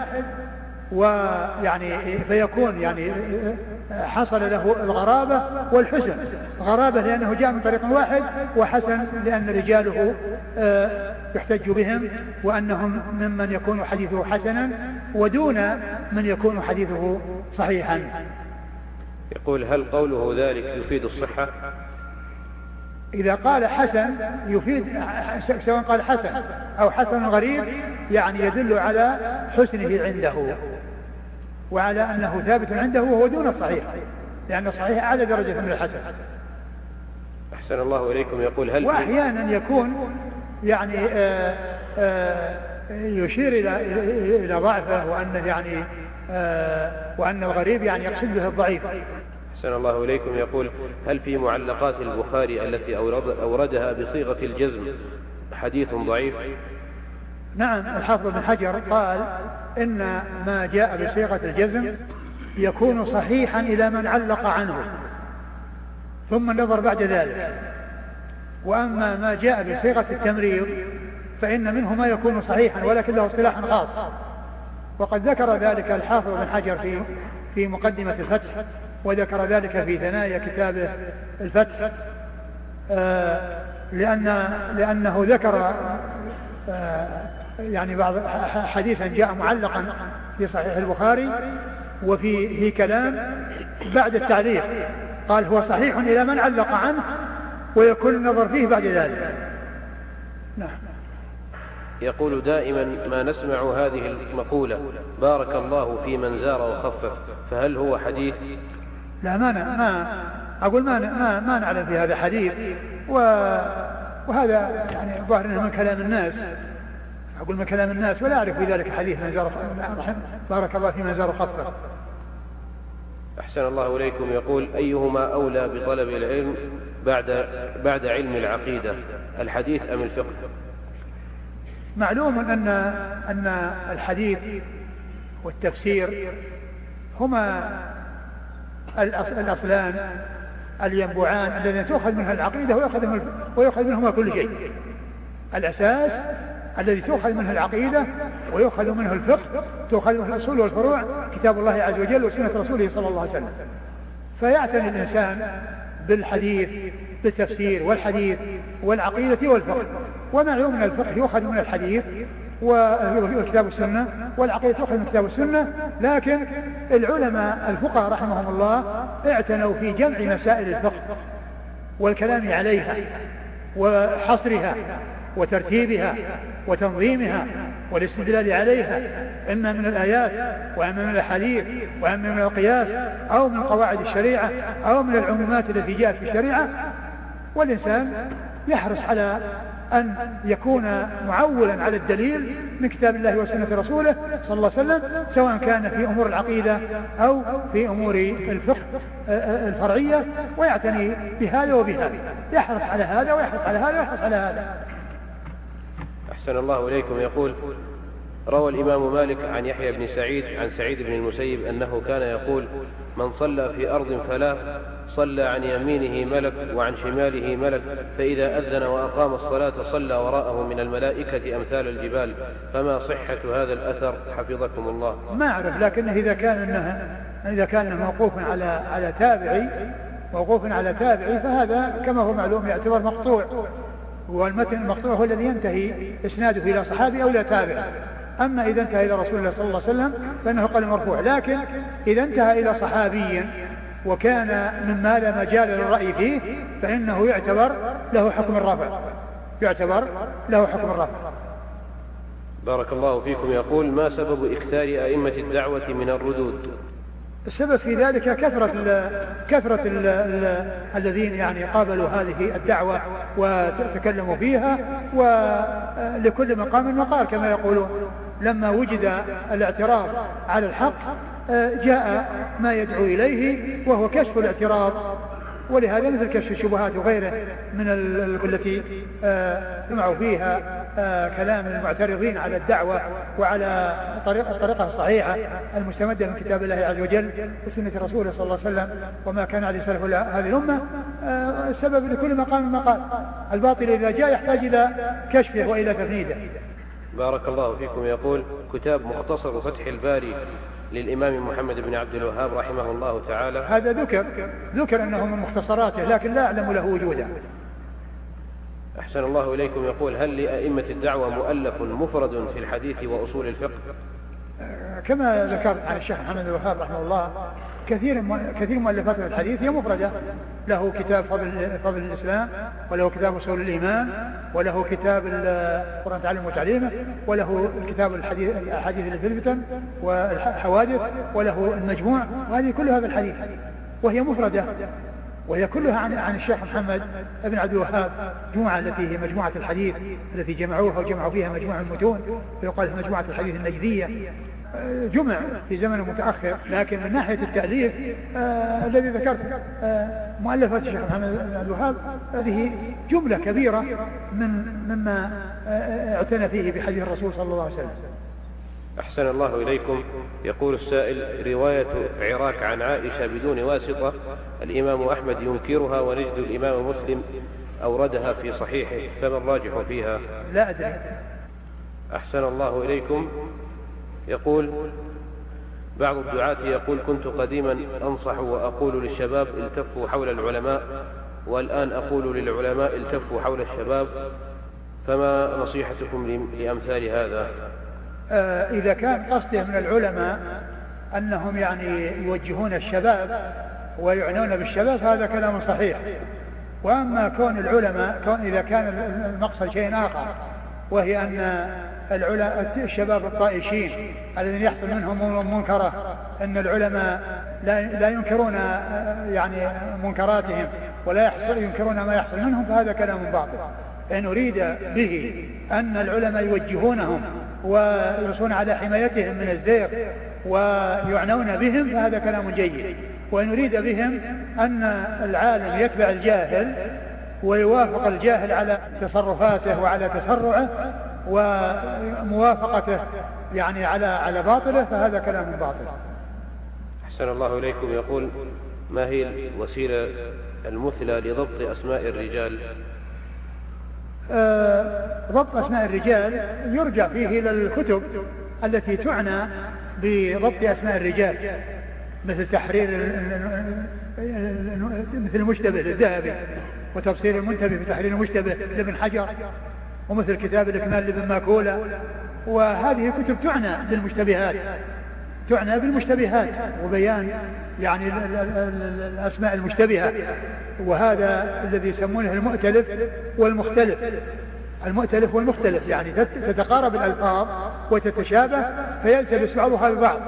Speaker 2: ويعني فيكون يعني حصل له الغرابة والحسن غرابة لأنه جاء من طريق واحد وحسن لأن رجاله آه، يحتج بهم وأنهم ممن يكون حديثه حسنا ودون من يكون حديثه صحيحا.
Speaker 3: يقول هل قوله ذلك يفيد الصحة؟
Speaker 2: إذا قال حسن يفيد سواء قال حسن أو حسن غريب يعني يدل على حسنه عنده وعلى أنه ثابت عنده وهو دون الصحيح لأن الصحيح أعلى درجة من الحسن.
Speaker 3: أحسن الله إليكم. يقول هل
Speaker 2: وأحيانا يكون يعني آآ آه، آآ آه، يشير إلى إلى ضعفه وأنه يعني آه، وأن الغريب يعني يقصد به الضعيف.
Speaker 3: أحسن الله إليكم. يقول هل في معلقات البخاري التي أورد أوردها بصيغة الجزم حديث ضعيف؟
Speaker 2: نعم الحافظ بن حجر قال إن ما جاء بصيغة الجزم يكون صحيحا إلى من علق عنه ثم النظر بعد ذلك. وأما ما جاء بصيغة التمريض فإن منه ما يكون صحيحا ولكن له اصطلاح خاص. وقد ذكر ذلك الحافظ بن حجر في في مقدمة الفتح. وذكر ذلك في ثنايا كتابه الفتح آه لأن لأنه ذكر آه يعني بعض حديثا جاء معلقا في صحيح البخاري وفيه كلام بعد التعليق قال هو صحيح إلى من علق عنه ويكون النظر فيه بعد ذلك. نعم.
Speaker 3: يقول دائما ما نسمع هذه المقولة بارك الله في من زار وخفف فهل هو حديث
Speaker 2: لا ما ما أقول ما ما, ما نعلم في هذا حديث و وهذا يعني ظاهر من كلام الناس. أقول من كلام الناس ولا أعرف في ذلك حديث من زار بارك الله في من زار خفه
Speaker 3: أحسن الله إليكم. يقول أيهما أولى بطلب العلم بعد بعد علم العقيدة؟ الحديث أم الفقه؟
Speaker 2: معلوم أن أن الحديث والتفسير هما الأصلان الينبوعان الذين تؤخذ منها العقيدة ويؤخذ ويؤخذ منهما كل شيء. الأساس الذي تؤخذ منه العقيدة ويؤخذ منه الفقه تؤخذ منه الأصول والفروع كتاب الله عز وجل وسنة رسوله صلى الله عليه وسلم. فيعتني الإنسان بالحديث بالتفسير والحديث والعقيدة والفقه. ومعلوم من الفقه يؤخذ من الحديث وكتاب السنة والعقيدة تؤخذ من كتاب السنة. لكن العلماء الفقهاء رحمهم الله اعتنوا في جمع مسائل الفقه والكلام عليها وحصرها وترتيبها وتنظيمها والاستدلال عليها إما من الآيات وإما من الأحاديث وإما من القياس أو من قواعد الشريعة أو من العمومات التي جاءت في الشريعة. والإنسان يحرص على أن يكون معولا على الدليل من كتاب الله وسنة رسوله صلى الله عليه وسلم سواء كان في أمور العقيدة أو في أمور الفقه الفرعية ويعتني بهذا وبهذا. يحرص على هذا ويحرص على هذا ويحرص على هذا.
Speaker 3: أحسن الله إليكم. يقول روى الإمام مالك عن يحيى بن سعيد عن سعيد بن المسيب أنه كان يقول من صلى في أرض فلا صلى عن يمينه ملك وعن شماله ملك فإذا أذن وأقام الصلاة صلى وراءه من الملائكة أمثال الجبال فما صحة هذا الأثر؟ حفظكم الله.
Speaker 2: ما أعرف لكن إذا كان إنه إذا كان موقوف على على تابعي موقوف على تابعي فهذا كما هو معلوم يعتبر مقطوع. والمتن المقطوع هو الذي ينتهي إسناده إلى صحابي أو إلى تابع أما إذا انتهى إلى رسول الله صلى الله عليه وسلم فإنه قال مرفوع. لكن إذا انتهى إلى صحابي وكان مما لا مجال للرأي فيه فإنه يعتبر له حكم الرفع. يعتبر له حكم الرفع.
Speaker 3: بارك الله فيكم. يقول ما سبب إكثار أئمة الدعوة من الردود؟
Speaker 2: السبب في ذلك كثرة ال كثرة ال ال الذين يعني قابلوا هذه الدعوة وتكلموا فيها ولكل مقام مقال كما يقولون. لما وجد الاعتراض على الحق جاء ما يدعو إليه وهو كشف الاعتراض. ولهذا مثل كشف الشبهات وغيره من التي سمعوا فيها آه، كلام المعترضين على الدعوة وعلى الطريقة الصحيحة المستمدة من كتاب الله عز وجل وسنة رسوله صلى الله عليه وسلم وما كان عليه سلف هذه الأمة. آه، لكل مقام مقال. الباطل إذا جاء يحتاج إلى كشفه وإلى تفنيده.
Speaker 3: بارك الله فيكم. يقول كتاب مختصر فتح الباري للإمام محمد بن عبد الوهاب رحمه الله تعالى.
Speaker 2: هذا ذكر ذكر أنه من مختصراته لكن لا أعلم له وجودا.
Speaker 3: أحسن الله إليكم. يقول هل لأئمة الدعوة مؤلف مفرد في الحديث وأصول الفقه؟
Speaker 2: كما ذكرت عن الشيخ محمد الوهاب رحمه الله كثير كثير مؤلفات الحديث هي مفردة. له كتاب فضل فضل الإسلام وله كتاب أصول الإيمان وله كتاب القرآن تعليم وتعليمه وله كتاب الحديث الأحاديث اللي في الفتن والحوادث وله المجموع. وهذه كل هذا الحديث. وهي مفردة. وهي كلها عن عن الشيخ محمد بن عبد الوهاب. جمعة التي هي مجموعة الحديث التي جمعوها وجمعوا فيها مجموعة المتون فيقال مجموعة الحديث النجدية. جمع في زمن متأخر لكن من ناحية التأليف آه الذي ذكرت آه مؤلفات الشيخ محمد بن الوهاب هذه جملة كبيرة من مما آه اعتنى فيه بحديث الرسول صلى الله عليه وسلم.
Speaker 3: أحسن الله إليكم. يقول السائل رواية عراك عن عائشة بدون واسطة. الإمام أحمد ينكرها ونجد الإمام مسلم أوردها في صحيحه فما الراجح فيها؟
Speaker 2: لا أدري.
Speaker 3: أحسن الله إليكم. يقول بعض الدعاة يقول كنت قديما أنصح وأقول للشباب التفوا حول العلماء والآن أقول للعلماء التفوا حول الشباب فما نصيحتكم لأمثال هذا؟
Speaker 2: آه إذا كان قصده من العلماء أنهم يعني يوجهون الشباب ويعنون بالشباب هذا كلام صحيح. وأما كون العلماء كون إذا كان المقصد شيء آخر وهي أن العلماء الشباب الطائشين الذين يحصل منهم منكرة أن العلماء لا لا ينكرون يعني منكراتهم ولا يحصل ينكرون ما يحصل منهم فهذا كلام باطل. إن أريد به أن العلماء يوجهونهم ويحرصون على حمايتهم من الزيغ ويعنون بهم فهذا كلام جيد. وإن أريد بهم أن العالم يتبع الجاهل ويوافق الجاهل على تصرفاته وعلى تسرعه وموافقته يعني على على باطله فهذا كلام باطل.
Speaker 3: أحسن الله إليكم يقول ما هي الوسيلة المثلى لضبط أسماء الرجال؟
Speaker 2: آه ضبط أسماء الرجال يرجع فيه إلى الكتب التي تعنى بضبط أسماء الرجال مثل تحرير مثل المشتبه للذهبي وتفسير المنتبه بتحرير المشتبه لابن حجر ومثل كتاب الإكمال لابن ماكولا وهذه كتب تعنى بالمشتبهات تعنى بالمشتبهات وبيان يعني الأسماء المشتبهة. وهذا الذي يسمونه المؤتلف والمختلف. المؤتلف والمختلف يعني تتقارب الألفاظ وتتشابه فيلتبس بعضها ببعض.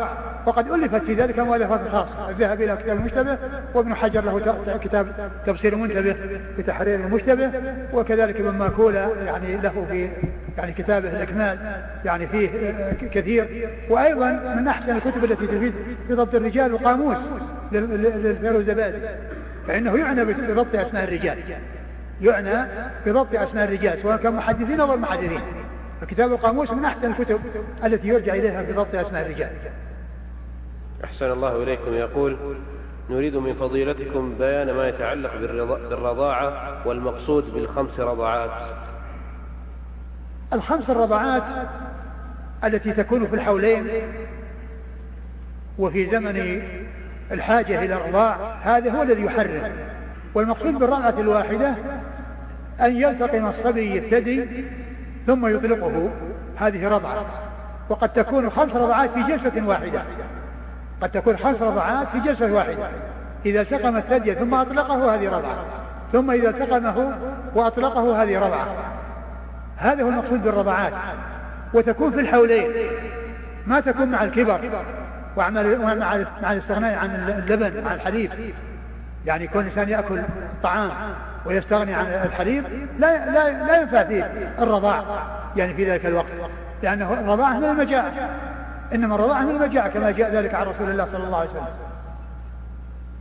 Speaker 2: وقد ألفت في ذلك مؤلفات خاصة الذهبي إلى كتاب المشتبه وابن حجر له كتاب تفسير المنتبه في تحرير المشتبه وكذلك ابن ماكولا يعني له في يعني كتابه الإكمال يعني فيه كثير. وأيضا من أحسن الكتب التي تفيد في ضبط الرجال القاموس للفيروزبادي فإنه يعنى بضبط أسماء الرجال. يعنى بضبط أسماء الرجال سواء كان محدثين أو غير محدثين. فكتاب القاموس من أحسن الكتب التي يرجع إليها في ضبط أسماء الرجال.
Speaker 3: أحسن الله إليكم. يقول نريد من فضيلتكم بيان ما يتعلق بالرضاعة والمقصود بالخمس رضعات.
Speaker 2: الخمس الرضعات التي تكون في الحولين وفي زمن الحاجة إلى الرضاع هذا هو الذي يحرم. والمقصود بالرضعة الواحدة أن يلتقم الصبي الثدي ثم يطلقه. هذه رضعة. وقد تكون خمس رضعات في جلسة واحدة. قد تكون خمس رضعات في جلسة واحدة. إذا التقم الثدي ثم أطلقه هذه رضعة. ثم إذا التقمه وأطلقه هذه رضعة. هذا هو المقصود بالرضعات. وتكون في الحولين. ما تكون مع الكبر ومع الاستغناء عن اللبن عن الحليب. يعني يكون الإنسان يأكل طعام. ويستغني عن الحليب لا لا لا ينفع فيه الرضاع يعني في ذلك الوقت لأنه الرضاعة من المجاعة إنما الرضاعة من المجاعة كما جاء ذلك عن رسول الله صلى الله عليه وسلم.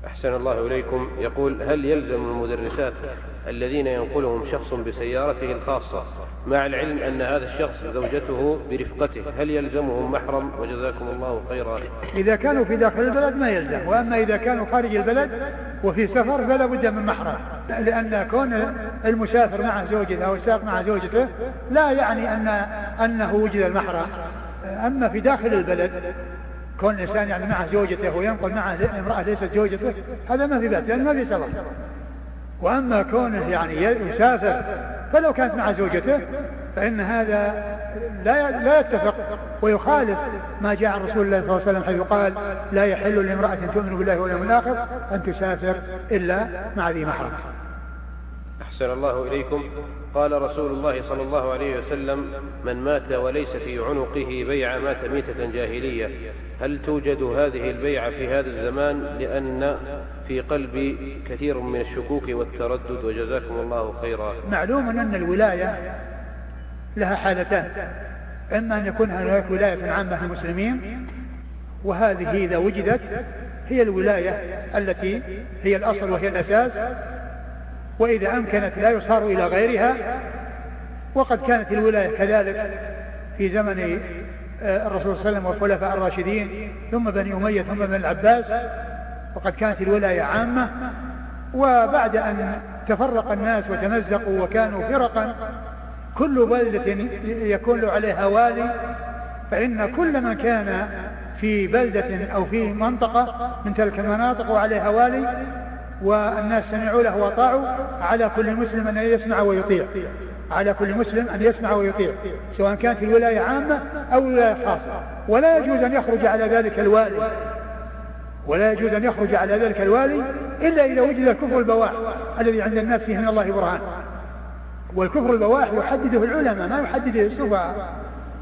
Speaker 3: أحسن الله إليكم. يقول هل يلزم المدرسات الذين ينقلهم شخص بسيارته الخاصة مع العلم أن هذا الشخص زوجته برفقته. هل يلزمهم محرم؟ وجزاكم الله خيرا.
Speaker 2: إذا كانوا في داخل البلد ما يلزم. وأما إذا كانوا خارج البلد وفي سفر فلا بد من محرم. لأن كون المسافر مع زوجته أو الساق مع زوجته لا يعني أن أنه وجد المحرم. أما في داخل البلد كون الإنسان يعني مع زوجته وينقل معه امرأة ليست زوجته هذا ما في بأس لأن ما في سفر وأما كونه يعني يسافر فلو كانت مع زوجته فإن هذا لا لا يتفق ويخالف ما جاء عن رسول الله صلى الله عليه وسلم حيث قال لا يحل لامرأة تؤمن بالله واليوم الآخر أن تسافر إلا مع ذي محرم.
Speaker 3: أحسن الله إليكم. قال رسول الله صلى الله عليه وسلم من مات وليس في عنقه بيع مات ميتة جاهلية. هل توجد هذه البيعة في هذا الزمان؟ لأن في قلبي كثير من الشكوك والتردد وجزاكم الله خيرا.
Speaker 2: معلوم أن الولاية لها حالتان. إما أن يكون هناك ولاية عامة للمسلمين وهذه إذا وجدت هي الولاية التي هي الأصل وهي الأساس وإذا أمكنت لا يصار إلى غيرها وقد كانت الولاية كذلك في زمن آه، الرسول صلى الله عليه وسلم والخلفاء الراشدين ثم بني أمية ثم بني العباس وقد كانت الولاية عامة. وبعد أن تفرق الناس وتمزقوا وكانوا فرقا كل بلدة يكون عليها والي فإن كل من كان في بلدة أو في منطقة من تلك المناطق وعليها والي والناس سمعوا له وطاعوا على كل مسلم أن يسمع ويطيع. على كل مسلم أن يسمع ويطيع سواء كانت الولاية عامة أو الولاية خاصة ولا يجوز أن يخرج على ذلك الوالي. ولا يجوز أن يخرج على ذلك الوالي إلا إذا وجد الكفر البواح الذي عند الناس فيه من الله برهان. والكفر البواح يحدده العلماء ما يحدده السفهاء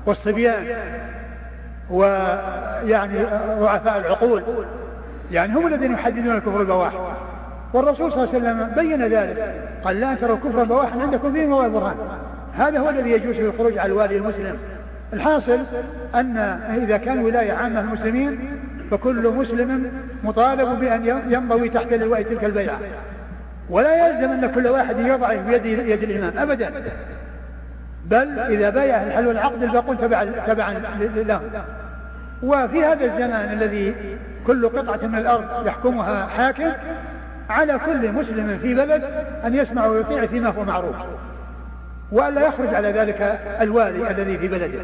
Speaker 2: والصبيان ويعني رعفاء العقول. يعني هم الذين يحددون الكفر البواح. والرسول صلى الله عليه وسلم بين ذلك. قال لا تروا كفرا بواحا عندكم فيه مواد برهان هذا هو الذي يجوز في الخروج على الوالي المسلم. الحاصل أن إذا كان ولاية عامة المسلمين فكل مسلم مطالب بأن ينضوي تحت لواء تلك البيعة. ولا يلزم أن كل واحد يضع بيد يد الإمام أبدا. بل إذا بايع الحل والعقد الباقون تبعا تبعا له وفي هذا الزمان الذي كل قطعة من الأرض يحكمها حاكم على كل مسلم في بلد أن يسمع ويطيع فيما هو معروف وألا يخرج على ذلك الوالي الذي في بلده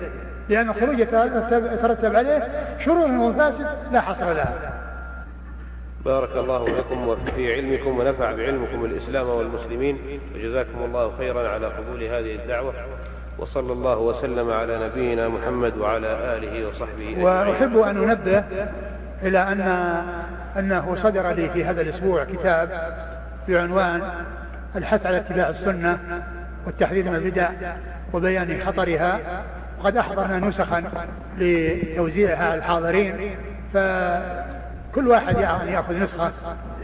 Speaker 2: لأن الخروج يترتب عليه شرور ومفاسد لا حصر لها.
Speaker 3: بارك الله لكم وفي علمكم ونفع بعلمكم الإسلام والمسلمين وجزاكم الله خيرا على قبول هذه الدعوة وصلى الله وسلم على نبينا محمد وعلى آله وصحبه أجمعين.
Speaker 2: وأحب أن أنبه إلى أن أنه صدر لي في هذا الأسبوع كتاب بعنوان الحث على اتباع السنة والتحذير من البدع وبيان خطرها. وقد أحضرنا نسخا لتوزيعها على الحاضرين ف كل واحد يعني يأخذ نسخة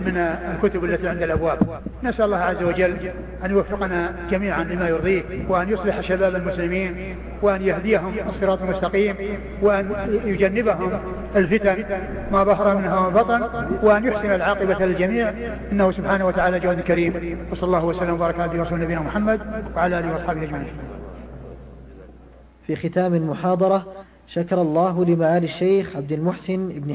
Speaker 2: من الكتب التي عند الأبواب. نسأل الله عز وجل أن يوفقنا جميعا لما يرضيه وأن يصلح شباب المسلمين وأن يهديهم الصراط المستقيم وأن يجنبهم الفتن ما ظهر منها وما بطن وأن يحسن العاقبة للجميع. إنه سبحانه وتعالى جواد كريم. وصلى الله وسلم وبارك على رسول نبينا محمد وعلى آله وأصحابه أجمعين.
Speaker 1: في ختام المحاضرة شكر الله لمعالي الشيخ عبد المحسن بن